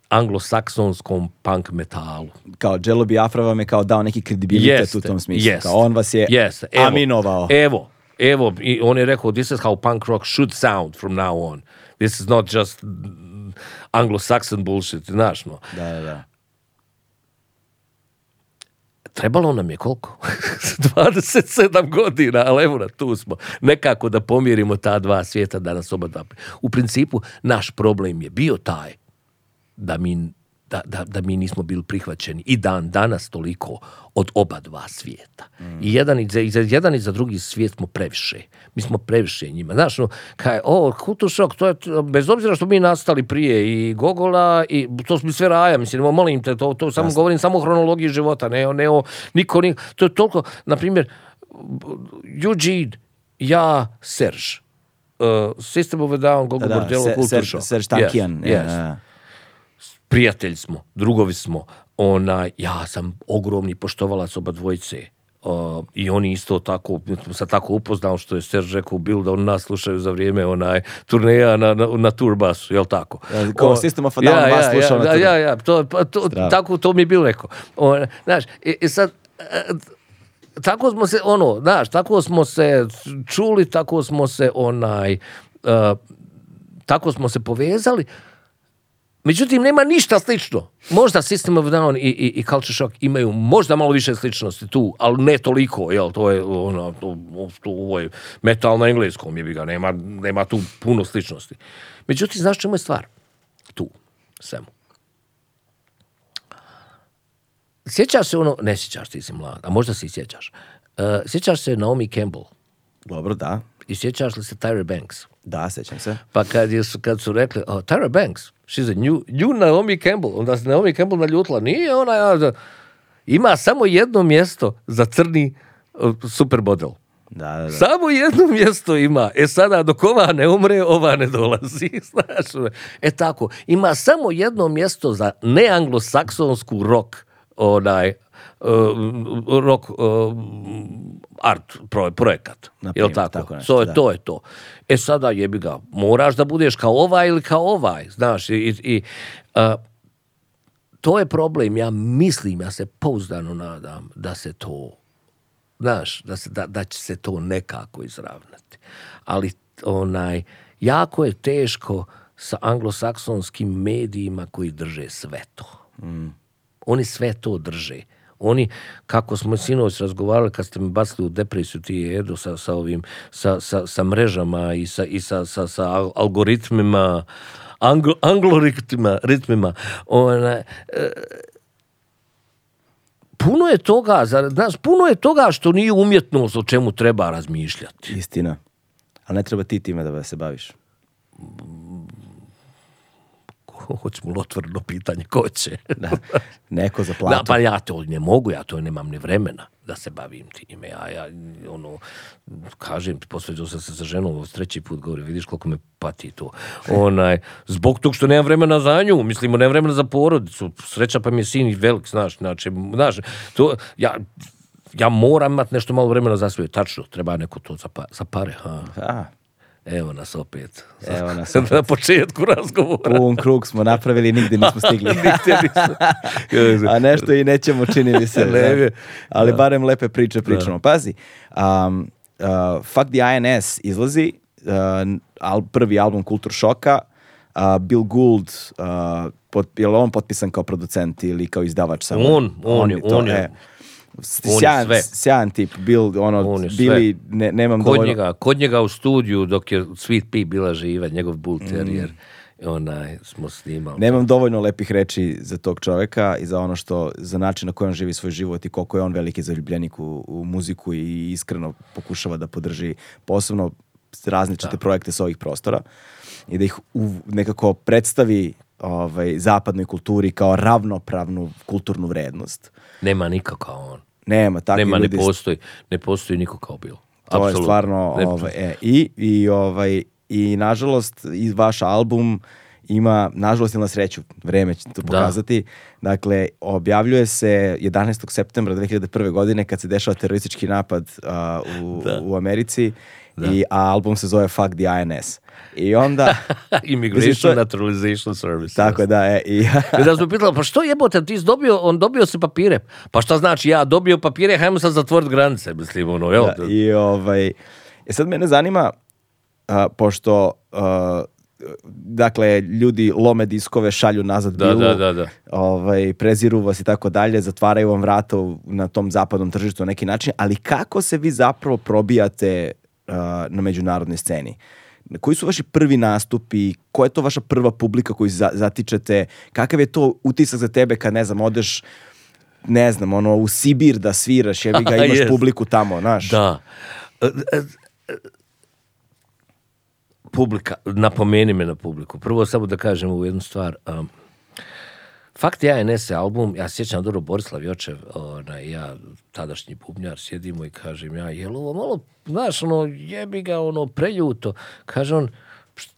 anglosaksonskom punk metalu. Kao Jello Biafra vam je kao dao neki kredibilitet Jeste, u tom smislu. jeste, Kao on vas je jeste, evo, aminovao. Evo, evo, i on je rekao, this is how punk rock should sound from now on. This is not just anglo-saxon bullshit, znaš, no. Da, da, da. Trebalo nam je koliko? 27 godina, ali evo na tu smo. Nekako da pomirimo ta dva svijeta da nas oba dva. U principu, naš problem je bio taj da mi, da, da, da mi nismo bili prihvaćeni i dan danas toliko od oba dva svijeta. I, jedan i, za, i za jedan i za drugi svijet smo previše. Mi smo previše njima. Znaš, no, kaj, o, kultur šok, to je, bez obzira što mi nastali prije i Gogola, i to smo sve raja, mislim, molim te, to, to samo govorim samo o hronologiji života, ne, o- ne o, niko, ni, to je toliko, na primjer, Eugene, ja, Serge, uh, System of a Down, Gogo Da, Bordello. Yes, yes. Prijatelji smo, drugovi smo, onaj, ja sam ogromni poštovalac oba dvojice, O, I oni isto tako, sam tako upoznao što je Serge rekao Bill da on nas slušaju za vrijeme onaj turneja na, na, na turbasu, jel tako? Ja, kao System of a Down vas slušao ja, na ja, ja, ja, to, pa to, tako to mi je bilo rekao. O, znaš, i, i sad, e, tako smo se, ono, znaš, tako smo se čuli, tako smo se onaj, e, tako smo se povezali, Međutim, nema ništa slično. Možda System of Down i, i, i Culture Shock imaju možda malo više sličnosti tu, ali ne toliko, jel, to je ono, to, to, ovo je metal na engleskom, je ga, nema, nema tu puno sličnosti. Međutim, znaš čemu je stvar? Tu, svemu. Sjećaš se ono, ne sjećaš, ti si mlad, a možda se i sjećaš. Uh, sjećaš se Naomi Campbell Dobro, da. i sjećaš li se Tyra Banks? Da, sećam se. Pa kad, je, kad su rekli, oh, Tyra Banks, she's a new, new Naomi Campbell, onda se Naomi Campbell naljutila, nije ona, ja, ima samo jedno mjesto za crni uh, supermodel. Da, da, da. Samo jedno mjesto ima. E sada, dok ova ne umre, ova ne dolazi. Znaš, ono. e tako, ima samo jedno mjesto za neanglosaksonsku rock, onaj, uh, rock uh, art pro, projekat. Na Jel primjer, tako? tako nešto, to, je, da. to je to. E sada jebi ga, moraš da budeš kao ovaj ili kao ovaj, znaš, i, i uh, to je problem, ja mislim, ja se pouzdano nadam da se to znaš, da, se, da, da će se to nekako izravnati. Ali onaj, jako je teško sa anglosaksonskim medijima koji drže sve to. Oni sve to drže. Oni, kako smo sinoć razgovarali kad ste me bacili u depresiju ti Edo sa, sa ovim, sa, sa, sa mrežama i sa, i sa, sa, sa al- algoritmima, anglo, angloritmima, ritmima, ona, e, puno je toga, zar- znaš, puno je toga što nije umjetnost o čemu treba razmišljati. Istina. Ali ne treba ti time da se baviš. Hoćemo li otvoreno pitanje, ko će? Da. Neko za Da, platu. pa ja to ne mogu, ja to nemam ni vremena da se bavim time. Ja, ja ono, kažem posveđao sam se sa ženom, treći put govori, vidiš koliko me pati to. Onaj, zbog tog što nemam vremena za nju, mislimo, nemam vremena za porodicu, sreća pa mi je sin i velik, znaš, znači, znaš, to, ja, ja moram imati nešto malo vremena za sve, tačno, treba neko to za, pa, za pare, ha. A, Evo nas opet. Evo nas Na početku razgovora. pun krug smo napravili, nigdje nismo stigli. A nešto i nećemo, čini mi se. Ne. Ali barem lepe priče pričamo. Pazi, um, uh, Fuck the INS izlazi, uh, al, prvi album Kultur šoka, uh, Bill Gould, uh, pot, je li on potpisan kao producent ili kao izdavač samo? On, on je- to, on je. e. On je Sjajan, sve. sjajan tip, Bill, ono, On bili, ne, nemam Kod dovoljno... njega, kod njega u studiju dok je Sweet Pea bila živa, njegov bull Mm. terrier, onaj, smo snimali. Nemam dovoljno lepih reči za tog čoveka i za ono što, za način na koji on živi svoj život i koliko je on veliki zaljubljenik u, u muziku i iskreno pokušava da podrži posebno različite projekte sa ovih prostora i da ih u, nekako predstavi ovaj, zapadnoj kulturi kao ravnopravnu kulturnu vrednost. Nema niko kao on. Nema takvi Nema, ne ljudi postoji, ne postoji niko kao Bill. To je Apsolutno. stvarno Ne- ovaj, e, i, i, ovaj, i nažalost i vaš album ima, nažalost ili na sreću, vreme će to pokazati. Dakle, objavljuje se 11. septembra 2001. godine kad se dešava teroristički napad a, u, u Americi i a album se zove Fuck the INS. I onda, Immigration Mislim, to je- Naturalization Service. tako da je, i, da smo pitali, pa što jebote, ti dobio, on dobio se papire. Pa šta znači, ja dobio papire, hajmo sad zatvorit granice, mislim, ono, jel? Da, I ovaj, e sad mene zanima, a, pošto a, dakle, ljudi lome diskove, šalju nazad Da, Billu, da, da, da. Ovaj, preziru vas i tako dalje, zatvaraju vam vrata na tom zapadnom tržištu na neki način, ali kako se vi zapravo probijate a, na međunarodnoj sceni? Koji su vaši prvi nastupi? Koja je to vaša prva publika koju za- zatičete? Kakav je to utisak za tebe kad, ne znam, odeš ne znam, ono, u Sibir da sviraš, jebi ga, imaš Jest. publiku tamo, znaš? Da. Publika, napomeni me na publiku. Prvo samo da kažem ovu jednu stvar. Um, Fakt ja NS album, ja sjećam dobro Borislav Jočev, onaj, ja tadašnji bubnjar, sjedimo i kažem ja, jel ovo malo, znaš, ono, jebi ga, ono, preljuto. Kaže on, "Št-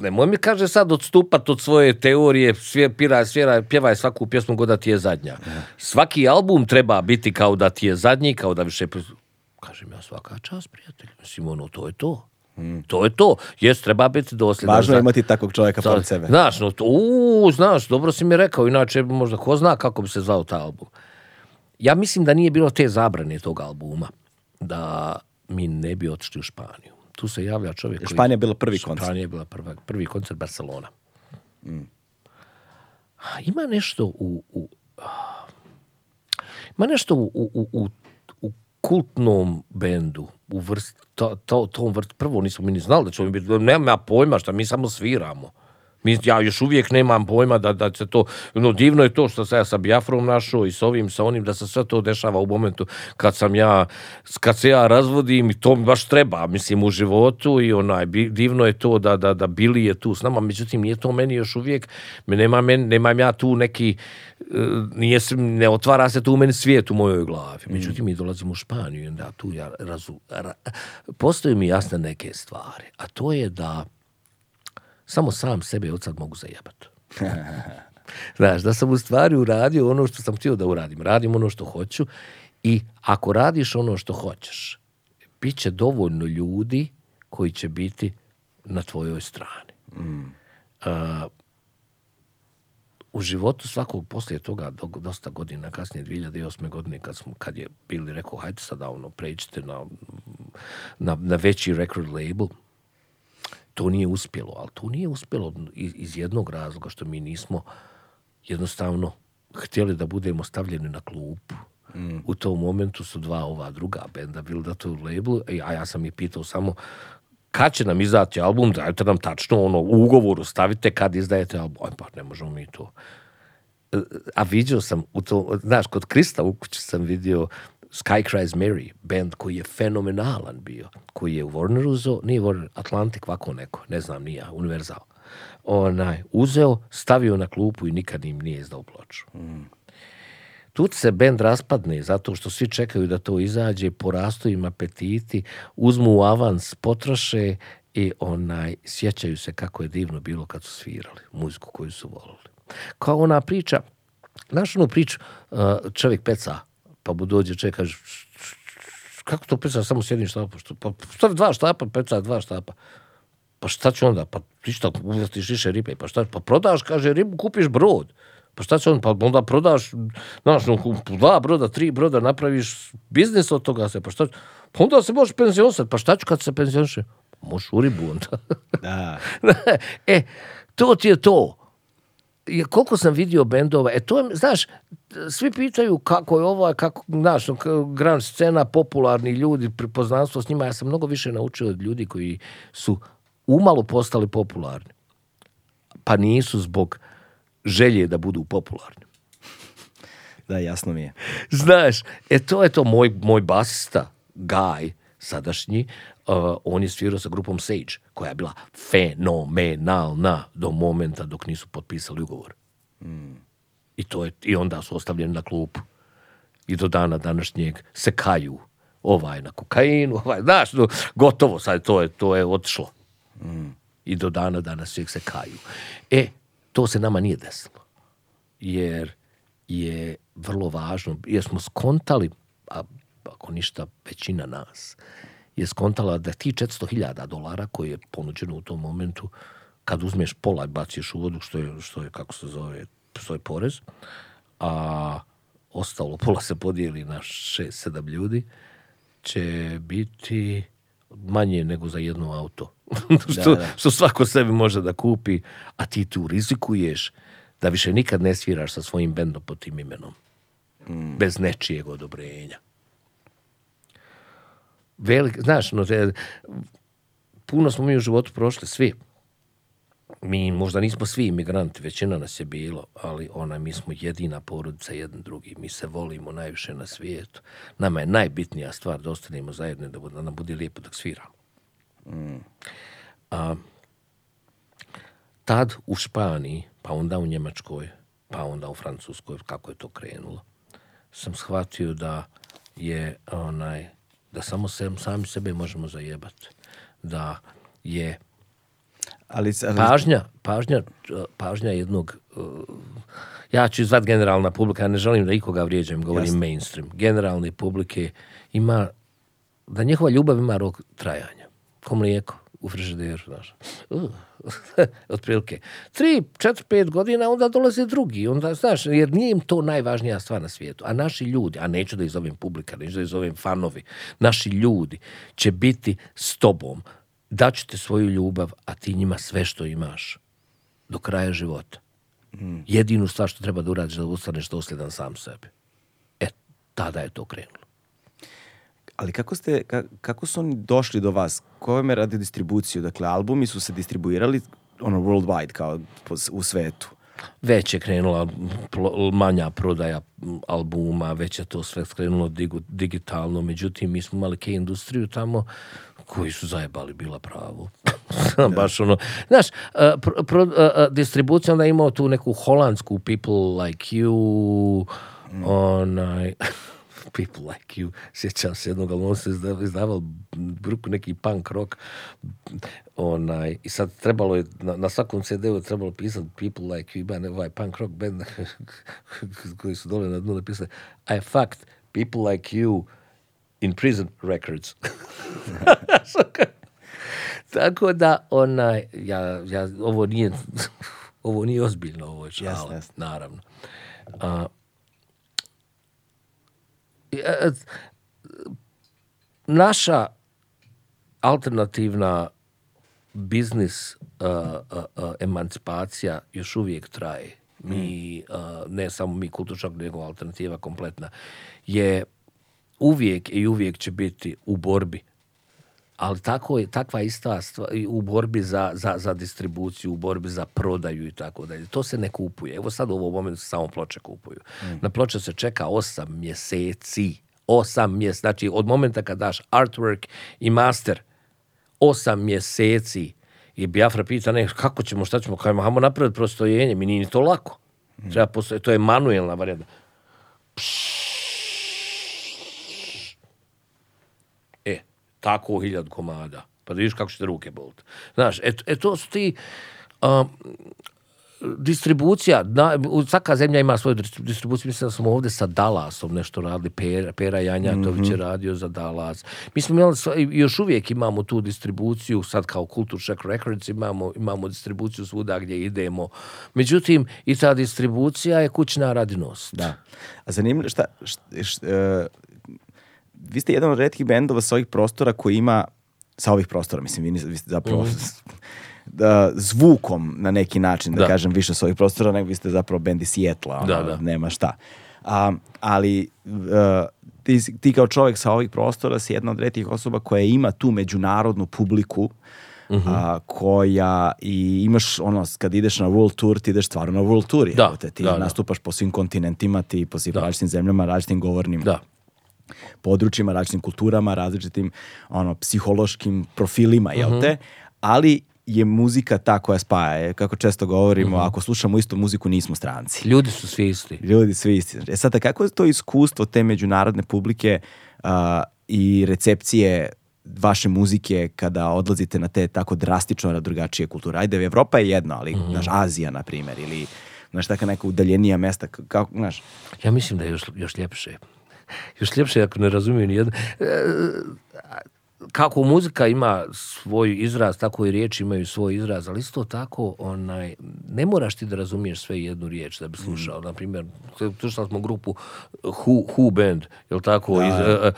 nemoj mi kaže sad odstupat od svoje teorije, svje, pira, svjera, pjevaj svaku pjesmu god da ti je zadnja. Svaki album treba biti kao da ti je zadnji, kao da više... Kažem ja svaka čast, prijatelj. Mislim, ono, to je to. To je to. Jes, treba biti dosljedan. Važno je Zna- imati takvog čovjeka pored sebe. Znaš, no, to- u, znaš, dobro si mi rekao, inače možda ko zna kako bi se zvao taj album. Ja mislim da nije bilo te zabrane tog albuma, da mi ne bi otišli u Španiju. Tu se javlja čovjek koji... Španija je bila prvi koncert. Španija je bila prva, prvi koncert Barcelona. A, Ima nešto u... u ima nešto u, u, u kultnom bendu, u vrst, to, to, tom vrst, prvo nismo mi ni znali da ćemo biti, nemam ja pojma šta, mi samo sviramo. Mi, ja još uvijek nemam pojma da, da se to, no divno je to što se ja sa Biafrom našao i s ovim, sa onim, da se sve to dešava u momentu kad sam ja, kad se ja razvodim i to mi baš treba, mislim, u životu i onaj, divno je to da, da, da Bili je tu s nama, međutim, nije to meni još uvijek, me nema, men, nemam ja tu neki, e, nije, ne otvara se tu u meni svijet u mojoj glavi. Međutim, mi dolazimo u Španiju i onda tu ja razu, ra, postoje mi jasne neke stvari, a to je da samo sam sebe od sad mogu zajebati. Znaš, da sam u stvari uradio ono što sam htio da uradim. Radim ono što hoću i ako radiš ono što hoćeš, bit će dovoljno ljudi koji će biti na tvojoj strani. A, u životu svakog poslije toga do- dosta godina kasnije 2008. godine kad smo kad je bili rekao hajde sada ono pređite na, na, na veći record label to nije uspjelo, ali to nije uspjelo iz, jednog razloga što mi nismo jednostavno htjeli da budemo stavljeni na klupu. U tom momentu su dva ova druga benda bili da to u labelu, e, a ja sam ih pitao samo kad će nam izdati album, dajte nam tačno ono, u ugovoru stavite kad izdajete album. Aj pa ne možemo mi to. E, A vidio sam u to, znaš, kod Krista u kući sam vidio Sky Cries Mary, band koji je fenomenalan bio, koji je u Warneru uzeo, nije Warner, Atlantic, ovako neko, ne znam, nije, Universal. Onaj, uzeo, stavio na klupu i nikad im nije izdao ploču. Tu se bend raspadne zato što svi čekaju da to izađe, porastu im apetiti, uzmu avans, potroše i onaj, sjećaju se kako je divno bilo kad su svirali muziku koju su volili. Kao ona priča, znaš onu priču, uh, čovjek peca, pa mu dođe kaže, kako to peca, samo sjedni štapa, što, pa stavi dva štapa, peca dva štapa. Pa šta će onda? Pa ti šta, uvestiš više ribe, pa šta, pa prodaš, kaže, ribu, kupiš brod. Pa šta će on, pa onda prodaš, znaš, no, dva broda, tri broda, napraviš biznis od toga se, pa šta, pa onda se možeš penzionisati, pa šta ću kad se penzioniše? Možeš u ribu onda. Da. e, to ti je to. Koliko sam vidio bendova, e to je, znaš, svi pitaju kako je ovo, kako, znaš, no, k- grand scena, popularni ljudi, prepoznanstvo s njima, ja sam mnogo više naučio od ljudi koji su umalo postali popularni. Pa nisu zbog želje da budu popularni. Da, jasno mi je. Znaš, e to je to moj, moj basista, Guy, sadašnji, uh, on je svirao sa grupom Sage, koja je bila fenomenalna do momenta dok nisu potpisali ugovor. I, to je, I onda su ostavljeni na klupu. I do dana današnjeg se kaju. Ovaj na kokainu, ovaj, znaš, no, gotovo, sad to je, to je otišlo. I do dana današnjeg se kaju. E, to se nama nije desilo jer je vrlo važno, jer smo skontali, a ako ništa većina nas, je skontala da ti 400.000 dolara koje je ponuđeno u tom momentu, kad uzmeš pola i baciš u vodu, što je, što je kako se zove, što je porez, a ostalo pola se podijeli na 6-7 ljudi, će biti manje nego za jedno auto. što, da. što svako sebi može da kupi, a ti tu rizikuješ da više nikad ne sviraš sa svojim bendom pod tim imenom. Bez nečijeg odobrenja. Velik, znaš, no, te- puno smo mi u životu prošli, svi. Mi možda nismo svi imigranti, većina nas je bilo, ali ona, mi smo jedina porodica jedan drugi. Mi se volimo najviše na svijetu. Nama je najbitnija stvar da ostanemo zajedno, da, bude- da nam bude lijepo dok sviramo. A, tad u Španiji, pa onda u Njemačkoj, pa onda u Francuskoj, kako je to krenulo, sam shvatio da je onaj, da samo se, sami sebe možemo zajebati. Da je Ali, ali Pažnja, pažnja, pažnja jednog, uh, ja ću zvat generalna publika, ja ne želim da ikoga vrijeđam, govorim Jasno. mainstream. Generalne publike ima, da njihova ljubav ima rok trajanja. Ko mlijeko u frižideru, znaš. Uh, otprilike. Tri, četiri, pet godina, onda dolaze drugi. Onda, znaš, jer nije im to najvažnija stvar na svijetu. A naši ljudi, a neću da ih zovem publika, neću da ih zovem fanovi, naši ljudi će biti s tobom. Daću svoju ljubav, a ti njima sve što imaš do kraja života. Jedinu stvar što treba da uradiš da ustaneš dosljedan sam sebi. E, tada je to krenulo. Ali kako, ste, ka- kako su oni došli do vas? Ko vam je radi distribuciju? Dakle, albumi su se distribuirali ono worldwide kao po u svetu. već je krenula manja prodaja albuma, već je to sve skrenulo digitalno, međutim mi smo imali ke industriju tamo koji su zajebali bila pravo. Baš ono, znaš, uh, pro, pro- uh, uh, distribucija onda imao tu neku holandsku people like you, onaj, people like you, sjećam se jednog, ali on se izda- izdavao bruku neki punk rock, onaj, i sad trebalo je, na, na svakom CD-u trebalo pisati people like you, ima ovaj punk rock band koji su dole na dnu napisali I fucked people like you in prison records. Tako da, onaj, ja, ja, ovo nije, ovo nije ozbiljno, ovo je Jasno, jasno. naravno. A, naša alternativna biznis uh, uh, uh, emancipacija još uvijek traje. Mi, uh, ne samo mi kulturčak, nego alternativa kompletna, je uvijek i uvijek će biti u borbi ali tako je, takva ista stvar u borbi za, za, za distribuciju, u borbi za prodaju i tako dalje. To se ne kupuje. Evo sad u ovom momentu se samo ploče kupuju. Na ploče se čeka osam mjeseci. Osam mjeseci. Znači od momenta kad daš artwork i master, osam mjeseci. I Biafra pita, ne, kako ćemo, šta ćemo, kajmo, hajmo napraviti prostojenje, mi nije ni to lako. Treba postoje, to je manuelna varijanta. E, tako hiljad komada. Pa da vidiš kako će te ruke bolt. Znaš, e, e to su ti... um, distribucija, u- svaka zemlja ima svoju distri- distribuciju. Mislim da smo ovdje sa Dallasom nešto radili. Pera, Pera Janjatović je radio za Dallas. Mi smo imali, još uvijek imamo tu distribuciju, sad kao Culture Shock Records imamo, imamo distribuciju svuda gdje idemo. Međutim, i ta distribucija je kućna radinost. Da. A zanimljivo, šta, šta, šta, e, vi ste jedan od retkih bendova sa ovih prostora koji ima, sa ovih prostora, mislim, vi, vi ste zapravo da, zvukom na neki način, da, Da. kažem, više sa ovih prostora, nego vi ste zapravo bend iz Sijetla, ono, Da, da. nema šta. A, ali e, ti, ti kao čovjek sa ovih prostora si jedna od retkih osoba koja ima tu međunarodnu publiku Mhm. a, koja i imaš ono kad ideš na world tour ti ideš stvarno na world tour Da, jebote, ti da, da. nastupaš po svim kontinentima ti po svim različitim zemljama različitim govornim Da. Područjima, različitim kulturama, različitim ono, psihološkim profilima, jel Mhm. te? Ali je muzika ta koja spaja. Kako često govorimo, Mhm. ako slušamo istu muziku, nismo stranci. Ljudi su svi isti. Ljudi svi isti. E sada, kako je to iskustvo te međunarodne publike a, i recepcije vaše muzike kada odlazite na te tako drastično drugačije kulture? Ajde, Evropa je jedno, ali, Mhm. znaš, Azija, na primjer, ili, znaš, taka neka udaljenija mesta, kako, znaš, Ja mislim da je još, još ljepše. Još ljepše ako ne razumiju ni jedno. E, kako muzika ima svoj izraz, tako i riječi imaju svoj izraz, ali isto tako onaj, ne moraš ti da razumiješ sve jednu riječ da bi slušao. Na primjer, slušali smo grupu Who, Who Band, jel tako? Iz, e, e,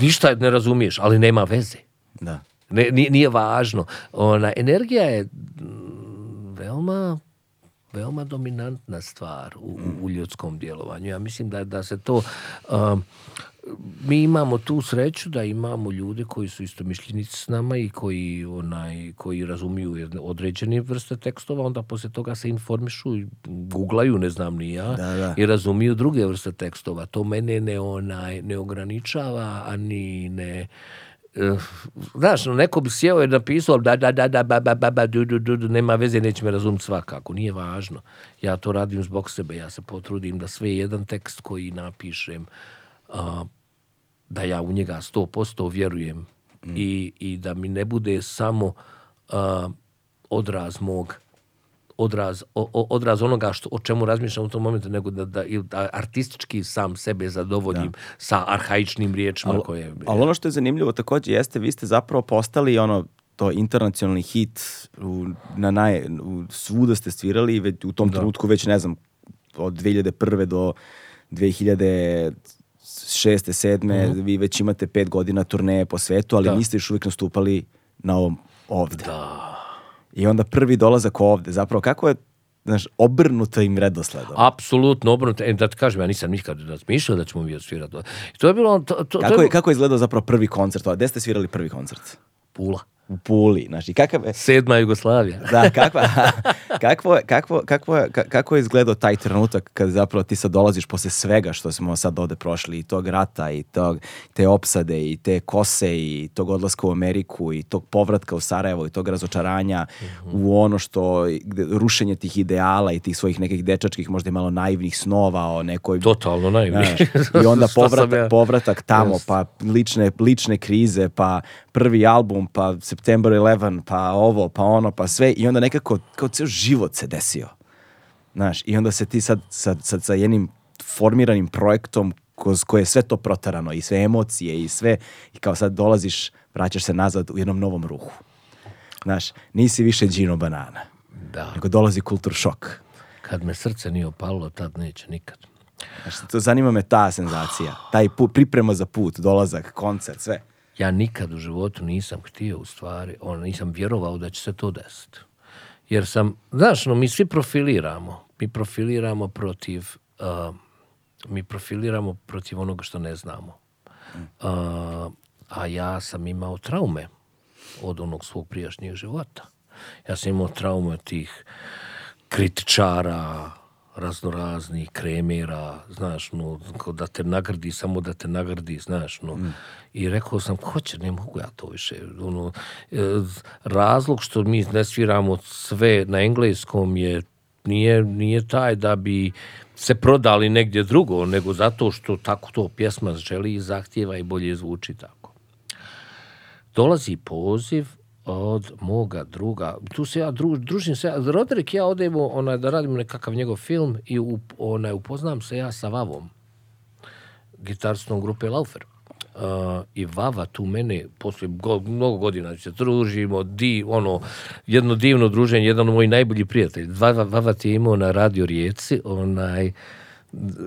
ništa ne razumiješ, ali nema veze. da. Ne, nije, nije važno. Ona, energija je mm, veoma veoma dominantna stvar u, u- ljudskom djelovanju. Ja mislim da, da se to... um, mi imamo tu sreću da imamo ljude koji su istomišljenici s nama i koji, onaj, koji razumiju određene vrste tekstova, onda poslije toga se informišu i googlaju, ne znam ni ja, Da, da. i razumiju druge vrste tekstova. To mene ne, onaj, ne ograničava, ani ne... eh, Znaš, neko bi sjeo i napisao da, da, da, da, ba, ba, ba, ba, du, du, du, du, nema veze, neće me razumjeti svakako, nije važno. Ja to radim zbog sebe, ja se potrudim da sve jedan tekst koji napišem, a, da ja u njega 100% vjerujem i, i da mi ne bude samo a, odraz mog odraz, o- odraz onoga što, o čemu razmišljam u tom momentu, nego da, da, da artistički sam sebe zadovoljim sa arhaičnim riječima koje... Ali ono što je zanimljivo također jeste, vi ste zapravo postali ono to internacionalni hit u, na naj, u, svuda ste svirali i već, u tom trenutku već ne znam od 2001. do 2006. 7. vi već imate pet godina turneje po svetu, ali Da. niste još uvijek nastupali na ovom ovde. I onda prvi dolazak ovde, zapravo kako je znaš, obrnuto im redosledom. Apsolutno obrnuto. E, da ti kažem, ja nisam nikad razmišljao da ćemo mi odsvirati. To je bilo... To, to, to Kako je, kako je izgledao zapravo prvi koncert? Gde ste svirali prvi koncert? Pula. U Puli. Znači, kakav je, Sedma Jugoslavija. Da, kakva, kakvo, kakvo, kakvo, kako je izgledao taj trenutak kad zapravo ti sad dolaziš posle svega što smo sad ovde prošli i tog rata i tog, te opsade i te kose i tog odlaska u Ameriku i tog povratka u Sarajevo i tog razočaranja u ono što, rušenje tih ideala i tih svojih nekih dečačkih možda i malo naivnih snova o nekoj Totalno. Znaš, I onda povratak, ja- povratak tamo, pa lične, lične krize, pa prvi album, pa September 11, pa ovo, pa ono, pa sve. I onda nekako, kao ceo život se desio. Znaš, i onda se ti sad, sad, sad sa jednim formiranim projektom kroz koje je sve to protarano i sve emocije i sve i kao sad dolaziš, vraćaš se nazad u jednom novom ruhu. Znaš, nisi više Gino Banana, Da. nego dolazi kultur šok. Kad me srce nije opalilo, tad neće nikad. Znaš, to zanima me ta senzacija, taj pu- priprema za put, dolazak, koncert, sve. Ja nikad u životu nisam htio u stvari, ono, nisam vjerovao da će se to desiti. Jer sam, znaš, no, mi svi profiliramo. Mi profiliramo protiv, uh, mi profiliramo protiv onoga što ne znamo. Uh, a ja sam imao traume od onog svog prijašnjeg života. Ja sam imao traume tih kritičara, raznoraznih kremera, znaš, no, da te nagradi, samo da te nagradi, znaš, no. I rekao sam, ko će, ne mogu ja to više. Ono, e, razlog što mi ne sviramo sve na engleskom je nije, nije taj da bi se prodali negdje drugo, nego zato što tako to pjesma želi i zahtjeva i bolje zvuči tako dolazi poziv od moga druga, tu se ja dru, družim se, i ja odemo onaj, da radimo nekakav njegov film i up, onaj, upoznam se ja sa Vavom, gitarstom grupe Laufer. Uh, I Vava tu mene, poslije go, mnogo godina se družimo, di, ono, jedno divno druženje, jedan od mojih najboljih prijatelja. Vava, Vava ti je imao na Radio Rijeci, onaj,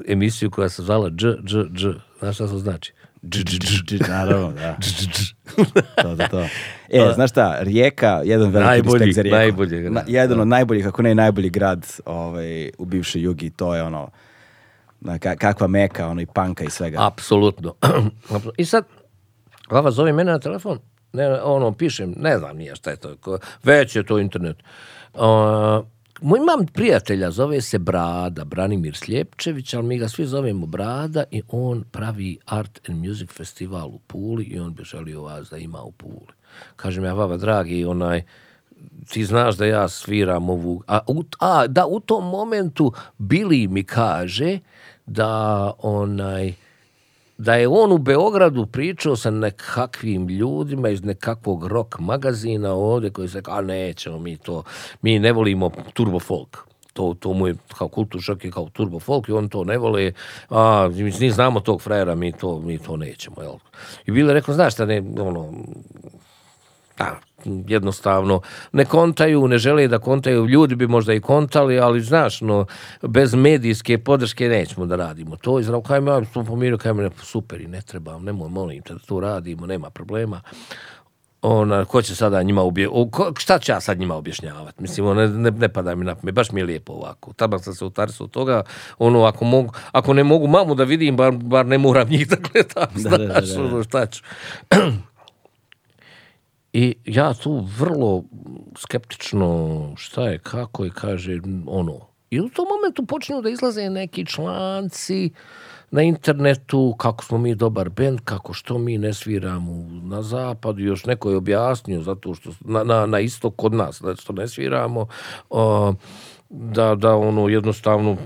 emisiju koja se zvala Dž, Dž, Dž. Znaš šta to znači? Naravno, da. E, znaš šta, Rijeka, jedan veliki Najbolji, za Rijeku. najbolji grad, Na- jedan od najboljih, ako ne najbolji grad ovaj, u bivšoj Jugi, to je ono, ka- kakva meka, ono i panka i svega. Apsolutno. I sad, Vava zove mene na telefon, ne, ono, pišem, ne znam nije šta je to, već je to internet. Uh, moj imam prijatelja, zove se Brada, Branimir Sljepčević, ali mi ga svi zovemo Brada i on pravi Art and Music Festival u Puli i on bi želio vas da ima u Puli. Kažem ja, Vava, dragi, onaj, ti znaš da ja sviram ovu... A, u, a da, u tom momentu Bili mi kaže da onaj da je on u Beogradu pričao sa nekakvim ljudima iz nekakvog rock magazina ovdje koji se kao nećemo mi to, mi ne volimo turbo folk. To, to mu je kao kultur šok kao turbo folk i on to ne vole. A, mi znamo tog frajera, mi to, mi to nećemo. Jel? I bilo je rekao, znaš šta, ne, ono, da, jednostavno ne kontaju, ne žele da kontaju, ljudi bi možda i kontali, ali znaš, no, bez medijske podrške nećemo da radimo to. I znam, kaj me, ja sam pomirio, kaj me, super, i ne treba, nemoj, molim te da to radimo, nema problema. Ona, ko će sada njima obje... ko- šta ću ja sad njima objašnjavati? Mislim, ono, ne, ne, pada mi na pamet, baš mi je lijepo ovako. Tabak sam se utarsao od toga, ono, ako, mogu, ako ne mogu mamu da vidim, bar, bar ne moram njih da gledam, Da, da, da, znaš, da. ono, šta ću. I ja tu vrlo skeptično šta je, kako je, kaže, ono. I u tom momentu počinju da izlaze neki članci na internetu, kako smo mi dobar bend, kako što mi ne sviramo na zapadu, još neko je objasnio zato što na, na, na istok kod nas, da što ne sviramo, o, da, da ono jednostavno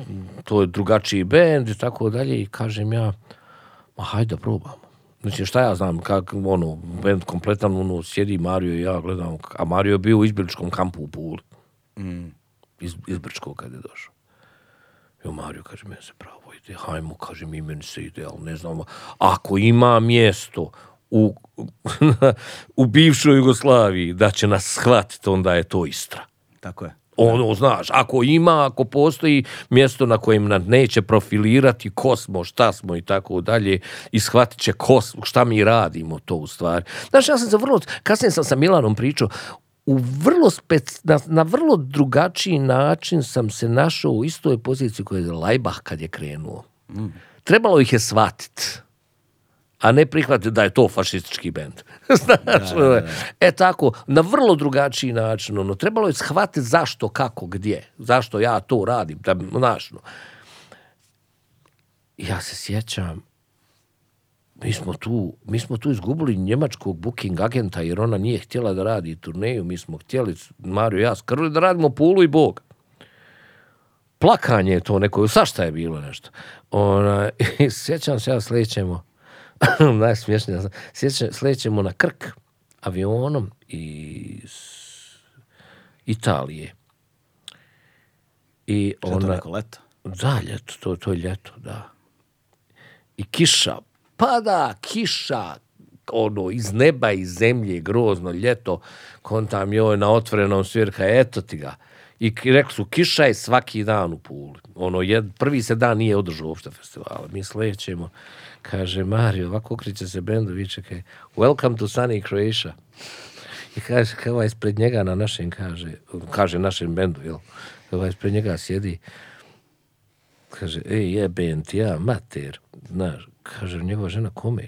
to je drugačiji bend i tako dalje i kažem ja, ma hajde da. Znači šta ja znam, kak, ono, band kompletan, ono, sjedi Mario i ja gledam, a Mario je bio u izbjegličkom kampu u Puli. Iz, iz Brčkog kad je došao. Jo, Mario kaže, meni se pravo ide, hajmo, kaže, mi meni se ide, ali ne znam, ako ima mjesto u, u bivšoj Jugoslaviji da će nas shvatiti, onda je to Istra. Tako je. Ono, znaš, ako ima, ako postoji mjesto na kojem nam neće profilirati ko smo, šta smo i tako dalje i shvatit će ko, šta mi radimo to u stvari. Znaš, ja sam se vrlo, kasnije sam sa Milanom pričao, u vrlo spec, na, na vrlo drugačiji način sam se našao u istoj poziciji koja je Lajbah kad je krenuo. Trebalo ih je shvatit a ne prihvatiti da je to fašistički bend. Znaš, ono, E tako, na vrlo drugačiji način, ono, trebalo je shvatiti zašto, kako, gdje, zašto ja to radim, da, znaš, no. Ja se sjećam, mi smo tu, mi smo tu izgubili njemačkog booking agenta jer ona nije htjela da radi turneju, mi smo htjeli, Mario i ja, skrli da radimo Pulu i Bog plakanje je to neko, svašta je bilo nešto. Ona, sjećam se ja slećemo, najsmješnije, sjećam, slećemo na Krk avionom iz Italije. I je to ona, neko leto? da, ljeto, to, to je ljeto, da. I kiša, pada kiša, ono, iz neba i zemlje, grozno ljeto, kontam joj na otvorenom svirka, eto ti ga. I rekli su, kiša je svaki dan u Puli. Ono, jed, prvi se dan nije održao uopšte festivala. Mi slećemo, kaže Mario, ovako okriće se bendu, viče, kaj, welcome to sunny Croatia. I kaže, kao ovaj ispred njega na našem, kaže, kaže našem bendu, jel? Ovaj ispred njega sjedi, kaže, ej, jebem ti ja, mater, znaš, kaže, njegova žena kome?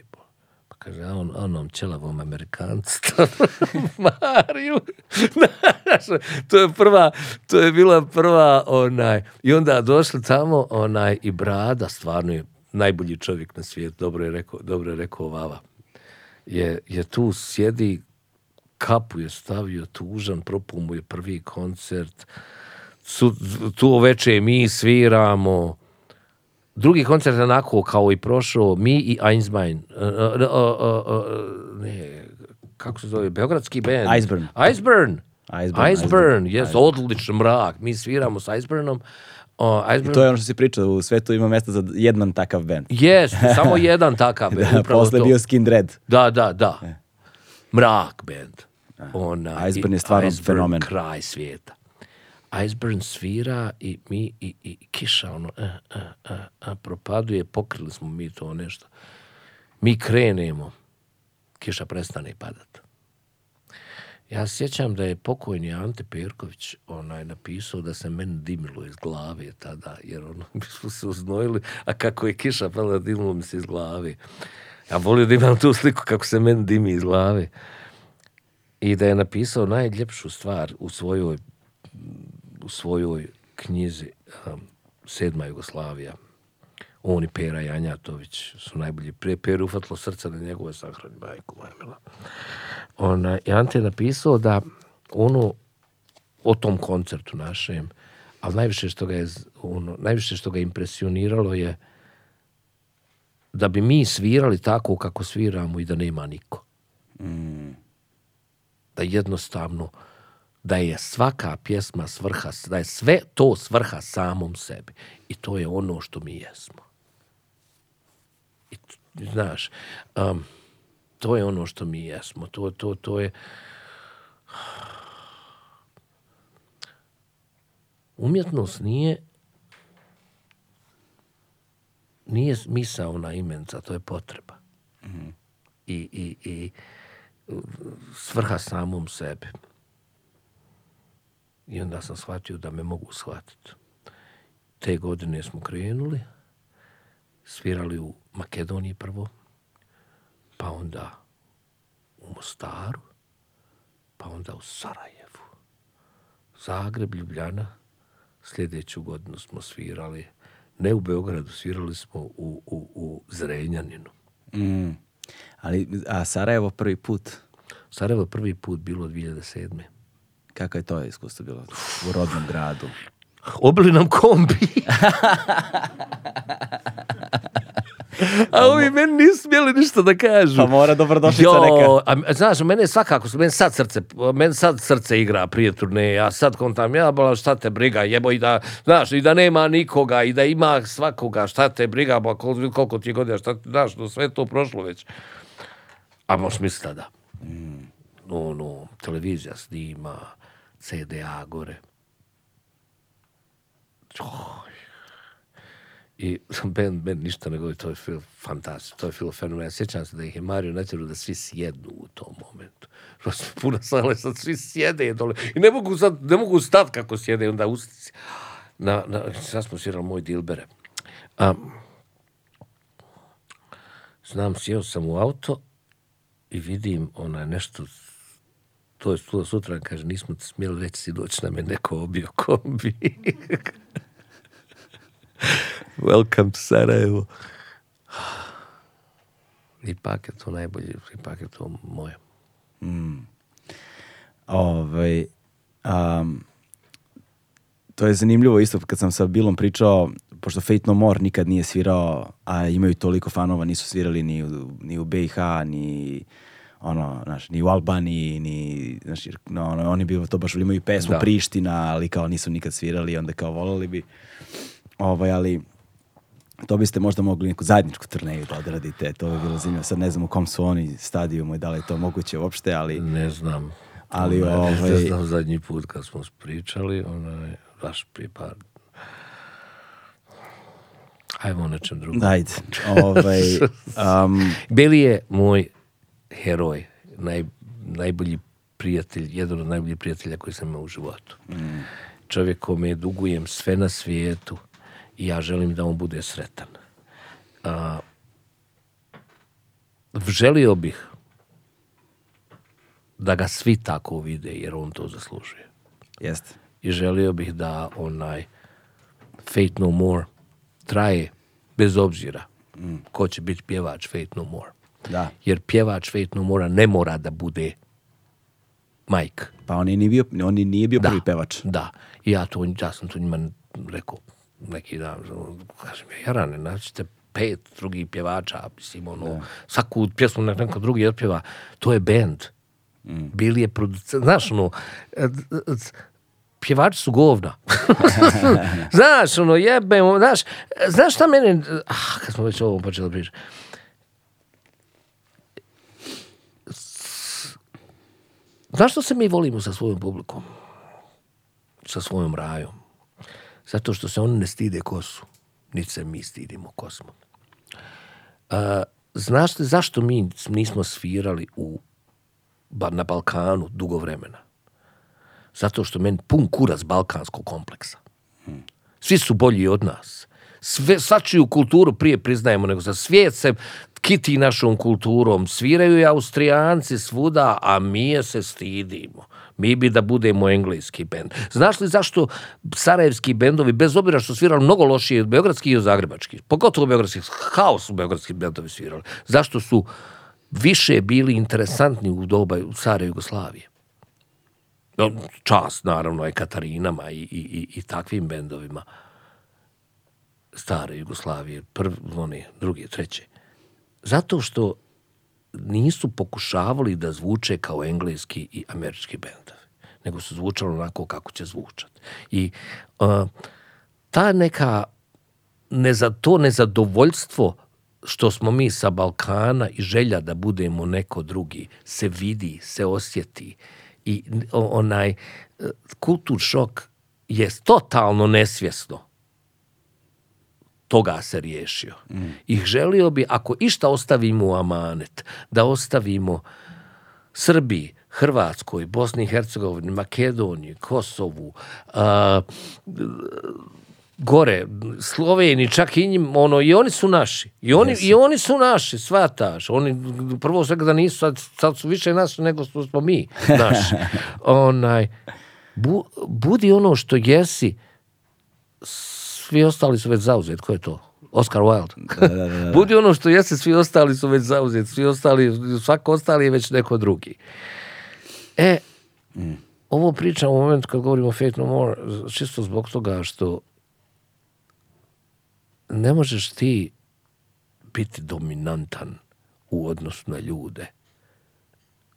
Pa kaže, a on, onom ćelavom Amerikancu, Mariju, to je prva, to je bila prva, onaj, i onda došli tamo, onaj, i Brada, stvarno je najbolji čovjek na svijetu, dobro je rekao, dobro je rekao Vava, je, je tu sjedi, kapu je stavio tužan, propao mu je prvi koncert, su, tu veče mi sviramo, drugi koncert onako kao i prošao, mi i uh, uh, uh, uh, ne, kako se zove, Beogradski band. Iceburn. Iceburn. Iceburn, Iceburn, jes, odličan mrak. Mi sviramo s Iceburnom. Uh, Iceburn, To je ono što si pričao, u svetu ima mesta za jedan takav band. Jes, samo jedan takav. band, Da, upravo posle to. bio Skin Red. Da, da, da. Mrak band. Ona, Iceburn i- je stvarno Iceburn fenomen. kraj svijeta. Iceburn svira i mi i, i kiša ono a, a, a, a, propaduje, pokrili smo mi to nešto. Mi krenemo, kiša prestane padat. Ja sjećam da je pokojni Ante Perković onaj napisao da se meni dimilo iz glave tada, jer ono, mi smo se uznojili, a kako je kiša pala, dimilo mi se iz glave. Ja volio da imam tu sliku kako se meni dimi iz glave. I da je napisao najljepšu stvar u svojoj, u svojoj knjizi um, Sedma Jugoslavija. On i Pera Janjatović su najbolji. Pre Peru ufatilo srce na njegove sahrani, majku moja. Ona, I Ante je napisao da ono o tom koncertu našem, ali najviše što ga je, ono, najviše što ga impresioniralo je da bi mi svirali tako kako sviramo i da nema niko. Da jednostavno, da je svaka pjesma svrha, da je sve to svrha samom sebi. I to je ono što mi jesmo. I, znaš, um, to je ono što mi jesmo. To, to, to je... Umjetnost nije nije misaona imenca, to je potreba. I, i, i uh, svrha samom sebi. I onda sam shvatio da me mogu shvatiti. Te godine smo krenuli, svirali u Makedoniji prvo, pa onda u Mostaru, pa onda u Sarajevu. Zagreb, Ljubljana, sljedeću godinu smo svirali, ne u Beogradu, svirali smo u, u, u Zrenjaninu. Mm. Ali, a Sarajevo prvi put, Sarajevo prvi put bilo 2007. kako je to iskustvo bilo u rodnom gradu? Obili nam kombi. A ovi meni nisu smjeli ništa da kažu. Pa mora dobrodošlica Jo, neka. a, znaš, mene je svakako, meni sad srce, meni sad srce igra prije turneje, ja sad kontam, ja bola, šta te briga, jebo i da, znaš, i da nema nikoga, i da ima svakoga, šta te briga, ba, koliko, koliko ti je godina, šta ti, znaš, no, sve to prošlo već. A možeš misliti da. No, no, televizija snima, CDA gore. Oj. I band, band ništa ne govori, to je film fantastično, to je film fenomen. Sjećam se da ih je Mario natjerao da svi sjednu u tom momentu. Prosto puna sale, sad svi sjede dole. I ne mogu sad, ne mogu stati kako sjede, onda ustici. Na, na, sad smo svirali moj dilbere. A, znam, sjeo sam u auto i vidim ona nešto to je čulo sutra, kaže, nismo smjeli reći si doći nam je neko obio kombi. Welcome to Sarajevo. Ipak je to najbolje, ipak je to moje. Ovaj, um, to je zanimljivo isto kad sam sa Bilom pričao, pošto Fate No More nikad nije svirao, a imaju toliko fanova, nisu svirali ni u, ni u BiH, ni ono, znaš, ni u Albaniji, ni, znaš, no, ono, oni bi to baš imaju pesmu Da. Priština, ali kao nisu nikad svirali, onda kao volali bi. Ovaj, ali to biste možda mogli neku zajedničku turneju da odradite, to bi bilo zanimljivo. Sad ne znam u kom su oni stadijumu i da li je to moguće uopšte, ali... Ne znam. Ali, Ne ovaj- znam zadnji put kad smo pričali, onaj, baš prije par... Ajmo o nečem drugom. Ajde, ovaj, um, Beli je moj heroj, naj, najbolji prijatelj, jedan od najboljih prijatelja koji sam imao u životu. Čovjek kome dugujem sve na svijetu i ja želim da on bude sretan. A, želio bih da ga svi tako vide, jer on to zaslužuje. jeste. I želio bih da onaj Fate No More traje bez obzira ko će biti pjevač Fate No More. Da. Jer pjevač Fate No More ne mora da bude Mike. Pa on, je nije bio, on je nije bio prvi pevač. Da. I ja, to, ja sam to njima rekao neki dan. Kažem, Jarane, naćete pet drugih pjevača, mislim, ono, svaku pjesmu nek neko drugi otpjeva. To je band. Bili je producent. Znaš, ono, pjevači su govna. znaš, ono, jebemo, znaš, znaš šta mene, ah, kad smo već ovo počeli pričati, Znaš što se mi volimo sa svojom publikom? Sa svojom rajom? Zato što se oni ne stide ko su. Niti se mi stidimo ko smo. A, znaš li zašto mi nismo svirali u, na Balkanu dugo vremena? Zato što meni pun kurac balkanskog kompleksa. Svi su bolji od nas. Sve, svačiju kulturu prije priznajemo nego za svijet se kiti našom kulturom. Sviraju i Austrijanci svuda, a mi je se stidimo. Mi bi da budemo engleski bend. Znaš li zašto sarajevski bendovi, bez obzira što svirali mnogo lošije od beogradskih i od zagrebačkih, pogotovo beogradskih, haos su beogradski bendovi svirali. Zašto su više bili interesantni u doba Sare Jugoslavije? Čast naravno i Katarinama i, i, i takvim bendovima stare Jugoslavije, prvi, oni, drugi, treći. Zato što nisu pokušavali da zvuče kao engleski i američki bendovi, nego su zvučali onako kako će zvučati. I uh, ta neka neza, to nezadovoljstvo što smo mi sa Balkana i želja da budemo neko drugi se vidi, se osjeti i onaj e, kultur šok je totalno nesvjesno toga se riješio. I želio bi, ako išta ostavimo u amanet, da ostavimo Srbiji, Hrvatskoj, Bosni i Hercegovini, Makedoniji, Kosovu, a, gore, Sloveniji, čak i njim, ono, i oni su naši. I oni, i oni su naši, svataš. Oni, prvo svega da nisu, sad, sad su više naši nego što smo mi naši. Onaj, bu, budi ono što jesi, svi ostali su već zauzeti. Ko je to? Oscar Wilde. Budi ono što jesi, svi ostali su već zauzeti. Svi ostali, svako ostali je već neko drugi. E, ovo pričam u momentu kad govorimo o Fate No More, čisto zbog toga što ne možeš ti biti dominantan u odnosu na ljude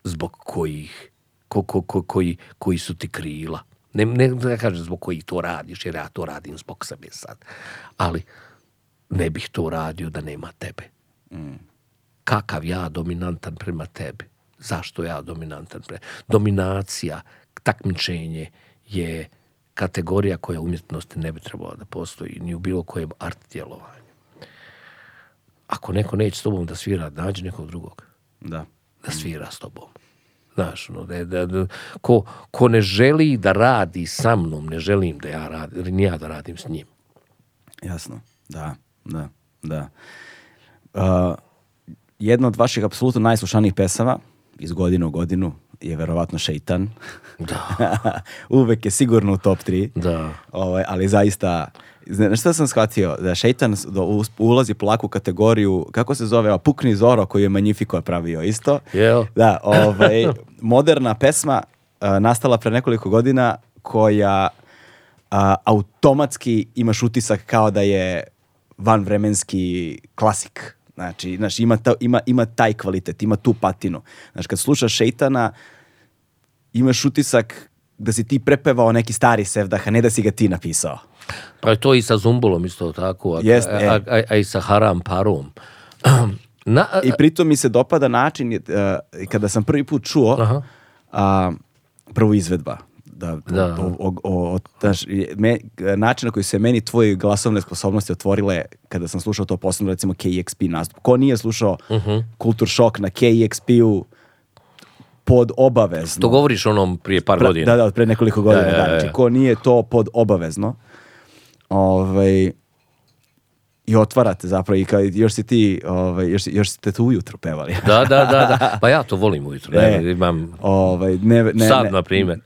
zbog kojih ko, ko, ko, koji, koji su ti krila. Ne, ne da kažem zbog kojih to radiš, jer ja to radim zbog sebe sad. Ali ne bih to radio da nema tebe. Kakav ja dominantan prema tebi? Zašto ja dominantan prema Dominacija, takmičenje je kategorija koja umjetnosti ne bi trebala da postoji ni u bilo kojem art djelovanju. Ako neko neće s tobom da svira, nađi nekog drugog Da. da svira s tobom. Znaš, ono, da, da, da- ko, ko ne želi da radi sa mnom, ne želim da ja radim, ja da radim s njim. Jasno, da, da, da. Uh, jedna od vaših apsolutno najslušanijih pesama iz godine u godinu je verovatno Šeitan. Da. Uvek je sigurno u top 3. Da. Ovaj, ali zaista, znaš šta sam shvatio? Da Šeitan ulazi polako u kategoriju, kako se zove, Pukni Zoro koju je Magnifico pravio isto. Jel? Da, ovaj, moderna pesma nastala pre nekoliko godina koja automatski imaš utisak kao da je vanvremenski klasik. Znači, znaš, ima, ta- ima, ima taj kvalitet, ima tu patinu. Znaš, kad slušaš Šeitana, imaš utisak da si ti prepevao neki stari sevdah, a ne da si ga ti napisao. Pa je to i sa Zumbulom isto tako, a, Jest, a, e. a, a, a i sa Haram Parom. Na, I pritom mi se dopada način, uh, kada sam prvi put čuo, Aha. a, prvo izvedba. Da, Da. O, o, o, je- me, način na koji se meni tvoje glasovne sposobnosti otvorile kada sam slušao to posebno recimo KEXP nastup. Ko nije slušao Mhm. Kultur šok na KEXP-u pod obavezno. to govoriš onom prije par godina. Da, da, pre nekoliko godina. Da, Da, ja, Znači, ja. ko nije to pod obavezno, ovaj, i otvarate zapravo i kad još si ti, ovaj, još, još ste tu ujutro pevali. Da, da, da, da. Pa ja to volim ujutro. E. Ne, imam ovaj, ne, ne, sad, ne, na primjer.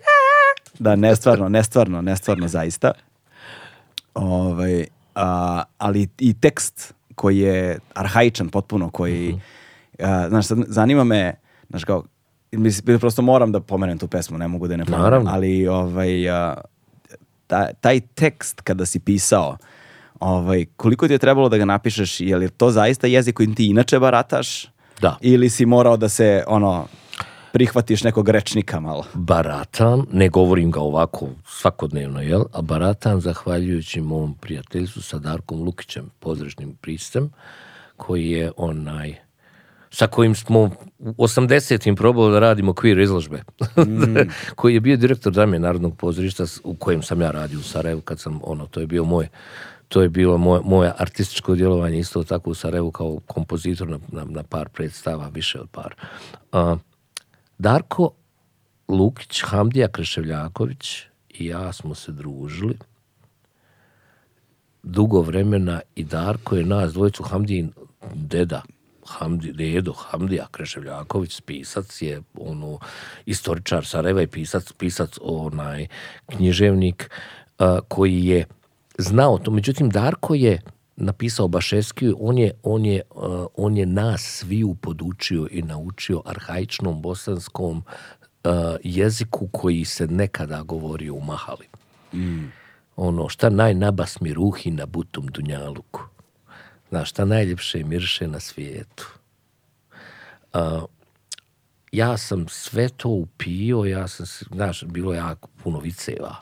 da, nestvarno, nestvarno, nestvarno zaista. Ovaj, a, ali i tekst koji je arhaičan potpuno, koji, a, znaš, sad zanima me, znaš kao, mislim, prosto moram da pomenem tu pesmu, ne mogu da ne pomenem, ali ovaj, a, ta- taj tekst kada si pisao, ovaj, koliko ti je trebalo da ga napišeš, je li to zaista jezik kojim ti inače barataš? Da. Ili si morao da se, ono, prihvatiš nekog rečnika malo? baratam, ne govorim ga ovako svakodnevno, jel? A baratam zahvaljujući mom prijateljstvu sa Darkom Lukićem, pozdrašnim pristem, koji je onaj, sa kojim smo u 80-im probali da radimo queer izložbe, koji je bio direktor Dame Narodnog pozorišta u kojem sam ja radio u Sarajevu kad sam, ono, to je bio moj to je bilo moje, moje artističko djelovanje isto tako u Sarajevu kao kompozitor na, na, na par predstava, više od par. A, Darko Lukić, Hamdija Kreševljaković i ja smo se družili. Dugo vremena i Darko je nas dvojicu Hamdijin deda Hamdi, dedo Hamdija Kreševljaković, pisac je ono, istoričar Sarajeva i pisac, pisac onaj književnik a, koji je znao to. Međutim, Darko je napisao Bašeskiju, on je, on je, a, on je nas sviju podučio i naučio arhaičnom bosanskom a, jeziku koji se nekada govorio u Mahali ono, šta najnabasmi ruhi na butum dunjaluku. Znaš, šta najljepše mirše na svijetu. A, ja sam sve to upio, ja sam, znaš, bilo jako puno viceva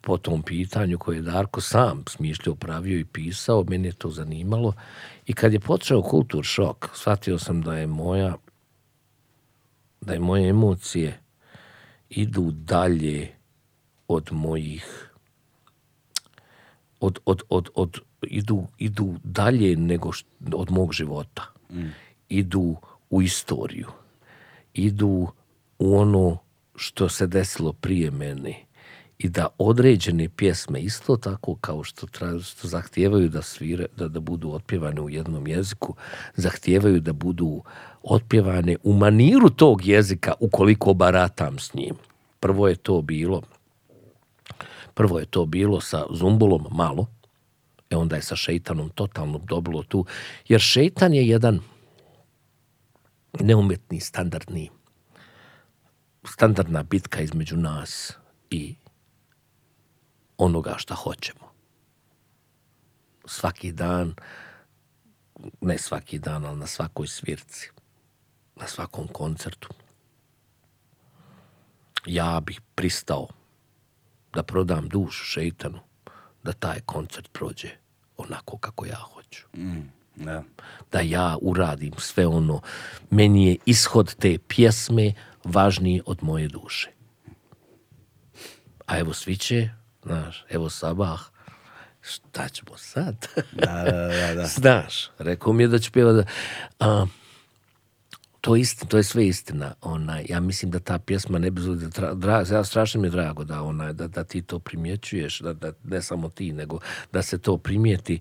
po tom pitanju koje je Darko sam smišljao, pravio i pisao, meni je to zanimalo. I kad je počeo kultur šok, shvatio sam da je moja da je moje emocije idu dalje od mojih od, od, od, od idu, idu dalje nego št- od mog života. Idu u istoriju. Idu u ono što se desilo prije mene i da određene pjesme isto tako kao što, tra, što zahtijevaju da svire, da, da budu otpjevane u jednom jeziku, zahtijevaju da budu otpjevane u maniru tog jezika ukoliko baratam s njim. Prvo je to bilo Prvo je to bilo sa Zumbulom malo, e onda je sa šeitanom totalno dobilo tu, jer šeitan je jedan neumetni, standardni, standardna bitka između nas i onoga šta hoćemo. Svaki dan ne svaki dan, ali na svakoj svirci, na svakom koncertu, ja bih pristao da prodam dušu šeitanu, da taj koncert prođe onako kako ja hoću. Da. Da ja uradim sve ono. Meni je ishod te pjesme važniji od moje duše. A evo sviće, znaš, evo sabah, šta ćemo sad? Da, da, da, da. Znaš, rekao mi je da ću pjevati. A, to je istina, to je sve istina. Onaj, ja mislim da ta pjesma ne bi dra- ja strašno mi je drago da onaj da, da ti to primjećuješ, da, da ne samo ti, nego da se to primijeti.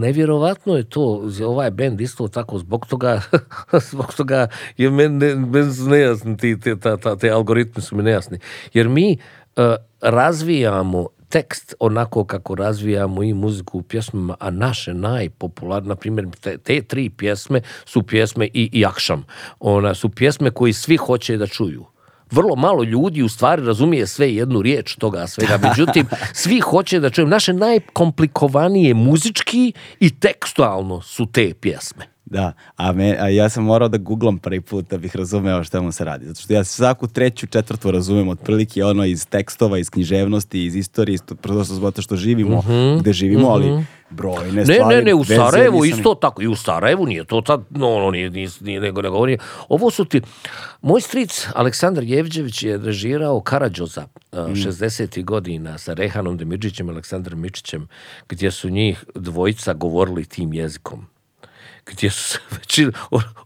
Nevjerovatno je to, ovaj bend isto tako zbog toga, zbog toga je meni ne, meni su nejasni ti, te, ta, ta, te algoritmi su mi nejasni. Jer mi eh, razvijamo tekst onako kako razvijamo i muziku u pjesmama, a naše najpopularne, na primjer, te, te tri pjesme su pjesme i, i Akšam. Ona su pjesme koji svi hoće da čuju. Vrlo malo ljudi u stvari razumije sve jednu riječ toga svega. Međutim, svi hoće da čuju. Naše najkomplikovanije muzički i tekstualno su te pjesme. Da, a, me, a ja sam morao da googlam prvi put da bih razumeo šta mu se radi. Zato što ja svaku treću, četvrtu razumem otprilike ono iz tekstova, iz književnosti, iz istorije, isto, prosto zato što živimo gde živimo, ali brojne Ne, stvari... ne, ne, u Sarajevu nisam- isto tako. I u Sarajevu nije to tad, no, no, nije, nije, nije nego ne govori. Ovo su ti, moj stric Aleksandar Jevđević je režirao Karadžoza uh, 60. godina sa Rehanom Demirđićem i Aleksandrom Mičićem, gdje su njih dvojica govorili tim jezikom gdje su većina,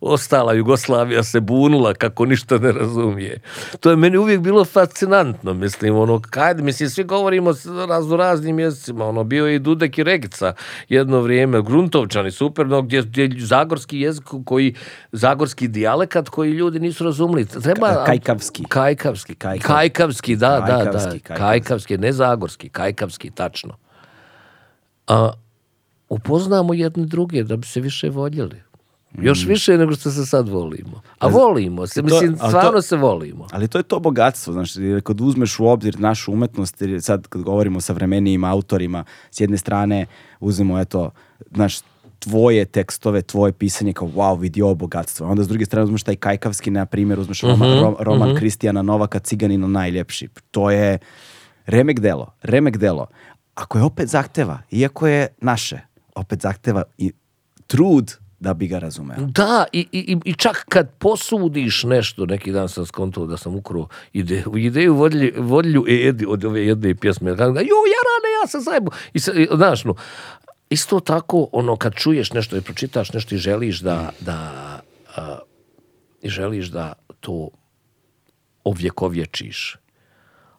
ostala Jugoslavija se bunula kako ništa ne razumije. To je meni uvijek bilo fascinantno, mislim, ono, kajde, mislim, svi govorimo s razno raznim jezicima, ono, bio je i Dudek i Regica jedno vrijeme, Gruntovčani, super, no, gdje, gdje zagorski jezik koji, zagorski dijalekat koji ljudi nisu razumili. Treba, Ka- kajkavski. Kajkavski. Kajkav- Kajkavski, da, da, da. Kajkavski, kajkavski. Kajkavski, ne zagorski, kajkavski, tačno. A, upoznamo jedni druge da bi se više voljeli. Još više nego što se sad volimo. A volimo se, mislim, ali to- stvarno se volimo. Ali to je to bogatstvo, znaš, kad uzmeš u obzir našu umetnost, jer sad kad govorimo o savremenijim autorima, s jedne strane uzmemo, eto, znaš, tvoje tekstove, tvoje pisanje kao wow, vidi ovo bogatstvo. Onda s druge strane uzmeš taj kajkavski, na primjer, uzmeš roman, ro- roman Kristijana Novaka Ciganino najljepši. To je remek delo, remek delo. Ako je opet zahteva, iako je naše, opet zahteva i trud da bi ga razumeo. Da, i, i, i čak kad posudiš nešto, neki dan sam skontuo da sam ukro ide, ideju vodlju, vodlju Edi od ove jedne pjesme. Ja jo, ja sam zajebo. I, sa- i, znaš, no, isto tako, ono, kad čuješ nešto i pročitaš nešto i želiš da, da a, i želiš da to ovjekovječiš.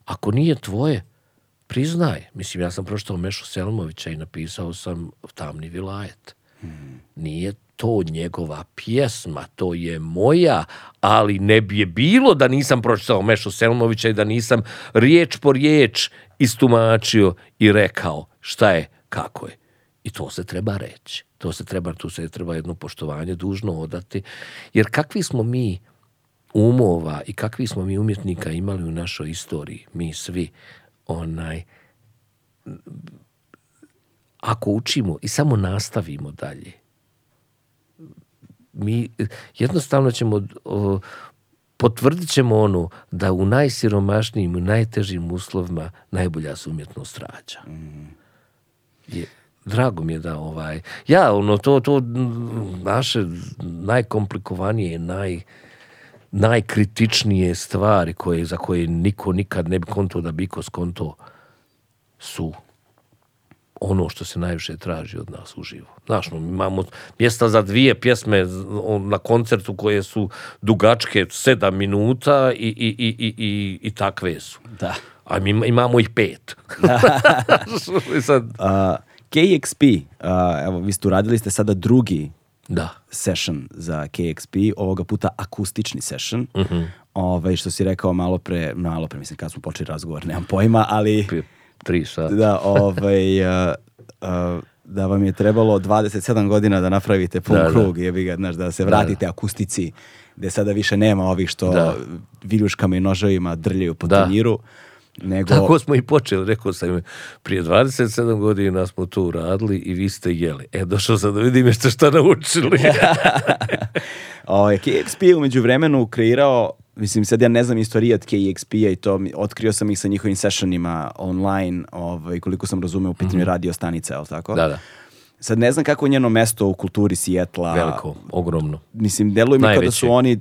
Ako nije tvoje, priznaj. Mislim, ja sam pročitao Mešu Selmovića i napisao sam Tamni vilajet. Nije to njegova pjesma, to je moja, ali ne bi je bilo da nisam pročitao Mešu Selmovića i da nisam riječ po riječ istumačio i rekao šta je, kako je. I to se treba reći. To se treba, tu se treba jedno poštovanje dužno odati. Jer kakvi smo mi umova i kakvi smo mi umjetnika imali u našoj istoriji, mi svi, onaj, ako učimo i samo nastavimo dalje, mi jednostavno ćemo potvrdit ćemo ono da u najsiromašnijim, u najtežim uslovima najbolja se umjetnost rađa. Je, drago mi je da ovaj, ja ono to, to mm, naše najkomplikovanije, naj, najkritičnije stvari koje, za koje niko nikad ne bi konto da bi iko skonto su ono što se najviše traži od nas uživo. Znaš, no, imamo mjesta za dvije pjesme na koncertu koje su dugačke sedam minuta i, i, i, i, i, i takve su. Da. A mi ima- imamo ih pet. Sad, Uh, KXP, uh, evo, vi ste uradili ste sada drugi da. session za KXP, ovoga puta akustični session. Mhm. Ovaj, što si rekao malo pre, malo pre, mislim, kad smo počeli razgovor, nemam pojma, ali Prije tri sata. da, ovaj, uh, uh, da vam je trebalo 27 godina da napravite pun Da, da. krug, jebi ga, znaš, da se vratite akustici, gde sada više nema ovih što Da. viljuškama i noževima drljaju po Da. tanjiru. Nego, Tako smo i počeli, rekao sam prije 27 godina smo to uradili i vi ste jeli. E, došao sam da vidim jeste šta naučili. Ovaj, KXP je umeđu vremenu kreirao, mislim sad ja ne znam istorijat KXP-a i to, otkrio sam ih sa njihovim sessionima online, ovaj, koliko sam razumeo u pitanju radio stanica, je li tako? Mhm. da, da, Sad ne znam kako je njeno mesto u kulturi Sijetla. veliko, ogromno. Mislim, deluje mi kao da su oni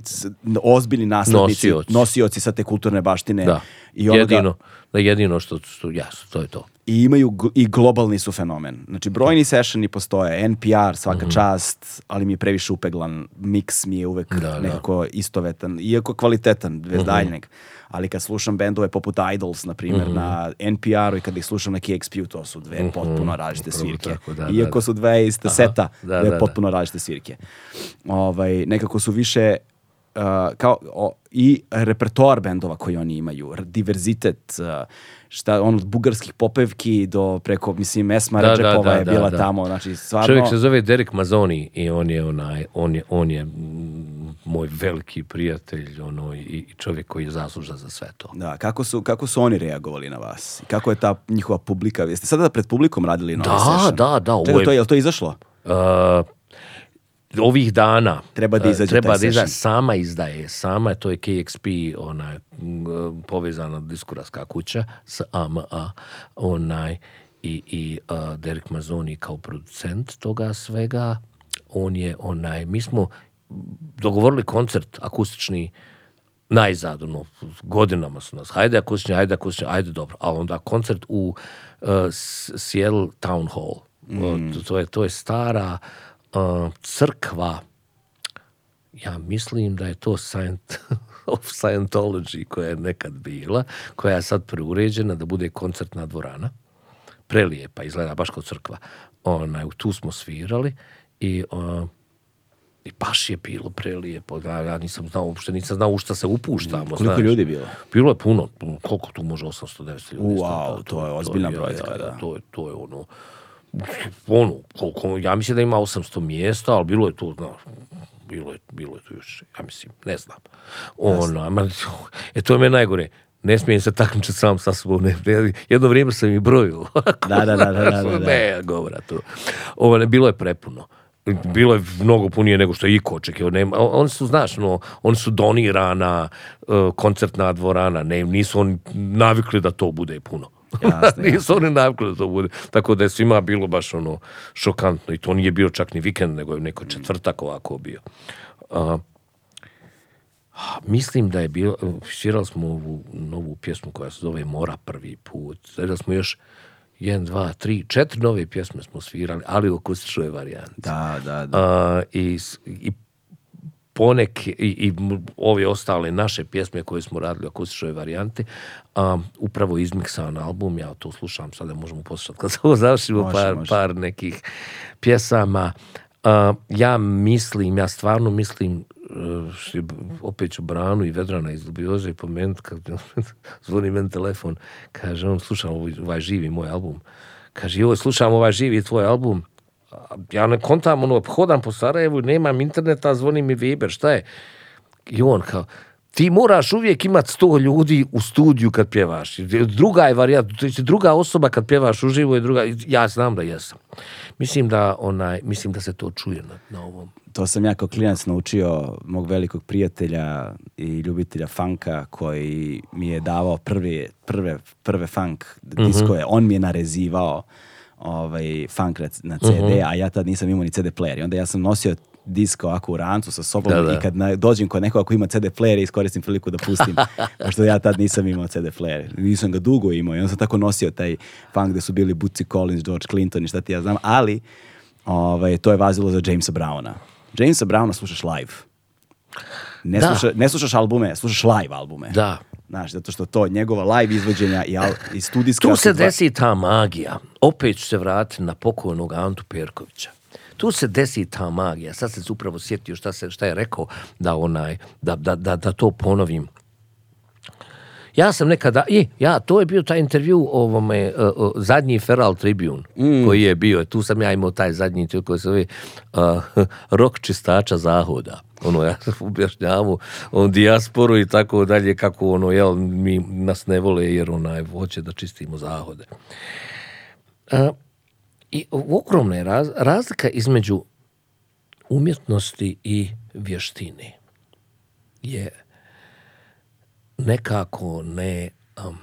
ozbiljni naslednici, Nosioci. nosioci sa te kulturne baštine. Da, I, onoga- jedino, da jedino što, što, jasno, to je to. I imaju i globalni su fenomen. Znači, brojni sessioni postoje, NPR, svaka čast, ali mi je previše upeglan, mix mi je uvek Mhm. Da, da. nekako istovetan, iako kvalitetan, bez Mhm. daljnjeg. Ali kad slušam bendove poput Idols, na primjer, Mhm. na NPR-u i kad ih slušam na KXP-u, to su dve potpuno različite svirke. tako, da, iako da, su dve iste seta, da, dve da, da. potpuno različite svirke. Ovaj, nekako su više uh, kao o, i repertoar bendova koji oni imaju, diverzitet, uh, šta on od bugarskih popevki do preko mislim Esma Da, da, Redžepova da, je da, bila da. tamo, znači stvarno Čovjek se zove Derek Mazzoni i on je onaj, on je, on je moj veliki prijatelj ono, i, i čovjek koji je zaslužan za sve to. Da, kako su, kako su oni reagovali na vas? Kako je ta njihova publika? Jeste sada pred publikom radili novi Da, session? da, da, ovo Čekaj, je- to je, jel to izašlo? Uh, ovih dana Treba da uh, izađe treba da izađe, sama izdaje sama to je KXP onaj uh, povezana diskoraska kuća s AMA onaj i, i uh, Derek Mazzoni kao producent toga svega. On je onaj mi smo dogovorili koncert akustični najzad, ono, godinama su nas, hajde akustični, hajde akustični, ajde dobro, a onda koncert u uh, Seattle Town Hall. Uh, to, to je, to je stara crkva, ja mislim da je to Scient of Scientology koja je nekad bila, koja je sad preuređena da bude koncertna dvorana. Prelijepa, izgleda baš kao crkva. Onaj, tu smo svirali i uh, i baš je bilo prelijepo. Ja, ja nisam znao, uopšte nisam znao u šta se upuštamo. Koliko znaš. ljudi je bilo? Bilo je puno. Koliko tu može 800-900 ljudi? Wow, stati? to je ozbiljna brojka. To to je ono, ono, koliko, ja mislim da ima 800 mjesta, ali bilo je tu, znaš, bilo je, bilo je tu još, ja mislim, ne znam. Ono, ma, e, to je me najgore. Ne smijem se takmičiti sam sa sobom. Ne, jedno vrijeme sam i brojio. Da, da, da, da, da, da. ne, govora tu. Ovo, ne, bilo je prepuno. Bilo je mnogo punije nego što je iko on- oni su, znaš, no, oni su donirana uh, koncertna dvorana, ne, nisu oni navikli da to bude puno. Jasno, nisu oni navikli da to bude. Tako da je svima bilo baš ono šokantno i to nije bio čak ni vikend, nego je neko četvrtak ovako bio. Uh, Mislim da je bilo, svirali smo ovu novu pjesmu koja se zove Mora prvi put. Da smo još jedan, dva, tri, četiri nove pjesme smo svirali, ali u akustičnoj varijanti. Da, da, da. A, i, i poneke i, i ove ostale naše pjesme koje smo radili u akustičnoj varijanti a, upravo izmiksan album ja to slušam sada možemo poslušati kad samo završimo Može, par, može. par nekih pjesama A, ja mislim ja stvarno mislim b- opet ću Branu i Vedrana iz Dubioze pomenuti kad zvoni meni telefon kaže on slušam ovaj, ovaj živi moj album kaže joj slušam ovaj živi tvoj album ja ne kontam, ono, hodam po Sarajevu, nemam interneta, zvoni mi Viber, šta je? I on kao, ti moraš uvijek imati sto ljudi u studiju kad pjevaš. Druga je varijanta, druga osoba kad pjevaš uživo je druga, ja znam da jesam. Mislim da, onaj, mislim da se to čuje na, na ovom. To sam ja kao klinac naučio mog velikog prijatelja i ljubitelja funka koji mi je davao prve, prve, prve funk Mhm. diskoje. On mi je narezivao ovaj, funk na, CD, Mhm. a ja tad nisam imao ni CD player. I onda ja sam nosio disk ovako u rancu sa sobom Da, da. i kad na, dođem kod nekoga ko ima CD player iskoristim priliku da pustim. pošto ja tad nisam imao CD player. Nisam ga dugo imao i onda sam tako nosio taj funk gde su bili Bootsy Collins, George Clinton i šta ti ja znam, ali ovaj, to je vazilo za Jamesa Browna. Jamesa Browna slušaš live. Ne, Da. sluša, ne slušaš albume, slušaš live albume. Da. Znaš, zato što to, njegova live izvođenja i, al, i studijska... Tu se dva- desi ta magija. Opet ću se vratiti na pokojnog Antu Perkovića. Tu se desi ta magija. Sad sam se upravo sjetio šta, se, šta je rekao da, onaj, da, da, da, da to ponovim. Ja sam nekada, i, ja, to je bio taj intervju ovome, uh, uh, zadnji Feral Tribune, koji je bio, tu sam ja imao taj zadnji intervju koji se zove uh, Rok čistača zahoda. Ono, ja sam objašnjavao on dijasporu i tako dalje, kako ono, jel, mi nas ne vole jer onaj hoće da čistimo zahode. I ogromna je raz, razlika između umjetnosti i vještine je nekako ne, um,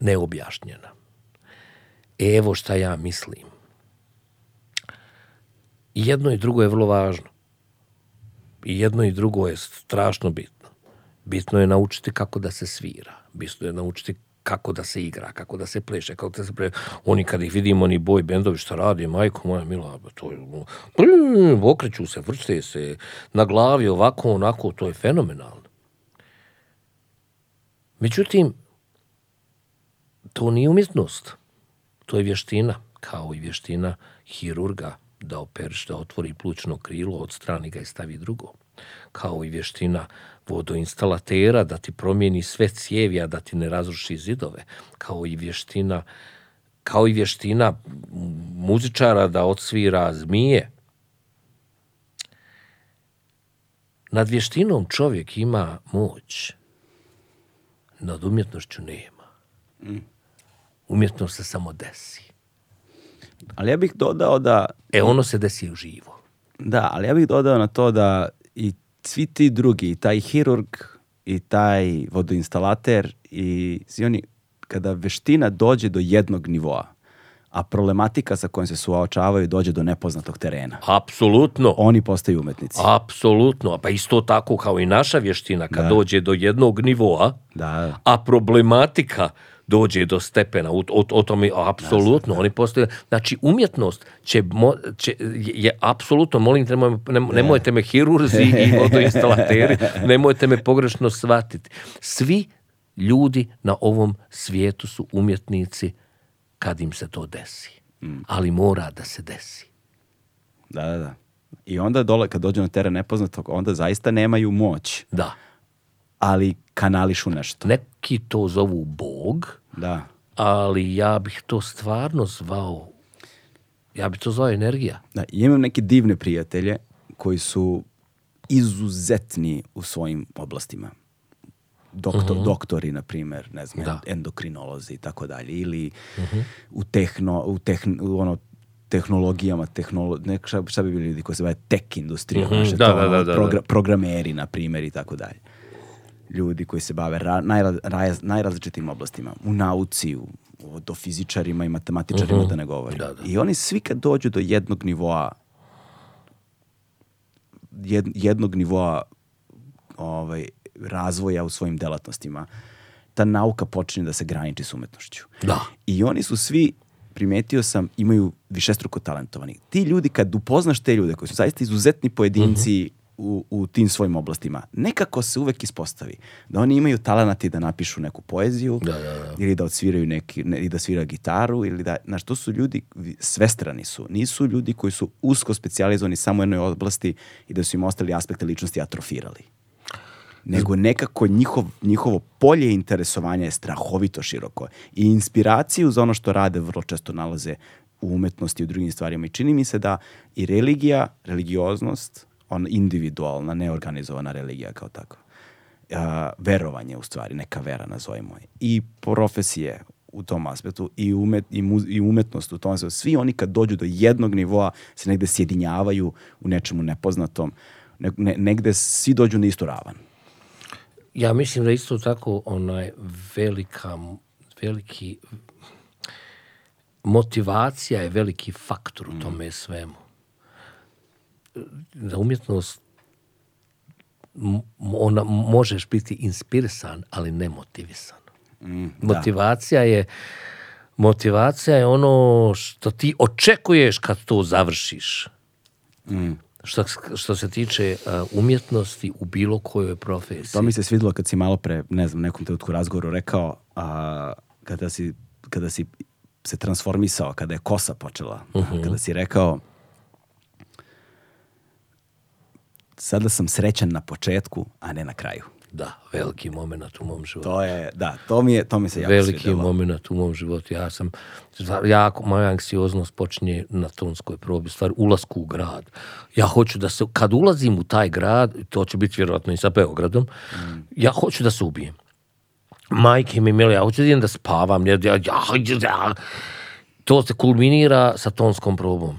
neobjašnjena. Evo šta ja mislim. I jedno i drugo je vrlo važno. I jedno i drugo je strašno bitno. Bitno je naučiti kako da se svira. Bitno je naučiti kako da se igra, kako da se pleše, kako da se pleše. Oni kad ih vidimo, oni boj bendovi što radi, majko moja mila, to je, okreću se, vrste se, na glavi ovako, onako, to je fenomenalno. Međutim, to nije umjetnost. To je vještina, kao i vještina hirurga da operiš, da otvori plućno krilo, odstrani ga i stavi drugo. Kao i vještina vodoinstalatera da ti promijeni sve cijevi, a da ti ne razruši zidove. Kao i vještina kao i vještina muzičara da odsvira zmije. Nad vještinom čovjek ima moć, nad umjetnošću nema. Umjetnost se samo desi. Ali ja bih dodao da... E, ono se desi uživo. Da, ali ja bih dodao na to da i svi ti drugi, i taj hirurg, i taj vodoinstalater, i svi oni, kada veština dođe do jednog nivoa, a problematika sa kojom se suočavaju dođe do nepoznatog terena. Apsolutno. Oni postaju umetnici. Apsolutno. Pa isto tako kao i naša vještina, kad Da. dođe do jednog nivoa, Da, a problematika dođe do stepena, o, o, o tome, apsolutno, oni postaju, znači umjetnost će, mo- će je apsolutno, molim te, nemoj, nem- nemojte me hirurzi i vodoinstalateri, nemojte me pogrešno shvatiti. Svi ljudi na ovom svijetu su umjetnici kad im se to desi. Ali mora da se desi. da, da, da. I onda dole, kad dođu na teren nepoznatog, onda zaista nemaju moć, Da. Ali kanališu nešto. Neki to zovu Bog, Da. ali ja bih to stvarno zvao, ja bih to zvao energija. Da, i imam neke divne prijatelje koji su izuzetni u svojim oblastima. Doktor, Doktori, na primjer, ne znam, Mhm. Da. Mhm. endokrinolozi i tako dalje. Ili u, tehno, u, tehn, u ono, tehnologijama, tehnolo, ne, šta, šta bi bili ljudi koji se bave tech industrija, znaš, Da, to, da, da, da, progra- programeri, na primjer, i tako dalje. Ljudi koji se bave ra, najra- raz- najrazličitim oblastima. U nauci, u, do fizičarima i matematičarima, da ne govorim. Da, da. I oni svi kad dođu do jednog nivoa jed- jednog nivoa ovaj, razvoja u svojim delatnostima, ta nauka počinje da se graniči s umetnošću. Da. I oni su svi, primetio sam, imaju višestruko talentovani. Ti ljudi, kad upoznaš te ljude koji su zaista izuzetni pojedinci u, u tim svojim oblastima, nekako se uvek ispostavi da oni imaju talenati da napišu neku poeziju Da, da, da. ili da odsviraju neki, ne, ili da sviraju gitaru ili da, znaš, to su ljudi, svestrani su, nisu ljudi koji su usko specijalizovani samo u jednoj oblasti i da su im ostali aspekte ličnosti atrofirali. Nego nekako njihov, njihovo polje interesovanja je strahovito široko. I inspiraciju za ono što rade vrlo često nalaze u umetnosti i u drugim stvarima. I čini mi se da i religija, religioznost, on individualna, neorganizovana religija kao tako, a, verovanje u stvari, neka vera nazovimo je. I profesije u tom aspektu i, umet, i, mu- i umetnost u tom aspektu. Svi oni kad dođu do jednog nivoa se negde sjedinjavaju u nečemu nepoznatom, ne, ne- negde svi dođu na istu ravan. Ja mislim da isto tako onaj velika, veliki motivacija je veliki faktor u tome svemu. Da umjetnost ona možeš biti inspirisan, ali ne motivisan. Motivacija je motivacija je ono što ti očekuješ kad to završiš. Što, što se tiče uh, umjetnosti u bilo kojoj profesiji. To mi se svidilo kad si malo pre, ne znam, nekom trenutku razgovoru rekao, a, kada, si, kada si se transformisao, kada je kosa počela, kada si rekao sada sam srećan na početku, a ne na kraju. Da, veliki moment u mom životu. To je, da, to mi, je, to mi se jako veliki svidjelo. moment u mom životu. Ja sam, jako, moja anksioznost počinje na tonskoj probi, stvar ulasku u grad. Ja hoću da se, kad ulazim u taj grad, to će biti vjerojatno i sa Beogradom, ja hoću da se ubijem. Majke mi mili, ja hoću da idem da spavam. Ja, ja, ja, ja. To se kulminira sa tonskom probom,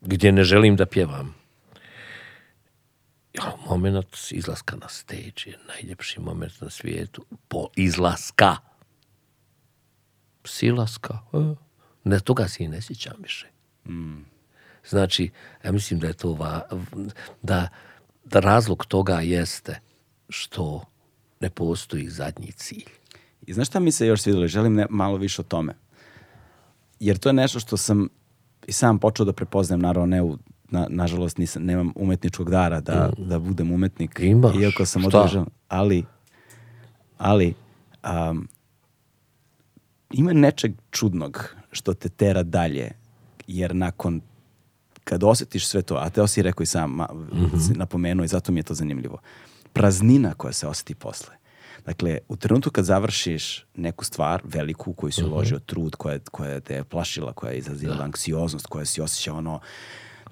gdje ne želim da pjevam. Ja, moment izlaska na stage je najljepši moment na svijetu. Po izlaska. Silaska. e. Ne, toga se i ne sjećam više. Znači, ja mislim da je to va, da, da razlog toga jeste što ne postoji zadnji cilj. I znaš šta mi se još svidjelo? Želim ne, malo više o tome. Jer to je nešto što sam i sam počeo da prepoznajem, naravno ne u, na, nažalost nisam, nemam umetničkog dara da, da budem umetnik. Imaš. Iako sam održan. Ali, ali um, ima nečeg čudnog što te tera dalje. Jer nakon kad osjetiš sve to, a te si rekao i sam, ma, si napomenuo i zato mi je to zanimljivo, praznina koja se osjeti posle. Dakle, u trenutku kad završiš neku stvar veliku koju si uložio trud, koja, koja te je plašila, koja je izazivala anksioznost, koja si osjećao ono,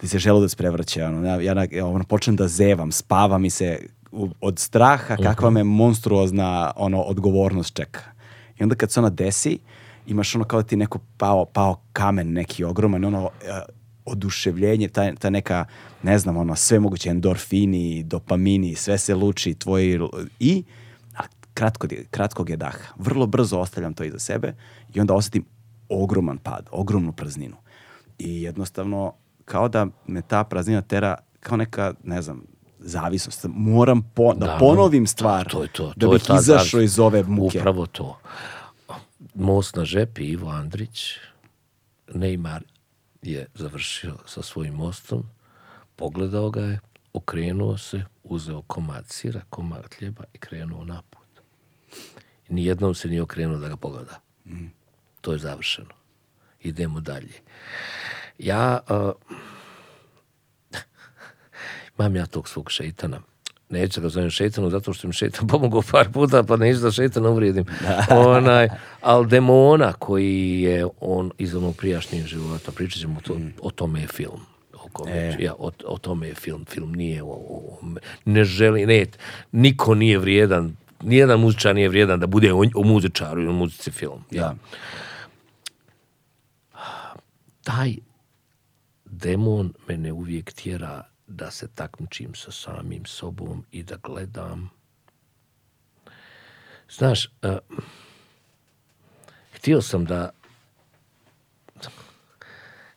ti se želudac prevrće, ono, ja, ja, ono, počnem da zevam, spava mi se u- od straha kakva me monstruozna ono, odgovornost čeka. I onda kad se ona desi, imaš ono kao da ti neko pao, pao kamen neki ogroman, ono e, oduševljenje, ta, ta neka, ne znam, ono, sve moguće endorfini, dopamini, sve se luči, tvoji, i kratko, kratkog je daha. Vrlo brzo ostavljam to iza sebe i onda osjetim ogroman pad, ogromnu prazninu. I jednostavno, kao da me ta praznina tera kao neka, ne znam, zavisnost. Moram po- da, Da, ponovim stvar To je to. da to bih izašao iz ove muke. Upravo to. Most na žepi, Ivo Andrić, Neymar je završio sa svojim mostom, pogledao ga je, okrenuo se, uzeo komad sira, komad hljeba i krenuo naput. Nijednom se nije okrenuo da ga pogleda. To je završeno. Idemo dalje. Ja, uh, imam ja tog svog šeitana. Neću ga zovem šeitanom zato što mi šeitan pomogao par puta, pa neću da šeitana uvrijedim. Onaj, ali demona koji je on iz onog prijašnjeg života, pričat ćemo to, o tome je film. O, kome, ja, o, o tome je film. Film nije o, o- ne želi, ne, niko nije vrijedan, nijedan muzičar nije vrijedan da bude o, o muzičaru i o muzici film. Ja. taj demon mene uvijek tjera da se takmičim sa samim sobom i da gledam. Znaš, uh, htio sam da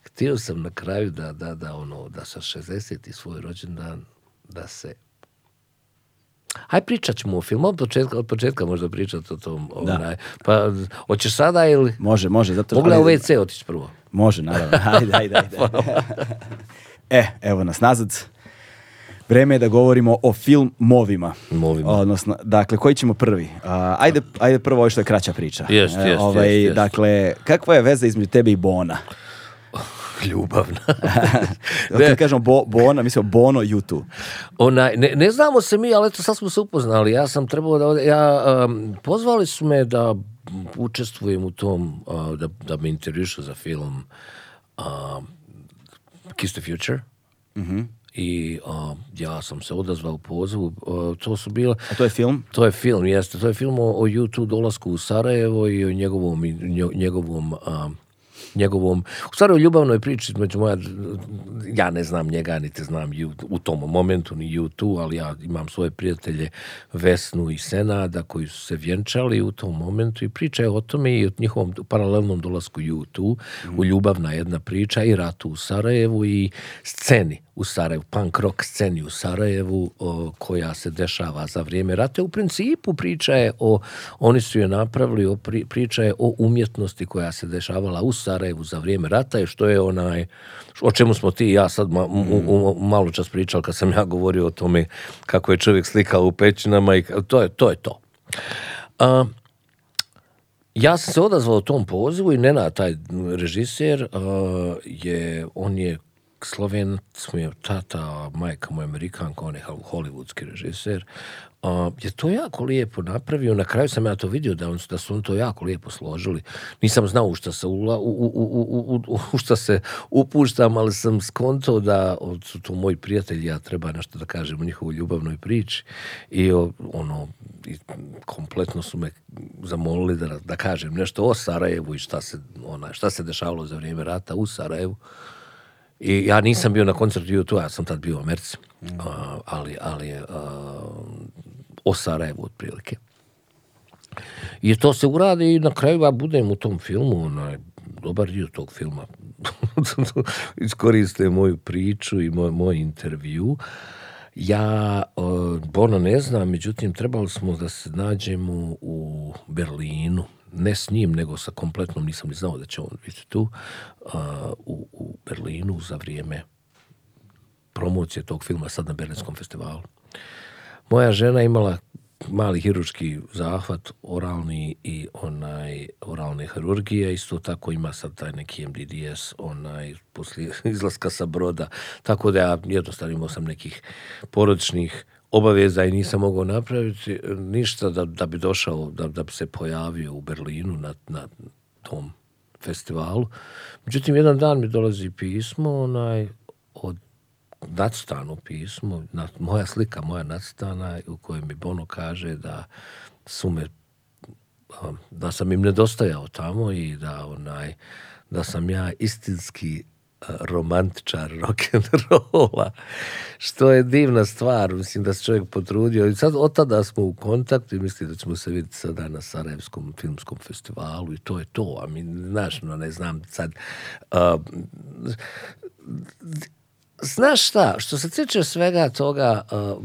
htio sam na kraju da, da, da, ono, da sa 60. svoj rođendan da se Aj pričat ćemo o filmu, od početka, od početka možda pričati o tom. Onaj. Pa, hoćeš sada ili... Može, može. Zato, Mogu li u WC otići prvo? Može, naravno. Ajde, ajde, ajde. e, evo nas nazad. Vreme je da govorimo o filmovima. Movima. Odnosno, dakle, koji ćemo prvi? A, ajde, ajde prvo ovo što je kraća priča. Jest, E, jest, ovaj, jest, jest. Dakle, kakva je veza između tebe i Bona? Ljubavna. Kad kažemo bo, Bona, mislimo Bono YouTube. Onaj, ne, ne znamo se mi, ali eto sad smo se upoznali. Ja sam trebao da... Ja, um, pozvali su me da učestvujem u tom, uh, da, da me intervjušu za film um, Kiss the Future. I uh, ja sam se odazvao pozivu. Uh, to su bile... A to je film? To je film, jeste. To je film o, o YouTube dolasku u Sarajevo i o njegovom, njegovom, a, njegovom, u stvari o ljubavnoj priči između moja, ja ne znam njega, niti znam ju, u tom momentu ni YouTube, ali ja imam svoje prijatelje Vesnu i Senada koji su se vjenčali u tom momentu i priča je o tome i o njihovom paralelnom dolasku YouTube, u ljubavna jedna priča i ratu u Sarajevu i sceni u Sarajevu, punk rock sceni u Sarajevu o, koja se dešava za vrijeme rata. U principu priča je o, oni su je napravili, o, pri- priča je o umjetnosti koja se dešavala u Sarajevu za vrijeme rata i što je onaj, o čemu smo ti i ja sad ma, u- u- malo čas pričali kad sam ja govorio o tome kako je čovjek slikao u pećinama i to je to. Je to. A, ja sam se odazvao tom pozivu i Nena, taj režiser, uh, je, on je Slovenac mu je tata, a majka mu je Amerikanka, on je hollywoodski režiser. A, je to jako lijepo napravio. Na kraju sam ja to vidio da, on, da su on to jako lijepo složili. Nisam znao u šta se, ula, u, u, u, u, u šta se upuštam, ali sam skontao da su to moji prijatelji, ja treba nešto da kažem o njihovoj ljubavnoj priči. I ono, i kompletno su me zamolili da, da kažem nešto o Sarajevu i šta se, ona, šta se dešavalo za vrijeme rata u Sarajevu. I ja nisam bio na koncertu YouTube, ja sam tad bio u Americi, mm. uh, ali, ali uh, o Sarajevu otprilike. I to se uradi i na kraju ja budem u tom filmu, onaj, dobar dio tog filma. Iskoriste moju priču i moj, moj intervju. Ja Bona ne znam, međutim trebali smo da se nađemo u Berlinu ne s njim, nego sa kompletnom, nisam ni znao da će on biti tu, uh, u, u Berlinu za vrijeme promocije tog filma sad na Berlinskom festivalu. Moja žena imala mali hiruški zahvat, oralni i onaj oralne hirurgije, isto tako ima sad taj neki MDDS, onaj poslije izlaska sa broda, tako da ja jednostavno imao sam nekih porodičnih obaveza i nisam mogao napraviti ništa da, da bi došao, da, da bi se pojavio u Berlinu na, na tom festivalu. Međutim, jedan dan mi dolazi pismo onaj, od nacrtano pismo, na, moja slika, moja nacrtana u kojoj mi Bono kaže da su me da sam im nedostajao tamo i da onaj da sam ja istinski romantičar rock'n'rolla, što je divna stvar, mislim da se čovjek potrudio. I sad od tada smo u kontaktu i mislim da ćemo se vidjeti sada na Sarajevskom filmskom festivalu i to je to, a mi, znaš, no ne znam sad, uh, Znaš šta, što se tiče svega toga, uh,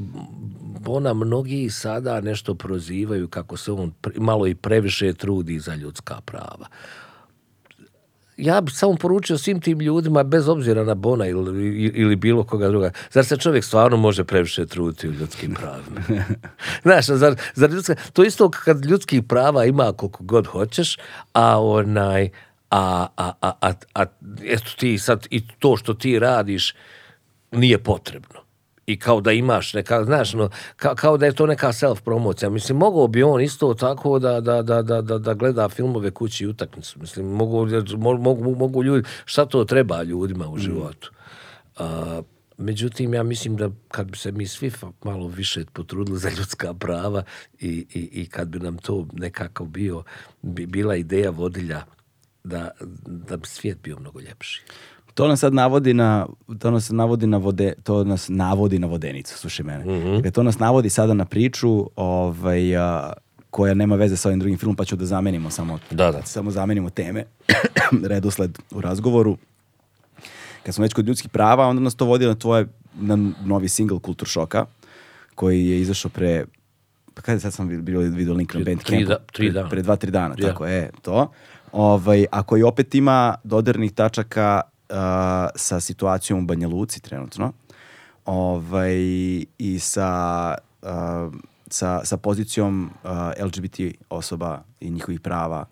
ona mnogi sada nešto prozivaju kako se on malo i previše trudi za ljudska prava ja bih samo poručio svim tim ljudima, bez obzira na Bona ili, ili bilo koga druga, zar se čovjek stvarno može previše truditi u ljudskim pravima? Znaš, zar, zar ljudska, to isto kad ljudskih prava ima koliko god hoćeš, a onaj, a, a, a, a, a eto ti sad, i to što ti radiš nije potrebno i kao da imaš neka, znaš, no, ka, kao da je to neka self promocija. Mislim, mogao bi on isto tako da, da, da, da, da, da gleda filmove kući i utakmicu. Mislim, mogu, mogu, mogu ljudi, šta to treba ljudima u životu? Mm. A, međutim, ja mislim da kad bi se mi svi malo više potrudili za ljudska prava i, i, i kad bi nam to nekako bio, bi bila ideja vodilja da, da bi svijet bio mnogo ljepši. To nas sad navodi na to nas navodi na vode, to nas navodi na vodenicu, slušaj mene. Mm -hmm. Dakle, to nas navodi sada na priču, ovaj a, koja nema veze sa ovim drugim filmom, pa ću da zamenimo samo da, da. samo zamenimo teme, redosled u razgovoru. Kad smo već kod ljudskih prava, onda nas to vodi na tvoje na novi single Kultur šoka, koji je izašao pre pa kada sad sam bio video link na Bandcamp da, tri dana. pre, pre dva, tri dana, ja. tako je, to. Ovaj, a koji opet ima dodirnih tačaka sa situacijom u Banja Luci trenutno ovaj, i sa, uh, sa, sa pozicijom uh, LGBT osoba i njihovih prava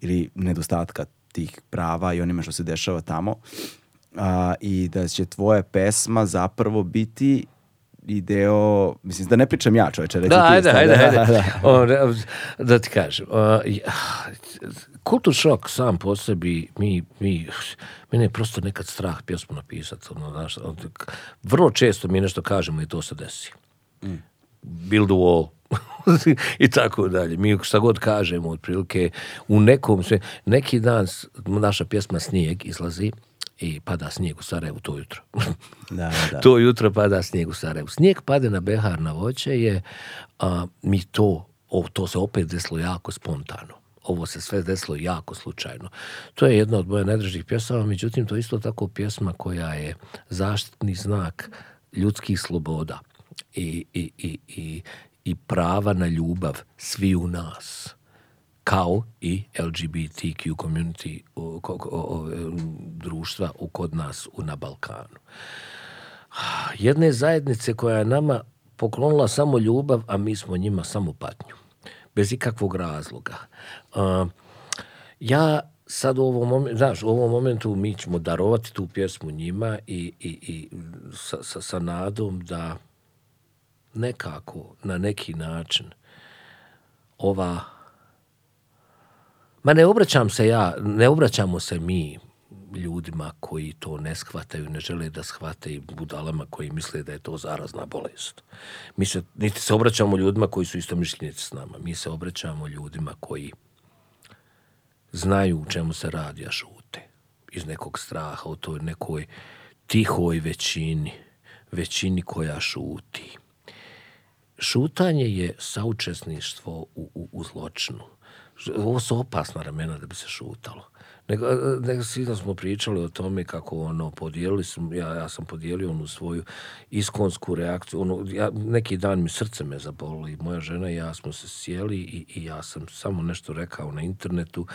ili nedostatka tih prava i onime što se dešava tamo. Uh, I da će tvoja pesma zapravo biti i deo, mislim, da ne pričam ja čoveče, da, ti. Ajde, ajde, da, ajde, da, da. O, da ti kažem. Uh, kultur šok sam po sebi, mi, mi, mene je prosto nekad strah pjesmu napisati. Ono, znaš, vrlo često mi nešto kažemo i to se desi. Mm. Build a wall. i tako dalje. Mi šta god kažemo, otprilike, u nekom sve, neki dan naša pjesma Snijeg izlazi, i pada snijeg u Sarajevu to jutro. da, da. to jutro pada snijeg u Sarajevu. Snijeg pade na Behar na voće je, a, mi to, o, to se opet desilo jako spontano. Ovo se sve desilo jako slučajno. To je jedna od moje najdražih pjesama, međutim to je isto tako pjesma koja je zaštitni znak ljudskih sloboda i, i, i, i, i prava na ljubav svi u nas kao i LGBTQ community o, društva u kod nas u, na Balkanu. Jedne zajednice koja je nama poklonila samo ljubav, a mi smo njima samo patnju. Bez ikakvog razloga. Uh, ja sad u ovom momentu, znaš, u ovom momentu mi ćemo darovati tu pjesmu njima i, i, i sa, sa, sa nadom da nekako, na neki način, ova... Ma ne obraćam se ja, ne obraćamo se mi ljudima koji to ne shvataju, ne žele da shvate i budalama koji misle da je to zarazna bolest. Mi se, niti se obraćamo ljudima koji su isto mišljenici s nama. Mi se obraćamo ljudima koji znaju u čemu se radi, a šute. Iz nekog straha, u toj nekoj tihoj većini, većini koja šuti. Šutanje je saučesništvo u, u, u zločinu. Ovo su opasna ramena da bi se šutalo. Nego, nego svi da smo pričali o tome kako ono, podijelili smo, ja, ja sam podijelio onu svoju iskonsku reakciju, ono, ja, neki dan mi srce me zabolo i moja žena i ja smo se sjeli i, i ja sam samo nešto rekao na internetu,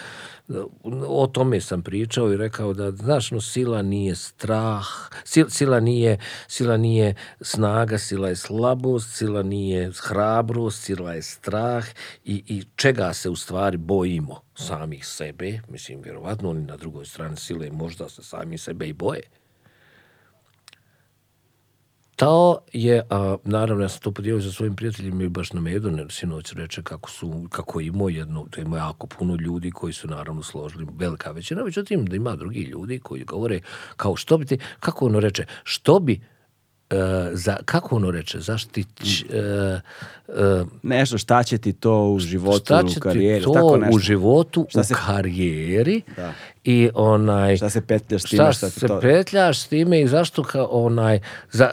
o tome sam pričao i rekao da, znaš, no, sila nije strah, sila, sila nije, sila nije snaga, sila je slabost, sila nije hrabrost, sila je strah i, i čega se u stvari bojimo samih sebe, mislim, vjerovatno oni na drugoj strani sile možda se sami sebe i boje. To je, a, naravno, ja sam to podijelio sa svojim prijateljima i baš na Medone, sinoć reče kako su, kako imao jedno, da ima jako puno ljudi koji su naravno složili, velika većina, međutim da ima drugi ljudi koji govore kao što bi ti, kako ono reče, što bi za, kako ono reče, zaštić... Uh, uh, Nešto šta će ti to u životu, šta u će karijeri, ti to tako nešto. u životu, Šta u se- karijeri Da. i onaj... Šta se petljaš s time, šta šta ti se to... petljaš s time i zašto kao onaj... Za,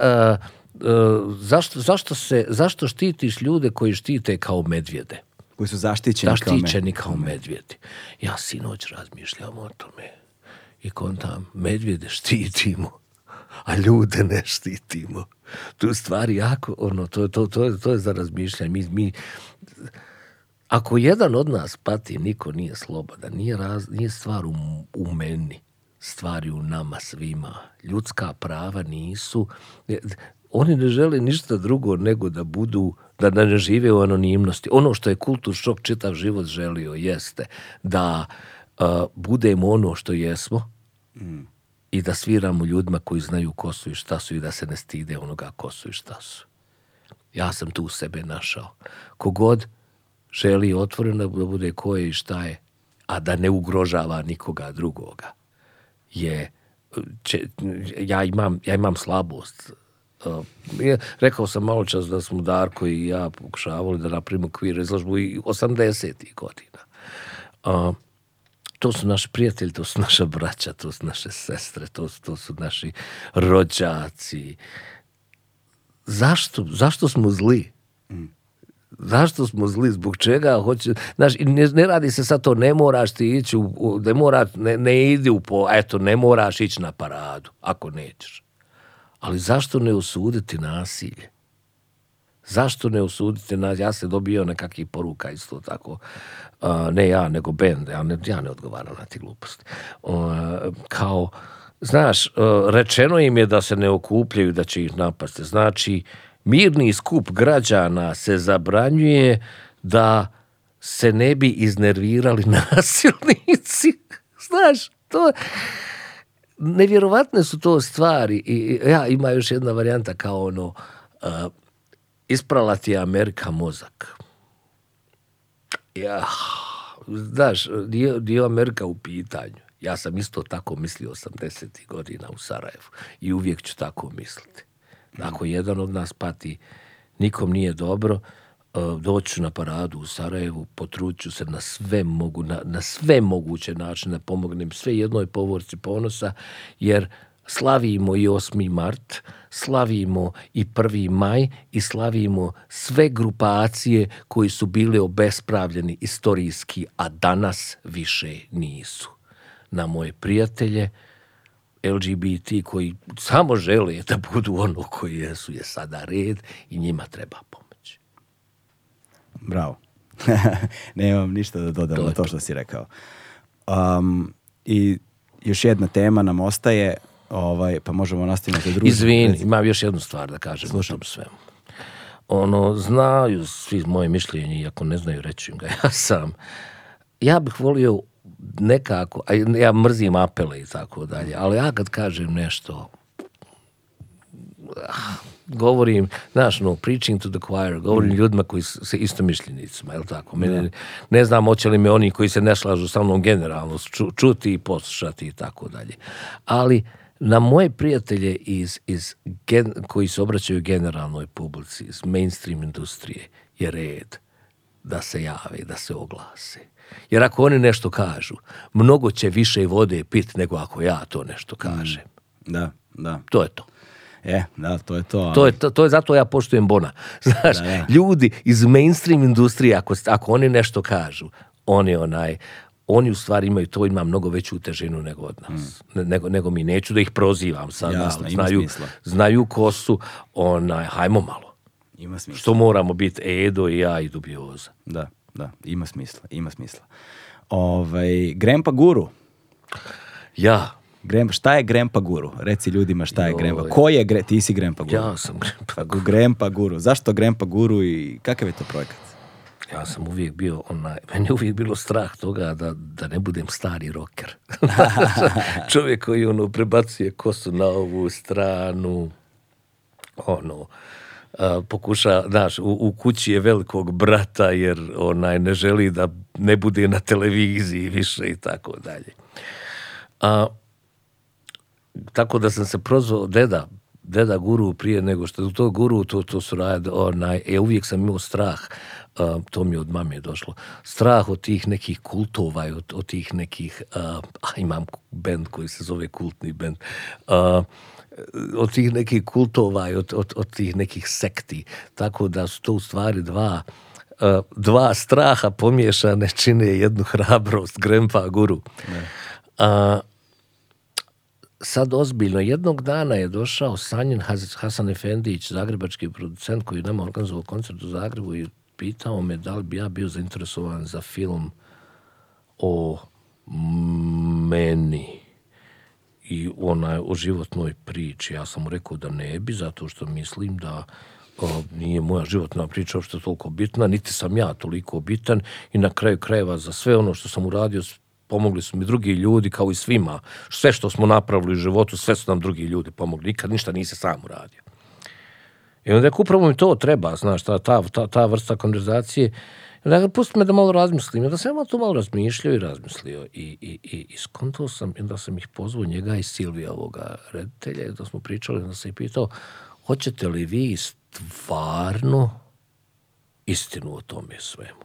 zašto, zašto, se, zašto štitiš ljude koji štite kao medvjede? Koji su zaštićeni, kao. Zaštićeni kao medvjedi. Ja sinoć razmišljam o tome i kontam, medvjede štitimo, a ljude ne štitimo. Tu stvari jako, ono, to, to, to, to je za razmišljanje. Mi, mi, ako jedan od nas pati, niko nije slobodan. Nije, raz, nije stvar u, u meni, stvari u nama svima. Ljudska prava nisu... Oni ne žele ništa drugo nego da budu, da, ne žive u anonimnosti. Ono što je kultur šok čitav život želio jeste da uh, budemo ono što jesmo i da sviramo ljudima koji znaju ko su i šta su i da se ne stide onoga ko su i šta su. Ja sam tu sebe našao. Kogod želi otvoreno da bude ko je i šta je, a da ne ugrožava nikoga drugoga, je, ja, imam, ja imam slabost. Uh, je- rekao sam malo čas da smo Darko i ja pokušavali da napravimo kvir izložbu i 80. godina. Uh, to su naši prijatelji, to su naša braća, to su naše sestre, to, su- to su naši rođaci. Zašto, zašto smo zli? Zašto smo zli? Zbog čega? Hoće, znaš, ne, ne radi se sad to, ne moraš ti ići, u, u- ne, mora, ne, ne idi u po, eto, ne moraš ići na paradu, ako nećeš. Ali zašto ne osuditi nasilje? Zašto ne osudite nas? Ja se dobio nekakvih poruka isto tako. A, ne ja, nego bend. Ja ne, ja ne odgovaram na ti gluposti. A, kao, znaš, a, rečeno im je da se ne okupljaju, da će ih napasti. Znači, mirni skup građana se zabranjuje da se ne bi iznervirali nasilnici. Znaš, to nevjerovatne su to stvari i- ja ima još jedna varijanta kao ono uh, isprala ti je Amerika mozak. Ja, znaš, nije, nije Amerika u pitanju. Ja sam isto tako mislio 80. godina u Sarajevu i uvijek ću tako misliti. Ako jedan od nas pati, nikom nije dobro, uh, doći ću na paradu u Sarajevu, potrudit se na sve, mogu, na, na sve moguće načine pomognem sve jednoj povorci ponosa, jer slavimo i 8. mart, slavimo i 1. maj i slavimo sve grupacije koji su bile obespravljeni istorijski, a danas više nisu. Na moje prijatelje, LGBT koji samo žele da budu ono koji jesu je sada red i njima treba pomoć. Bravo. Nemam ništa da dodam To na to. što si rekao. Um, I još jedna tema nam ostaje, ovaj, pa možemo nastaviti za drugu. Izvini, imam još jednu stvar da kažem o tom svemu. Ono, znaju svi moje mišljenje, iako ne znaju reći ga ja sam. Ja bih volio nekako, a ja mrzim apele i tako dalje, ali ja kad kažem nešto, ah, govorim, znaš, no, preaching to the choir, govorim Mm. ljudima koji se istomišljenicima, je li tako? Mene, ne znam hoće li me oni koji se ne slažu sa mnom generalno ču- čuti i poslušati i tako dalje. Ali na moje prijatelje iz, iz gen- koji se obraćaju generalnoj publici, iz mainstream industrije, je red da se jave, da se oglase. Jer ako oni nešto kažu, mnogo će više vode pit nego ako ja to nešto kažem. Da, da. To je to. E, da, to je to. To je, to, to je zato ja poštujem Bona. Znaš, Da, da. ljudi iz mainstream industrije, ako, ako oni nešto kažu, oni onaj, oni u stvari imaju to, ima mnogo veću težinu nego od nas. Ne- Nego, nego mi neću da ih prozivam sada, Mm. Jasno, znaju, znaju ko su, onaj, hajmo malo. Ima smisla. Što moramo biti Edo i ja i Dubioza. Da, da, ima smisla, ima smisla. Ovaj, Grandpa Guru. Ja, Grem, šta je Grandpa Guru? Reci ljudima šta je Joj. Grandpa. Ko je Gre, ti si Grandpa Guru? ja sam Pa, gu- Grandpa Guru. Zašto Grandpa Guru i kakav je to projekat? Ja sam uvijek bio onaj, meni je uvijek bilo strah toga da, da ne budem stari roker. Čovjek koji ono prebacuje kosu na ovu stranu, ono, a, pokuša, znaš, u, u kući je velikog brata jer onaj ne želi da ne bude na televiziji više i tako dalje. A, tako da sam se prozvao deda, deda guru prije nego što to guru, to, to su rad, onaj, e, uvijek sam imao strah, a, to mi od mame došlo, strah od tih nekih kultova i od, od tih nekih, a, imam bend koji se zove kultni bend, od tih nekih kultova i od, od, od tih nekih sekti, tako da su to u stvari dva, dva straha pomiješane čine jednu hrabrost, grempa guru. A, sad ozbiljno, jednog dana je došao Sanjin Hasan Efendić, zagrebački producent koji je nama organizovao koncert u Zagrebu i pitao me da li bi ja bio zainteresovan za film o meni i onaj o životnoj priči. Ja sam mu rekao da ne bi, zato što mislim da o, nije moja životna priča uopšte toliko bitna, niti sam ja toliko bitan i na kraju krajeva za sve ono što sam uradio pomogli su mi drugi ljudi kao i svima. Sve što smo napravili u životu, sve su nam drugi ljudi pomogli. Nikad ništa nisi sam uradio. I onda rekao, upravo mi to treba, znaš, ta, ta, ta, ta vrsta konverzacije. Onda pusti me da malo razmislim. I onda sam ja to malo razmišljao i razmislio. I, i, i, i skontao sam, i onda sam ih pozvao njega i Silvija ovoga reditelja, da smo pričali, onda sam ih pitao, hoćete li vi stvarno istinu o tome svemu?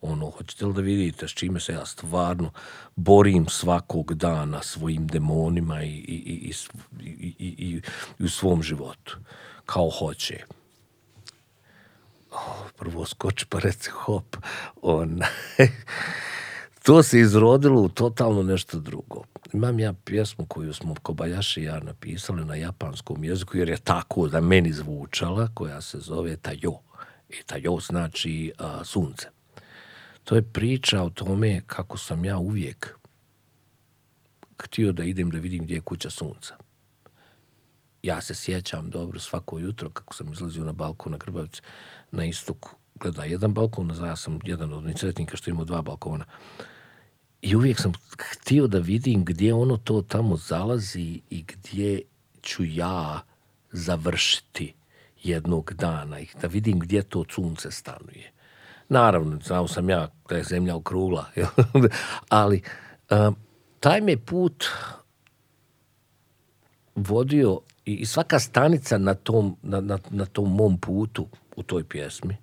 Ono, hoćete li da vidite s čime se ja stvarno borim svakog dana svojim demonima i, i, i, i, i u svom životu? Kao hoće. Prvo skoči pa reci hop. On, to se izrodilo u totalno nešto drugo. Imam ja pjesmu koju smo Kobayashi i ja napisali na japanskom jeziku, jer je tako da meni zvučala, koja se zove Tajo. I znači a, sunce. To je priča o tome kako sam ja uvijek htio da idem da vidim gdje je kuća sunca. Ja se sjećam dobro svako jutro kako sam izlazio na balkon na Grbavici na istok gleda jedan balkon, a ja sam jedan od nesretnika što ima dva balkona. I uvijek sam htio da vidim gdje ono to tamo zalazi i gdje ću ja završiti jednog dana i da vidim gdje to sunce stanuje. Naravno, znao sam ja da je zemlja okrugla, ali a, taj me put vodio i, i svaka stanica na tom, na, na, na tom mom putu u toj pjesmi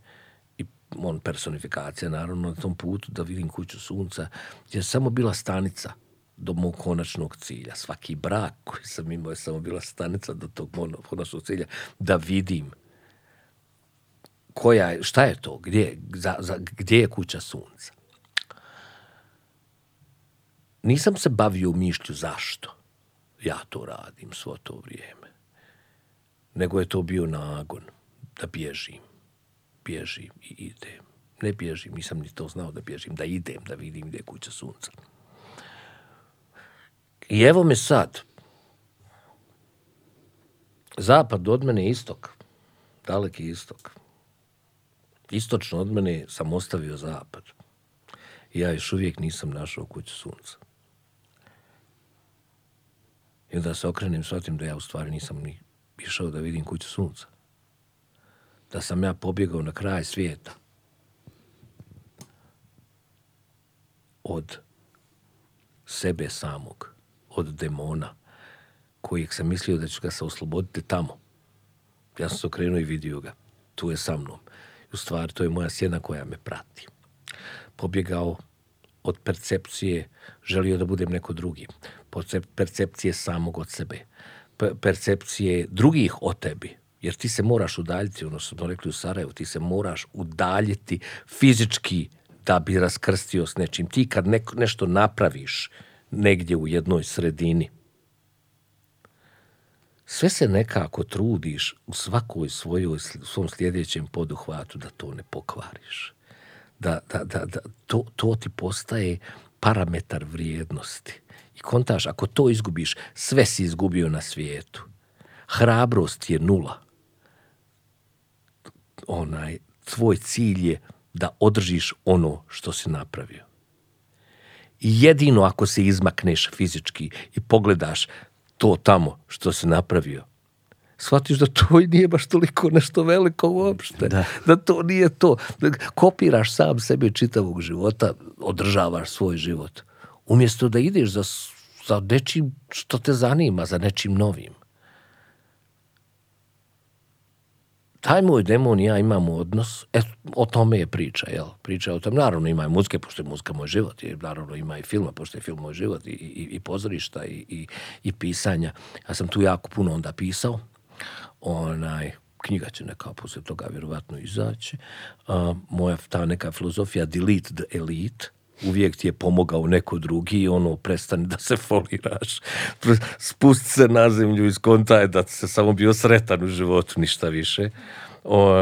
i on personifikacija naravno na tom putu da vidim kuću sunca je samo bila stanica do mog konačnog cilja. Svaki brak koji sam imao je samo bila stanica do tog mog konačnog cilja da vidim koja je, šta je to, gdje, za, za, gdje je kuća sunca. Nisam se bavio mišlju zašto ja to radim svo to vrijeme. Nego je to bio nagon da bježim. Bježim i idem. Ne bježim, nisam ni to znao da bježim, da idem, da vidim gdje je kuća sunca. I evo me sad. Zapad od mene je istok. Daleki istok. Istočno od mene sam ostavio zapad. Ja još uvijek nisam našao kuću sunca. I onda se okrenem, shvatim da ja u stvari nisam ni išao da vidim kuću sunca. Da sam ja pobjegao na kraj svijeta. Od sebe samog, od demona, kojeg sam mislio da ću ga se osloboditi tamo. Ja sam se okrenuo i vidio ga. Tu je sa mnom. U stvari, to je moja sjena koja me prati. Pobjegao od percepcije, želio da budem neko drugi. Percepcije samog od sebe. Percepcije drugih o tebi. Jer ti se moraš udaljiti, ono što smo rekli u Sarajevu, ti se moraš udaljiti fizički da bi raskrstio s nečim. Ti kad neko, nešto napraviš negdje u jednoj sredini, sve se nekako trudiš u svakoj svojoj, svom sljedećem poduhvatu da to ne pokvariš. Da, da, da, da to, to ti postaje parametar vrijednosti. I kontaš, ako to izgubiš, sve si izgubio na svijetu. Hrabrost je nula. Onaj, tvoj cilj je da održiš ono što si napravio. I jedino ako se izmakneš fizički i pogledaš to tamo što se napravio, shvatiš da to i nije baš toliko nešto veliko uopšte. Da. da to nije to. Kopiraš sam sebe čitavog života, održavaš svoj život. Umjesto da ideš za, za nečim što te zanima, za nečim novim. taj moj demon i ja imamo odnos, e, o tome je priča, jel? Priča o tome, naravno ima i muzike, pošto je muzika moj život, i naravno ima i filma, pošto je film moj život, i, i, i pozorišta, i, i, i pisanja. Ja sam tu jako puno onda pisao, onaj, knjiga će neka poslije toga vjerovatno izaći. Uh, moja ta neka filozofija delete the elite, uvijek ti je pomogao neko drugi i ono, prestani da se foliraš. Spusti se na zemlju iz konta da se samo bio sretan u životu, ništa više. O,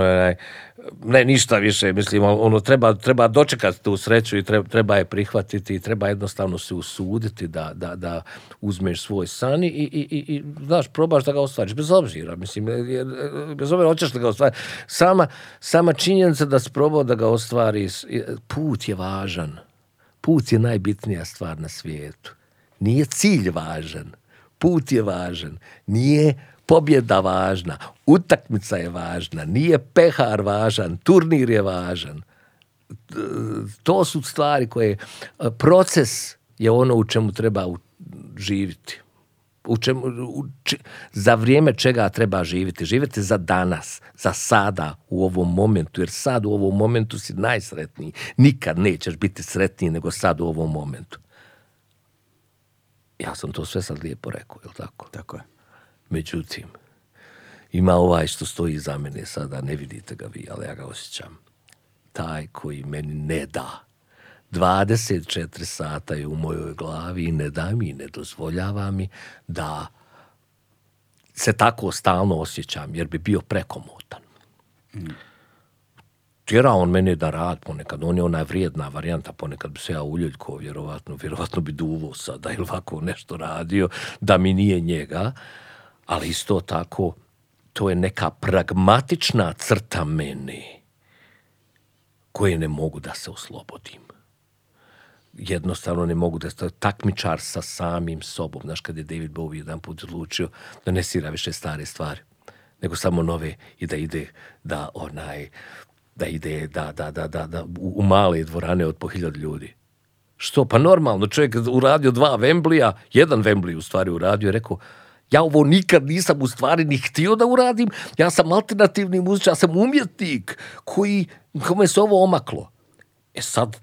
ne, ništa više, mislim, ono, treba, treba dočekati tu sreću i treba, treba je prihvatiti i treba jednostavno se usuditi da, da, da uzmeš svoj san i, i, i, i, znaš, probaš da ga ostvariš, bez obzira, mislim, bez obzira hoćeš da ga ostvariš. Sama, sama činjenica da si probao da ga ostvariš, put je važan Put je najbitnija stvar na svijetu. Nije cilj važan, put je važan, nije pobjeda važna, utakmica je važna, nije pehar važan, turnir je važan. To su stvari koje, proces je ono u čemu treba živjeti u čemu, u za vrijeme čega treba živjeti. Živjeti za danas, za sada, u ovom momentu, jer sad u ovom momentu si najsretniji. Nikad nećeš biti sretniji nego sad u ovom momentu. Ja sam to sve sad lijepo rekao, je tako? Tako je. Međutim, ima ovaj što stoji za mene sada, ne vidite ga vi, ali ja ga osjećam. Taj koji meni ne da 24 sata je u mojoj glavi i ne da mi, ne dozvoljava mi da se tako stalno osjećam, jer bi bio prekomotan. Mm. Tjera on mene da rad ponekad, on je ona vrijedna varijanta, ponekad bi se ja uljuljko, vjerovatno, vjerovatno bi duvo sada ili ovako nešto radio, da mi nije njega, ali isto tako, to je neka pragmatična crta mene koje ne mogu da se oslobodim jednostavno ne mogu da je takmičar sa samim sobom. Znaš, kad je David Bowie jedan put odlučio da ne sira više stare stvari, nego samo nove i da ide da onaj da ide da, da, da, da, da u, male dvorane od po hiljad ljudi. Što? Pa normalno, čovjek uradio dva Vemblija, jedan Vemblij u stvari uradio i rekao, ja ovo nikad nisam u stvari ni htio da uradim, ja sam alternativni muzičar, ja sam umjetnik koji, kome se ovo omaklo. E sad,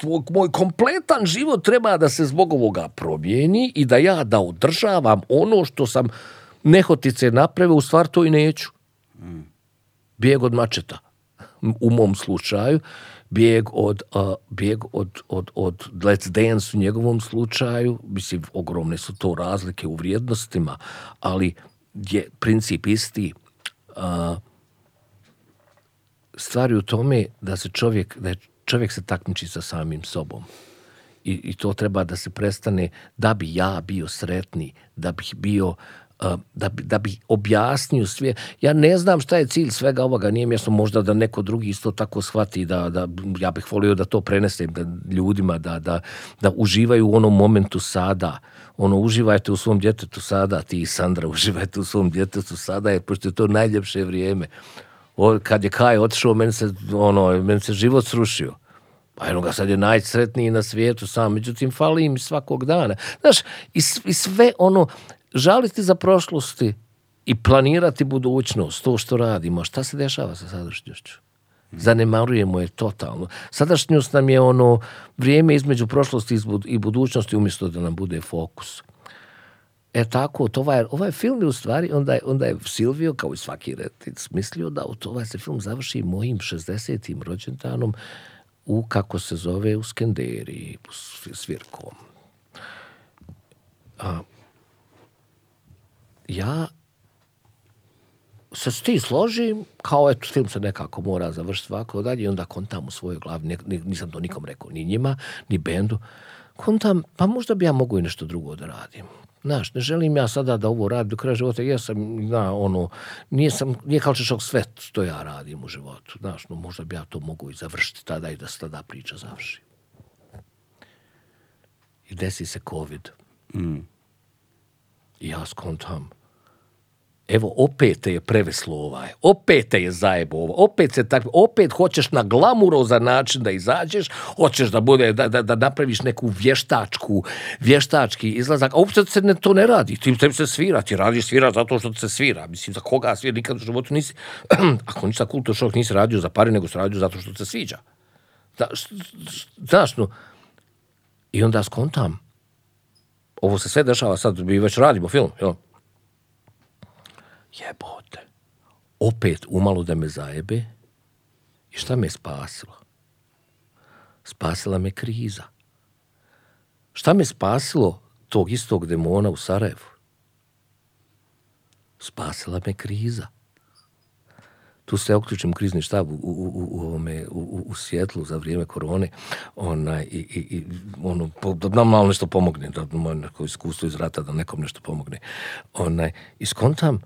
svog, moj kompletan život treba da se zbog ovoga promijeni i da ja da održavam ono što sam nehotice napravio, u stvar to i neću. Bijeg od mačeta. U mom slučaju, bijeg od, uh, bijeg od, od, od Let's Dance u njegovom slučaju, mislim, ogromne su to razlike u vrijednostima, ali je princip isti. Uh, stvari u tome da se čovjek, da je čovjek se takmiči sa samim sobom. I, I to treba da se prestane da bi ja bio sretni, da bih bio da bi, da bi objasnio sve. Ja ne znam šta je cilj svega ovoga, nije mjesto možda da neko drugi isto tako shvati, da, da ja bih volio da to prenesem da, ljudima, da, da, da uživaju u onom momentu sada, ono, uživajte u svom djetetu sada, ti i Sandra, uživajte u svom djetetu sada, jer pošto je to najljepše vrijeme. Kad je Kaj otišao, meni se, ono, meni se život srušio. Pa eno ga sad je najsretniji na svijetu sam, međutim fali im svakog dana. Znaš, i, i sve ono, žaliti za prošlosti i planirati budućnost, to što radimo, šta se dešava sa sadašnjošću? Zanemarujemo je totalno. Sadašnjost nam je ono vrijeme između prošlosti i budućnosti umjesto da nam bude fokus. E tako, to ovaj, ovaj film je u stvari, onda je, onda je Silvio, kao i svaki retic, mislio da ovaj se film završi mojim 60. rođendanom u, kako se zove, u Skenderiji, s Virkom. A, ja se s tim složim, kao eto, film se nekako mora završiti ovako dalje i onda kontam u svojoj glavi, nisam to nikom rekao, ni njima, ni bendu, kontam, pa možda bi ja mogu i nešto drugo da radim. Znaš, ne želim ja sada da ovo radim do kraja života, ja sam, na, ono, nije, sam, nije kao šok sve što ja radim u životu. Znaš, no, možda bi ja to mogu i završiti tada i da se tada priča završi. I desi se COVID. Mm. I ja skontam, evo opet je preveslo ovaj, opet je zajebo ovo, opet se tako, opet hoćeš na glamurozan način da izađeš, hoćeš da bude, da, da, da napraviš neku vještačku, vještački izlazak, a uopšte se ne, to ne radi, ti tebi se svira, ti radiš svira zato što se svira, mislim, za koga svira, nikad u životu nisi, ako ništa kultur šok nisi radio za pare, nego se radio zato što se sviđa. Da, znaš, no, i onda skontam, ovo se sve dešava sad, mi već radimo film, jel? Jebote. Opet umalo da me zajebe. I šta me spasilo? Spasila me kriza. Šta me spasilo tog istog demona u Sarajevu? Spasila me kriza. Tu se uključim u krizni štab u, u, u, ovome, u, u Sjetlu za vrijeme korone onaj, i, i, i ono, da nam malo nešto pomogne, da moje neko iskustvo iz rata da nekom nešto pomogne. Onaj, I skontam,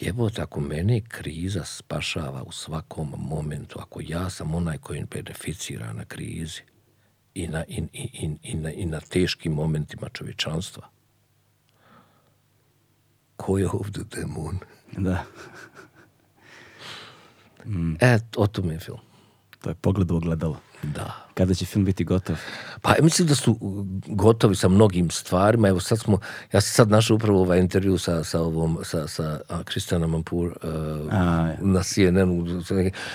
jebote, ako mene kriza spašava u svakom momentu, ako ja sam onaj koji beneficira na krizi i na, i, i, i, na, i na teškim momentima čovječanstva, ko je ovdje demon? Da. Mm. E, o tome je film. To je pogled u ogledalo. Da. Kada će film biti gotov? Pa mislim da su gotovi sa mnogim stvarima. Evo sad smo, ja sam sad našao upravo ovaj intervju sa, sa ovom, sa, sa Kristijanom Ampur uh, a, na CNN-u.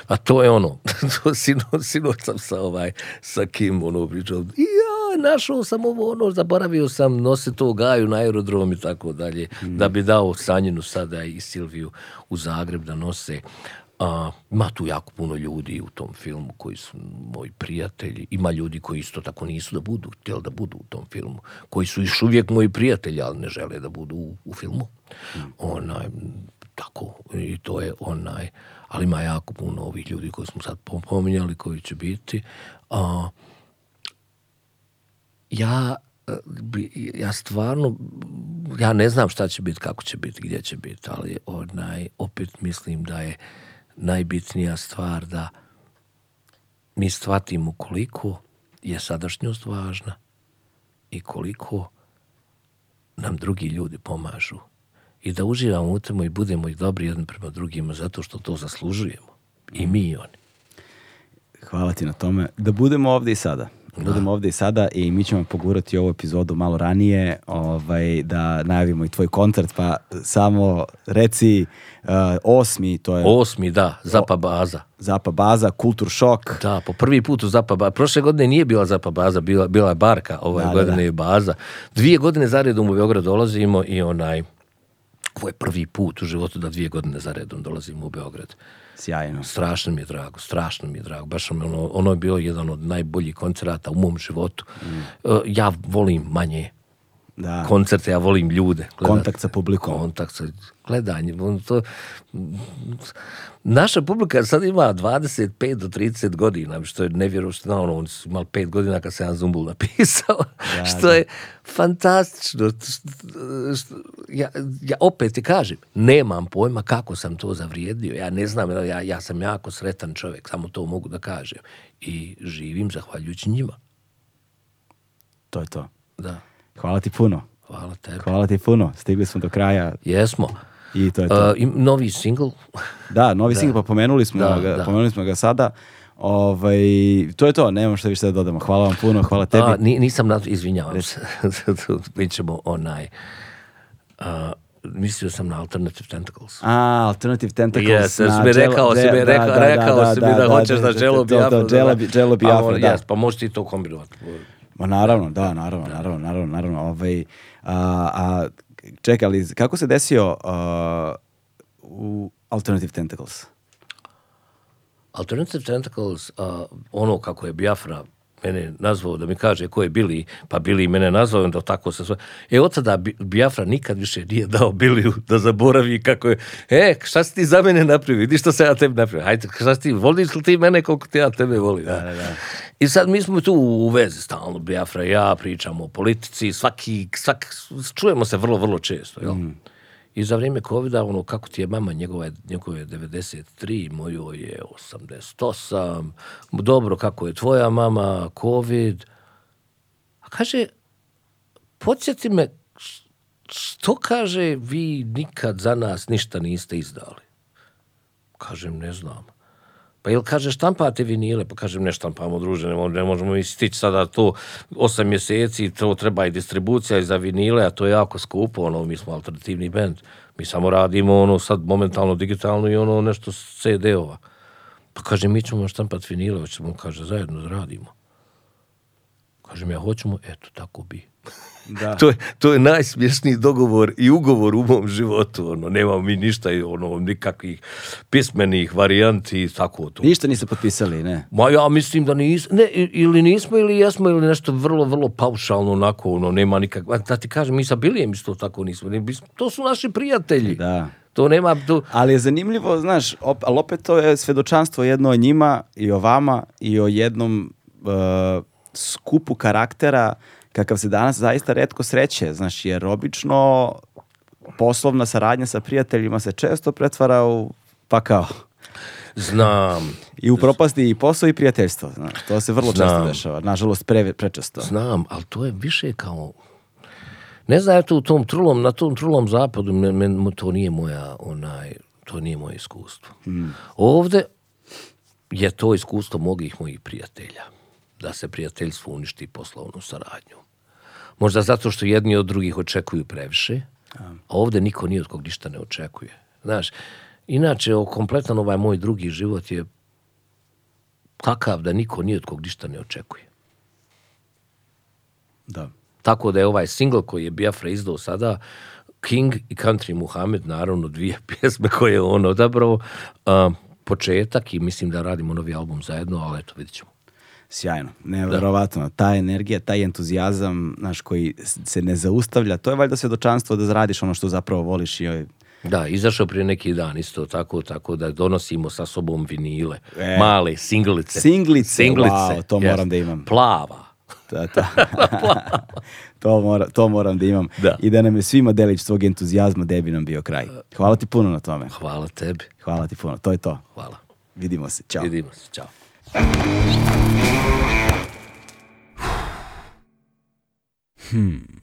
A to je ono, to sino, sino sam sa ovaj, sa kim ono pričao. Ja, našao sam ovo ono, zaboravio sam nose to gaju na aerodrom i tako dalje, mm. da bi dao Sanjinu sada i Silviju u Zagreb da nose. A, ima tu jako puno ljudi u tom filmu koji su moji prijatelji. Ima ljudi koji isto tako nisu da budu, htjeli da budu u tom filmu. Koji su još uvijek moji prijatelji, ali ne žele da budu u, u filmu. Mm. Onaj, tako, i to je onaj, ali ima jako puno ovih ljudi koji smo sad pominjali, koji će biti. A, ja ja stvarno ja ne znam šta će biti, kako će biti, gdje će biti, ali onaj, opet mislim da je najbitnija stvar da mi shvatimo koliko je sadašnjost važna i koliko nam drugi ljudi pomažu i da uživamo u temu i budemo i dobri jedan prema drugima zato što to zaslužujemo. I mi i oni. Hvala ti na tome. Da budemo ovdje i sada. Da. Budemo ovdje i sada i mi ćemo pogurati ovu epizodu malo ranije ovaj, da najavimo i tvoj koncert, pa samo reci uh, osmi, to je... Osmi, da, Zapa Baza. Zapa Baza, Kultur Šok. Da, po prvi put u Zapa Baza. Prošle godine nije bila Zapa Baza, bila, bila je Barka, ove da, godine da, je Baza. Dvije godine zaredom u Beograd dolazimo i onaj, ovo je prvi put u životu da dvije godine zaredom dolazimo u Beograd. Sjajno. Strašno mi je drago, strašno mi je drago. Baš ono, ono je bio jedan od najboljih koncerata u mom životu. Mm. Ja volim manje Da. koncerte, ja volim ljude. Kontakt sa publikom. Kontakt sa gledanje. To, naša publika sad ima 25 do 30 godina, što je nevjerovatno, ono, oni su imali 5 godina kad sam ja Zumbul napisao, što je fantastično. Što- Ja, ja opet ti kažem, nemam pojma kako sam to zavrijedio, ja ne znam, ja, ja sam jako sretan čovjek, samo to mogu da kažem. I živim zahvaljujući njima. To je to. Da, Hvala ti puno. hvala tebi. Hvala ti puno. Stigli smo do kraja Jesmo. i to je to. Uh, novi single, Da, novi single, pa pomenuli smo, Da, ga, da. pomenuli smo ga sada. Ovaj, to je to, nemam što više da dodamo. Hvala vam puno, hvala tebi. A, ni- nisam na to, izvinjavam se. Mi ćemo onaj... a, mislio sam na Alternative Tentacles. A, Alternative Tentacles. Yes, na mi rekao, si mi da, rekao, da, rekao da, si mi da, hoćeš da Jello to- to- Biafra. to, Jello Bi- Jello Biafra, da. Jes, pa možeš ti to kombinovati. Ma naravno, da, naravno, naravno, naravno, naravno. Ovaj, a, a, čekaj, ali kako se desio a, u Alternative Tentacles? Alternative Tentacles, a, ono kako je Biafra mene nazvao da mi kaže ko je Bili, pa Bili mene nazvao onda tako se sve. E, od tada Bi- Biafra nikad više nije dao Biliju da zaboravi kako je, e, šta si ti za mene napravio, vidi što sam ja tebi napravio, hajde, šta si ti, voliš li ti mene koliko ti ja tebe volim, da, I sad mi smo tu u vezi stalno, Biafra ja, pričamo o politici, svaki, svak, čujemo se vrlo, vrlo često, jel? I za vrijeme covida, ono, kako ti je mama, njegova je, njegova je 93, mojoj je 88, dobro, kako je tvoja mama, covid. A kaže, podsjeti me, što kaže, vi nikad za nas ništa niste izdali? Kažem, ne znam. Pa jel kaže štampate vinile? Pa kažem ne štampamo druže, ne, mo- ne možemo i stići sada to osam mjeseci, to treba i distribucija i za vinile, a to je jako skupo, ono, mi smo alternativni band. Mi samo radimo ono sad momentalno digitalno i ono nešto CD-ova. Pa kaže mi ćemo štampat vinile, hoćemo, kaže, zajedno radimo. Kažem ja hoćemo, eto, tako bi. Da. to, je, to je najsmješniji dogovor i ugovor u mom životu. Ono, nemamo mi ništa, ono, nikakvih pismenih varijanti i tako to. Ništa niste potpisali, ne? Ma ja mislim da nis, ne, ili nismo ili jesmo ili nešto vrlo, vrlo paušalno onako, ono, nema nikakva, da ti kažem, mi sa Bilijem isto tako nismo, to su naši prijatelji. Da. To nema, to, Ali je zanimljivo, znaš, op, ali opet to je svedočanstvo jedno o njima i o vama i o jednom uh, skupu karaktera kakav se danas zaista redko sreće, znaš, jer obično poslovna saradnja sa prijateljima se često pretvara u pa kao znam, i u propasti i posao i prijateljstvo, znaš, to se vrlo često Znam. dešava, nažalost pre, prečesto. znam, ali to je više kao, ne znam, eto u tom trulom, na tom trulom zapadu, men, men, to nije moja, onaj, to nije moje iskustvo. Ovde je to iskustvo mnogih mojih prijatelja, da se prijateljstvo uništi poslovnu saradnju. Možda zato što jedni od drugih očekuju previše, a ovde niko ni od kog ništa ne očekuje. Znaš, inače, o- kompletan ovaj moj drugi život je takav da niko ni od kog ništa ne očekuje. Da. Tako da je ovaj single koji je Biafra izdao sada, King i Country Muhammed, naravno dvije pjesme koje je on odabrao, a, početak i mislim da radimo novi album zajedno, ali eto, vidit ćemo. Sjajno, nevjerovatno. Ta energija, taj entuzijazam, znaš, koji se ne zaustavlja, to je valjda svjedočanstvo da radiš ono što zapravo voliš i Da, izašao prije neki dan isto tako, tako da donosimo sa sobom vinile, E. male singlice. Singlice, wow, to moram da imam. Plava. Da, da. to, mora, to moram da imam. Da. I da nam je svima delić svog entuzijazma, da bi nam bio kraj. Hvala ti puno na tome. Hvala tebi. Hvala ti puno. To je to. Hvala. Vidimo se. Ćao. Vidimo se. Ćao. Hmm.